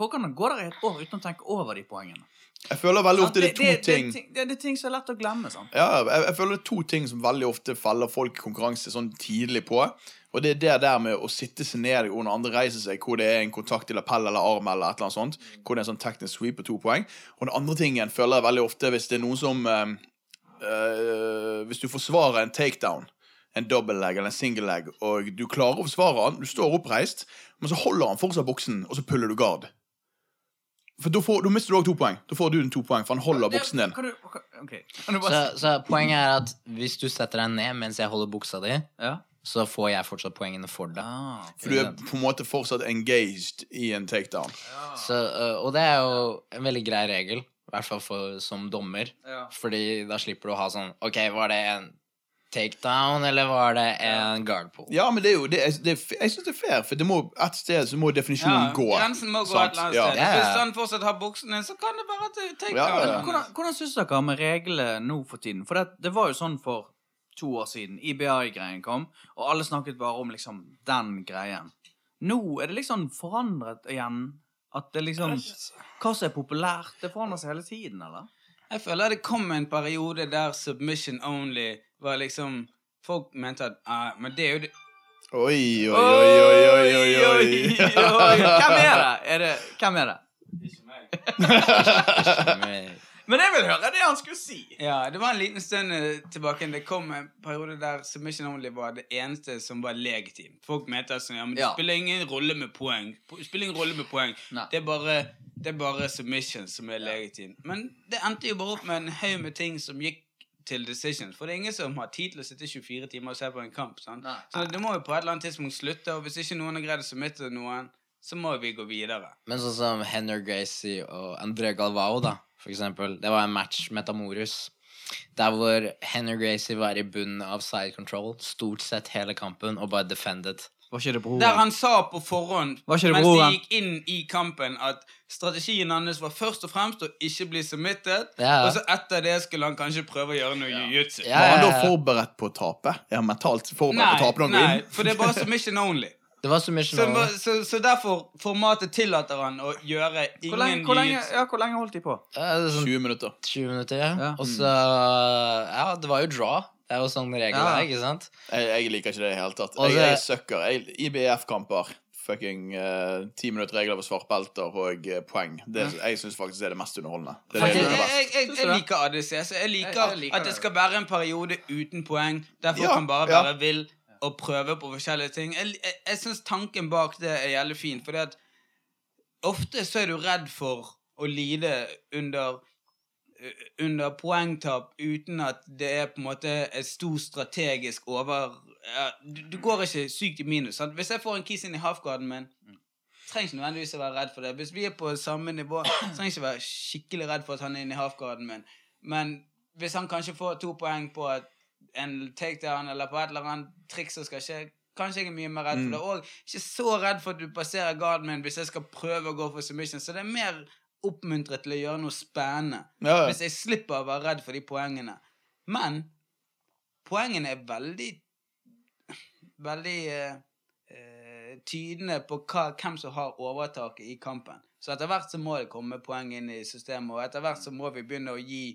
Folk kan gå der i et år uten å tenke over de poengene. jeg føler veldig ofte det er to det, ting det, det, det er ting som er lett å glemme. sant? Ja, jeg, jeg føler det er to ting som veldig ofte faller folk i konkurranse sånn tidlig på. Og det er det der med å sitte seg ned og når andre reiser seg, hvor det er en kontakt i lapell eller arm eller et eller annet sånt. Hvor det er en sånn teknisk sweep på to poeng. Og den andre tingen føler jeg veldig ofte hvis det er noen som øh, Hvis du forsvarer en takedown, en double leg eller en single leg, og du klarer å forsvare han, du står oppreist, men så holder han fortsatt boksen, og så puller du guard. For da, får, da mister du òg to poeng. Da får du den to poeng, for han holder buksen din. Kan du, ok. Kan du Så, bare så poenget er at hvis du setter deg ned mens jeg holder buksa di, Ja. så får jeg fortsatt poengene for deg. Ah, For du er på en måte fortsatt engaged i en takedown. Så, øh, og det er jo en veldig grei regel, i hvert fall for, som dommer. Ja. Fordi da slipper du å ha sånn Ok, var det en takedown, eller var det en guard pull? Ja, men det er jo det, er- det, er- Jeg syns det er fair, for det må, et sted så må definisjonen gå. Grensen må gå sant? et eller annet Ja. sted. Ja. Hvis han fortsatt har buksene, så kan det være takedown. take Ja, ja, ja. down. Hvordan, hvordan syns dere med reglene nå for tiden? For det, det var jo sånn for to år siden. IBI-greien kom, og alle snakket bare om liksom den greien. Nå er det liksom forandret igjen. At det liksom Hva som er populært, det forandrer seg hele tiden, eller? Jeg føler det kom en periode der submission only var liksom Folk mente at uh, Men det er jo det Oi, oi, oi, oi, oi, oi, oi. Hvem er det? Er det? Hvem er det? Ikke meg. Men- Men jeg vil høre det han skulle si. Ja, det var en liten stund eh, tilbake. Det kom en periode der submission only var det eneste som var legitimt. Folk mente at ja, men det Ja. spiller ingen rolle med poeng. Spiller ingen rolle med poeng. Det er bare, det er bare submission som er legitimt. Men det endte jo bare opp med en haug med ting som gikk til decisions. For det er ingen som har tid til å sitte 24 timer og se på en kamp. Sant? Nei. Så det må jo på et eller annet tidspunkt slutte, og hvis ikke noen har greid å submitte noen, så må vi gå videre. Men sånn som Henner Gracie og André Galvao, da, for eksempel. Det var en match, Metamorus, der hvor Henner Gracie var i bunnen av side control stort sett hele kampen og bare defended. Var ikke det broren? Der han sa på forhånd, Var ikke det mens broren? de gikk inn i kampen, at strategien hans var først og fremst å ikke bli submitted, Ja. og så etter det skulle han kanskje prøve å gjøre noe jiu-jitsu. Ja, Var han da forberedt på å tape? Er han mentalt forberedt Nei, på å tape noen nei, inn? for det er bare submission only. Det var submission Så, over. så, så derfor formatet tillater han å gjøre ingen Hvor lenge, hvor, lenge, jiu-jitsu. ja, hvor lenge holdt de på? Ja, er sånn 20 minutter. 20 minutter, ja. Ja. Og så Ja, det var jo draw. Det er jo sånn regelen Ja. er, ikke sant? Jeg, jeg liker ikke det i det hele tatt. Også, Jeg, jeg søkker. IBF-kamper. Fucking ti minutter regler for svartbelter og uh, poeng. Det, jeg syns faktisk det er det mest underholdende. Det er det Jeg, er jeg, jeg, jeg, jeg liker ADC. Så jeg liker, Jeg- jeg liker at det skal være en periode uten poeng, der folk Ja, kan bare ja. være vill og prøve på forskjellige ting. Jeg, jeg, jeg syns tanken bak det er jævlig fin, fordi at ofte så er du redd for å lide under eh, under poengtap uten at det er på en måte et stor strategisk over ja, du, du går ikke sykt i minus. Sant? Hvis jeg får en kiss inn i halfgarden min trenger ikke nødvendigvis å være redd for det. Hvis vi er på samme nivå, trenger ikke være skikkelig redd for at han er inne i halfgarden min. Men hvis han kanskje får to poeng på en takedown eller på et eller annet triks som skal skje, kanskje jeg er mye mer redd for det. Og ikke så redd for at du passerer garden min hvis jeg skal prøve å gå for submission. Så det er mer oppmuntret til å gjøre noe spennende. Ja. Hvis jeg slipper å være redd for de poengene. Men poengene er veldig Veldig eh, eh, tydende på hva, hvem som har overtaket i kampen. Så etter hvert så må det komme poeng inn i systemet, og etter hvert så må vi begynne å gi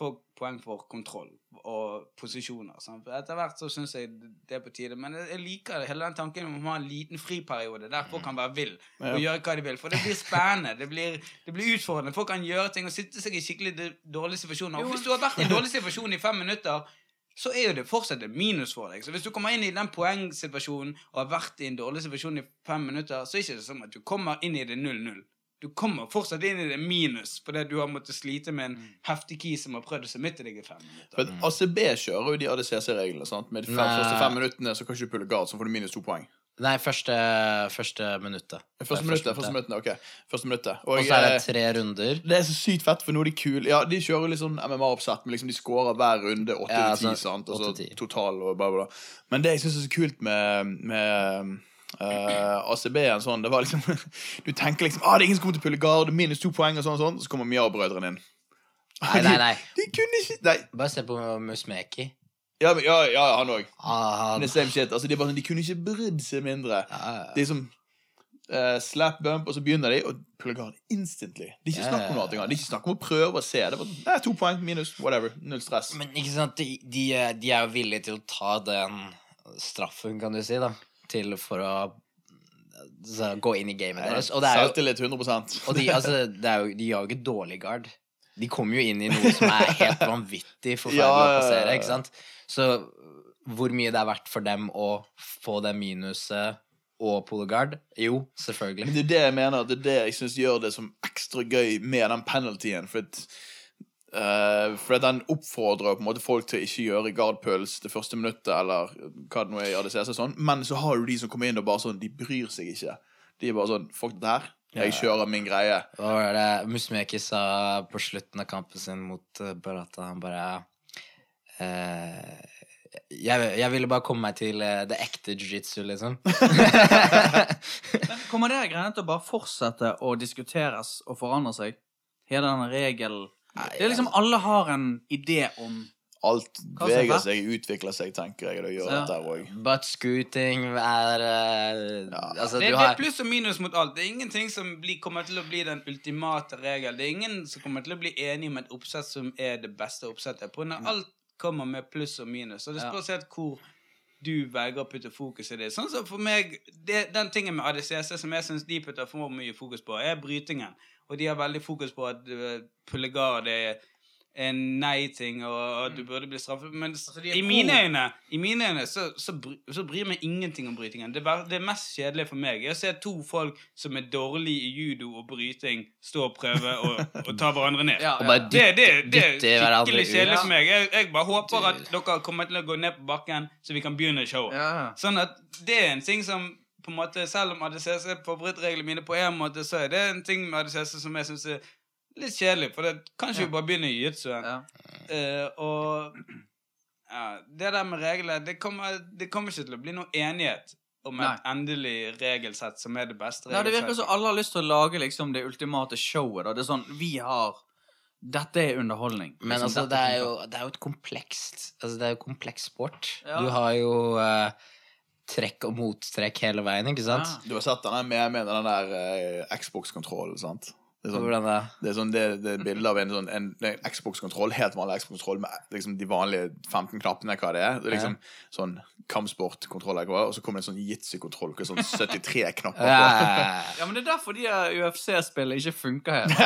folk poeng for kontroll og posisjoner. Sant? For etter hvert så syns jeg det er på tide. Men jeg, liker hele den tanken om å ha en liten friperiode der folk kan være vill og gjøre hva de vil. For det blir spennende, det blir, det blir utfordrende. Folk kan gjøre ting og sitte seg i skikkelig dårlig dårlige situasjoner. Og hvis du har vært i en dårlig situasjon i fem minutter, så er jo det fortsatt et minus for deg. Så hvis du kommer inn i den poengsituasjonen og har vært i en dårlig situasjon i fem minutter, så er det ikke som at du kommer inn i det 0-0. Du kommer fortsatt inn i det minus fordi du har måttet slite med en heftig key som har prøvd å submitte deg i fem minutter. For ACB kjører jo de ADCC-reglene. sant? Med de fem, første fem minuttene så kan ikke du pulle guard, så får du minus to poeng. Nei, første, første minuttet. Første minuttet, første minuttet, ok. Første minuttet. Og, Og så er det eh, tre runder. det er så sykt fett, for nå er de kule Ja, de kjører litt sånn MMA-oppsett, men liksom de scorer hver runde 8 Ja, til 10, altså, sant? Og så 8 til 10. total og bla, bla, bla. Men det jeg syns er så kult med, med eh, ACB-en sånn, det var liksom Du tenker liksom ah, det er ingen som kommer til pulle guard, minus to poeng og sånn, og sånn, så kommer Mia-brødrene inn. Nei, nei, nei. De, de kunne ikke Nei. Bare se på Musmeki. Ja, men, ja, ja han òg. Ah, Det er shit. Altså, de, er sånn, de kunne ikke brydd seg mindre. ja, Det er som uh, slap bump, og så begynner de, og pulle guard instantly. Det er ikke Ja, snakk om noe engang. Det er ikke snakk om å prøve å se. Det er bare, nei, to poeng, minus, whatever. Null stress. Men ikke sant, de, de, er- de er jo villige til å ta den straffen, kan du si, da. Til for å så, gå inn i gamet deres. Og, det er jo, Selvtillit 100% og de, altså, det er jo, de ikke dårlig guard. De kommer jo inn i noe som er helt vanvittig forferdelig Ja, å passere. ikke sant? Så hvor mye det er verdt for dem å få det minuset og pull-guard? Jo, selvfølgelig. Men det er det jeg mener. Det er det jeg syns gjør det som ekstra gøy med den penaltyen. For eh, for den oppfordrer på en måte folk til å ikke gjøre guard-puls det første minuttet, eller hva det nå er i ADCC sånn. Men så har du de som kommer inn og bare sånn De bryr seg ikke. De er bare sånn Fuck det her. Jeg kjører min greie. Hva var det Musmeki sa på slutten av kampen sin mot uh, Barata? Han bare uh, jeg, jeg ville bare komme meg til eh, det ekte jiu-jitsu, liksom. Men kommer det greiene til å bare fortsette å diskuteres og forandre seg? Hele denne regelen Det er liksom Alle har en idé om Alt er beveger seg, utvikler seg, tenker jeg. Og det gjør Ja. dette òg. Butt scooting er ja. Altså, Det, du det er pluss og minus mot alt. Det er ingenting som blir, kommer til å bli den ultimate regel. Det er ingen som kommer til å bli enig om et oppsett som er det beste oppsettet. På når alt kommer med pluss og minus. Og det spørs helt hvor du velger å putte fokus i det. Sånn som for meg, det, Den tingen med ADCC som jeg syns de putter for mye fokus på, er brytingen. Og de har veldig fokus på at uh, pullegard er en nei-ting, og at du burde bli straffet. Men Altså, i mine øyne, i mine øyne så, så, bry, så bryr meg ingenting om brytingen. Det, er det mest kjedelige for meg er å se to folk som er dårlige i judo og bryting, stå og prøve å, å ta hverandre ned. Ja, ja. Det, det, det er skikkelig kjedelig for meg. Jeg, jeg bare håper at dere kommer til å gå ned på bakken, så vi kan begynne showet. ja. Sånn at det er en ting som på en måte, Selv om ADCC er favorittreglene mine på en måte, så er det en ting med ADCC som jeg syns er litt kjedelig. For det kan ikke vi bare begynne i jiu-jitsuen. ja. Uh, og ja, det der med regler det kommer, det kommer ikke til å bli noen enighet om et endelig regelsett som er det beste Ja, det virker som alle har lyst til å lage liksom det ultimate showet. Da. Det er sånn Vi har Dette er underholdning. Men Liksom, altså, det er, jo, det er jo et komplekst Altså, det er jo kompleks sport. Ja. Du har jo eh, trekk og mottrekk hele veien, ikke sant? Ja. Du har sett den med, med den der uh, Xbox-kontrollen, sant? Det er sånn, det er sånn det, det er bilde av en, sånn, en, en Xbox-kontroll, helt vanlig Xbox-kontroll med liksom, de vanlige 15 knappene, hva det er. Det er liksom sånn kampsportkontroll, eller og så kommer det en sånn Jitsi-kontroll med sånn 73 knapper på. Ja, Ja, men det er derfor de UFC-spillene ikke funker helt.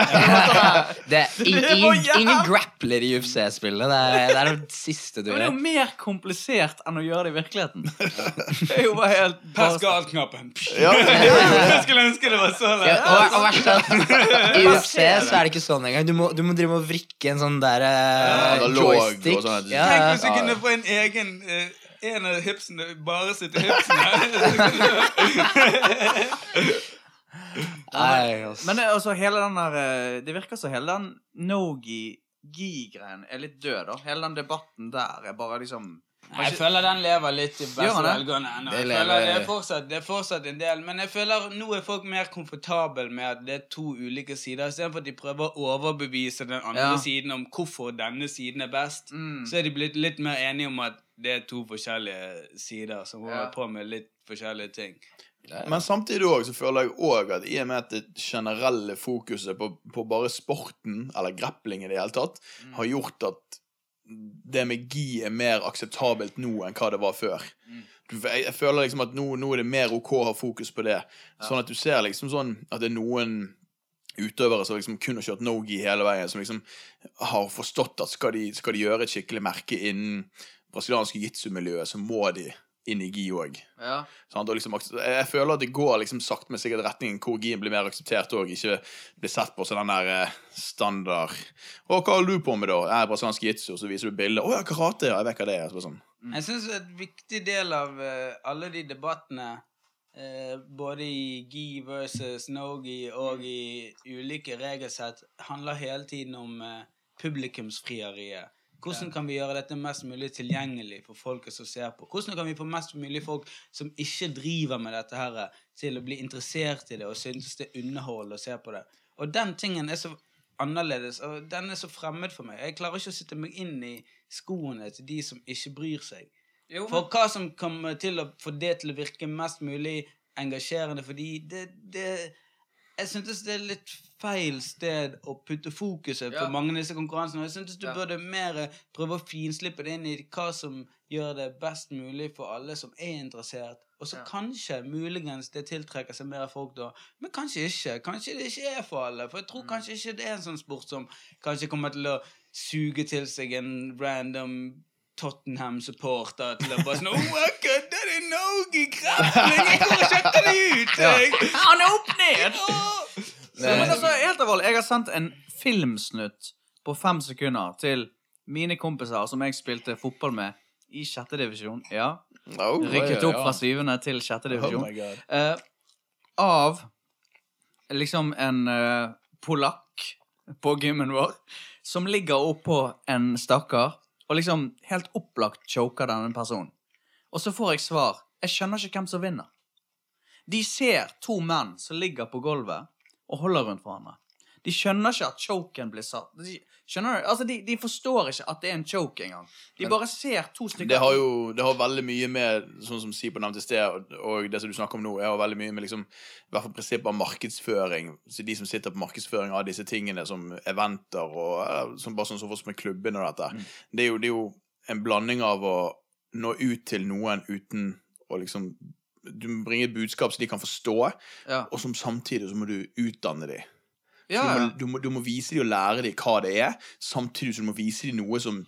det er ingen, ingen grappler i UFC-spillene. Det, er- det er det siste du gjør. det er jo mer komplisert enn å gjøre det i virkeligheten. Det er jo bare helt Pass galt-knappen. Ja, Jeg skulle ønske det var så Ja, lett. og, og at I UFC så er det ikke sånn engang. Du må, du må drive og vrikke en sånn der eh, joystick. sånn. Ja, Tenk hvis du kunne få en egen eh, En av hipsene bare sitter hipsene. Nei, ass. Men det, er altså, hele den der eh, Det virker som hele den no-gi-gi-greien er litt død, da. Hele den debatten der er bare liksom Jeg føler den lever litt i beste velgående ennå. Det lever- det er, fortsatt, det er fortsatt en del, men jeg føler nå er folk mer komfortable med at det er to ulike sider, istedenfor at de prøver å overbevise den andre Ja. siden om hvorfor denne siden er best. mm. Så er de blitt litt mer enige om at det er to forskjellige sider som holder Ja. på med litt forskjellige ting. Men samtidig også, så føler jeg òg at i og med at det generelle fokuset på, på bare sporten, eller grappling i det hele tatt, har gjort at det med gi er mer akseptabelt nå enn hva det var før. Jeg, jeg føler liksom at nå, nå er det mer OK å ha fokus på det. Sånn at du ser liksom sånn at det er noen utøvere som liksom kun har kjørt no-gi hele veien, som liksom har forstått at skal de, skal de gjøre et skikkelig merke innen brasilianske jitsu-miljøet, så må de inn i gi òg. Ja. Liksom, jeg føler at det går liksom sakte, men sikkert retningen hvor GI blir mer akseptert og ikke blir sett på som den der eh, standard Å, hva holder du på med, da? Jeg er brasiliansk jitsu, og så viser du bilde. Å ja, karate, ja, jeg vet hva det er. Sånn. Jeg syns en viktig del av uh, alle de debattene, uh, både i gi versus no-gi og i ulike regelsett, handler hele tiden om uh, publikumsfrieriet. Hvordan kan vi gjøre dette mest mulig tilgjengelig for folket som ser på? Hvordan kan vi få mest mulig folk som ikke driver med dette her, til å bli interessert i det og synes det er underholdende å se på det? Og den tingen er så annerledes, og den er så fremmed for meg. Jeg klarer ikke å sitte meg inn i skoene til de som ikke bryr seg. Jo, For hva som kommer til å få det til å virke mest mulig engasjerende, fordi det, det Jeg syntes det er litt feil sted å putte fokuset Ja. på mange av disse konkurransene. og Jeg syntes du Ja. burde mer prøve å finslippe det inn i hva som gjør det best mulig for alle som er interessert. Og så Ja. kanskje, muligens, det tiltrekker seg mer folk da. Men kanskje ikke. Kanskje det ikke er for alle. For jeg Mm. tror kanskje ikke det er en sånn sport som kanskje kommer til å suge til seg en random Tottenham-supporter til å bare sånn Oh, jeg kødder det i krafling! Jeg går og sjekker det ut! Jeg. Han er opp ned! Åh! Men altså, helt alvorlig, jeg har sendt en filmsnutt på fem sekunder til mine kompiser som jeg spilte fotball med i sjette divisjon. Ja. Oh, Rykket opp ja. fra syvende til sjette Oh divisjon. my god. Eh, av liksom en eh, polakk på gymmen vår som ligger oppå en stakkar og liksom helt opplagt choker denne personen. Og så får jeg svar. Jeg skjønner ikke hvem som vinner. De ser to menn som ligger på gulvet og holder rundt hverandre. De skjønner ikke at choken blir satt. De, skjønner du? Altså, de, de forstår ikke at det er en choke engang. De bare ser to stykker Det har jo det har veldig mye med sånn som Sipo nevnte i sted, og, og det som du snakker om nå, er veldig mye med liksom, i hvert fall prinsippet av markedsføring. Så De som sitter på markedsføring av disse tingene, som eventer og eh, som bare sånn som oss med klubbene og dette, Mm. det, er jo, det er jo en blanding av å nå ut til noen uten å liksom Du må bringe et budskap som de kan forstå, Ja. og som samtidig så må du utdanne dem. Ja, ja. du, må, du, må, du må vise dem og lære dem hva det er, samtidig som du må vise dem noe som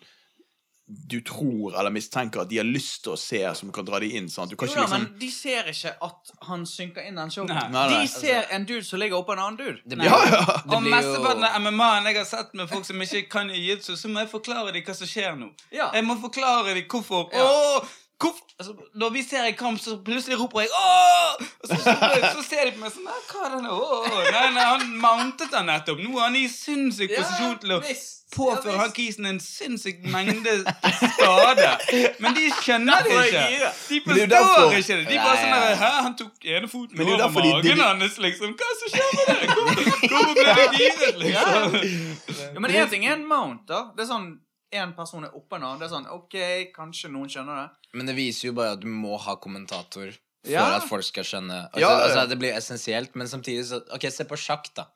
du tror eller mistenker at de har lyst til å se, som kan dra dem inn. Sant? Du kan Jo ikke liksom... men de ser ikke at han synker inn den. Nei. Nei, nei. De ser en dude som ligger oppå en annen dude. Det blir, Ja, ja! det Og mesteparten av MMA-en jeg har sett med folk som ikke kan jiu-jitsu, så må jeg forklare dem hva som skjer nå. Ja. Jeg må forklare dem hvorfor. Ja. Åh? Altså, når vi ser en kamp, så plutselig roper jeg Åh! Og så, så, så ser de på meg sånn Nei, hva er det nå? Åh, nei, nei, han mountet han nettopp. Nå er han i sinnssyk posisjon til å påføre Ja, han kisen en sinnssyk mengde skade. Men de skjønner det ikke. De forstår ikke det. De bare sånn der, Hæ, han tok ene foten er over magen de- hans, liksom. Hva som skjer med det? Hvorfor, hvorfor ble du giret, liksom? Ja, men én ting er en mount, da. Det er sånn én person er oppå en annen. Det er sånn OK, kanskje noen skjønner det. Men det viser jo bare at du må ha kommentator for Ja. at folk skal skjønne. Altså, Ja, ja. altså, det blir essensielt, men samtidig så Ok, se på sjakk, da.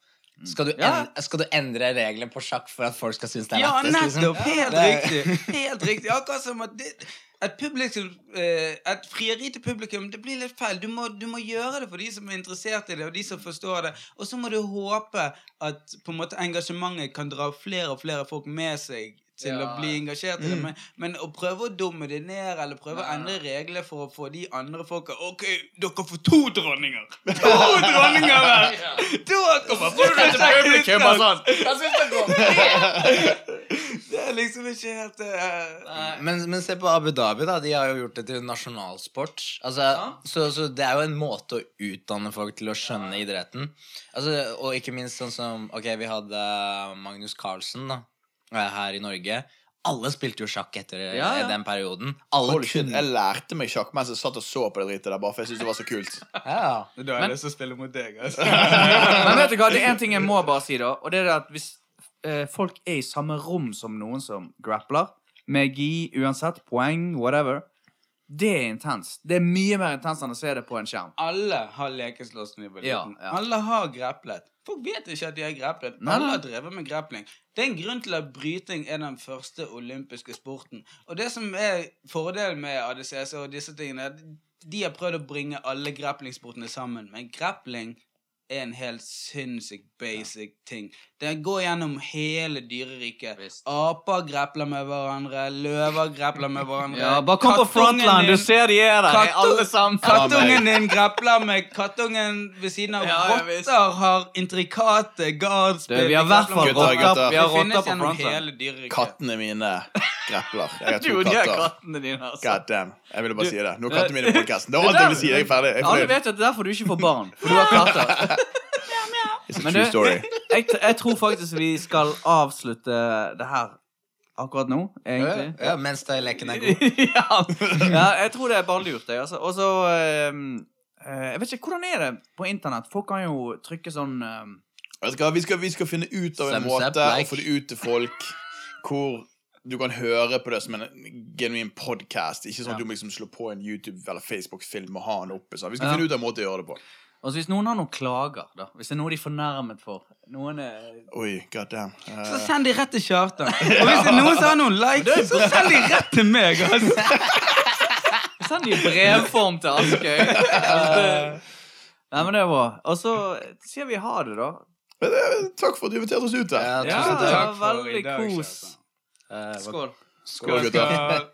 Skal du, Ja. endre, skal du endre reglene på sjakk for at folk skal synes det er Ja, lettest? liksom? nettopp. Helt riktig. Helt riktig. Akkurat som at det, et publikum eh, Et frieri til publikum, det blir litt feil. Du må, du må gjøre det for de som er interessert i det, og de som forstår det. Og så må du håpe at på en måte engasjementet kan dra flere og flere folk med seg til Ja. å bli engasjert i det. Men, men å prøve å dumme det ned, eller prøve å endre regler for å få de andre folka Ok, dere får to dronninger! To dronninger hver! Da kommer folk til publikum og sånn. Det er liksom ikke helt uh... Men, men se på Abu Dhabi, da. De har jo gjort det til nasjonalsport. Altså, så, så det er jo en måte å utdanne folk til å skjønne idretten. Altså, og ikke minst sånn som Ok, vi hadde Magnus Carlsen da her i Norge. Alle spilte jo sjakk etter Ja, ja. eh, den perioden. Alle Holy kunne jeg lærte meg sjakk mens jeg satt og så på det dritet der, bare for jeg syntes det var så kult. ja. Da har jeg lyst til å spille mot deg. Altså. Men vet du hva, det er én ting jeg må bare si, da. Og det er at hvis eh, folk er i samme rom som noen som grappler, med gi, uansett, poeng, whatever, Det er intenst. Det er mye mer intenst enn å se det på en skjerm. Alle har lekeslåss når de var Ja, liten. ja. Alle har greplet. Folk vet ikke at de har greplet. Nei, Alle har drevet med grepling. Det er en grunn til at bryting er den første olympiske sporten. Og det som er fordelen med ADCC og disse tingene, er at de har prøvd å bringe alle greplingsportene sammen. Men grepling er en helt sinnssykt basic ting. Det går gjennom hele dyreriket. Aper grepler med hverandre, løver grepler med hverandre. Ja, bare kom på frontland, du ser de er der, Kattu- alle sammen. Kattungen din grepler med kattungen ved siden av. Ja, ja, rotter har intrikate guardspill. Vi har i hvert fall rotter, gutter. vi har rotter på dyreriket. Kattene mine grepler. Jeg har to er katter. kattene dine, altså. God damn. Jeg ville bare Du- si det. Nå er kattene mine i podkasten. Det var alt jeg ville si. Jeg er ferdig. Jeg er Alle vet at det er derfor du ikke får barn. For du har katter. It's a Men true du, story. jeg, jeg tror faktisk vi skal avslutte det her akkurat nå, egentlig. Ja, mens de lekene er gode. ja. ja, jeg tror det er bare lurt, jeg. Altså. Og så eh, Jeg vet ikke, hvordan er det på internett? Folk kan jo trykke sånn Vet du hva, vi, skal, vi skal finne ut av en måte like. å få det ut til folk hvor du kan høre på det som en genuin podkast. Ikke sånn at Ja. du liksom slår på en YouTube- eller Facebook-film og har den oppe. Så vi skal Ja. finne ut av en måte å gjøre det på. Og hvis noen har noen klager, da Hvis det er noe de er fornærmet for Noen er Oi, god damn. Eh, Så send de rett til Kjartan. Og hvis det er noen som har noen likes, så send de rett til meg. Altså. Send de i brevform til Askøy. Altså, Nei, men det er bra. Og så sier vi ha det, da. men, takk for at du inviterte oss ut. Der. Ja, Ja, tusen takk. veldig i dag, kos. Kjartan. Eh, Skål. Skål, gutter.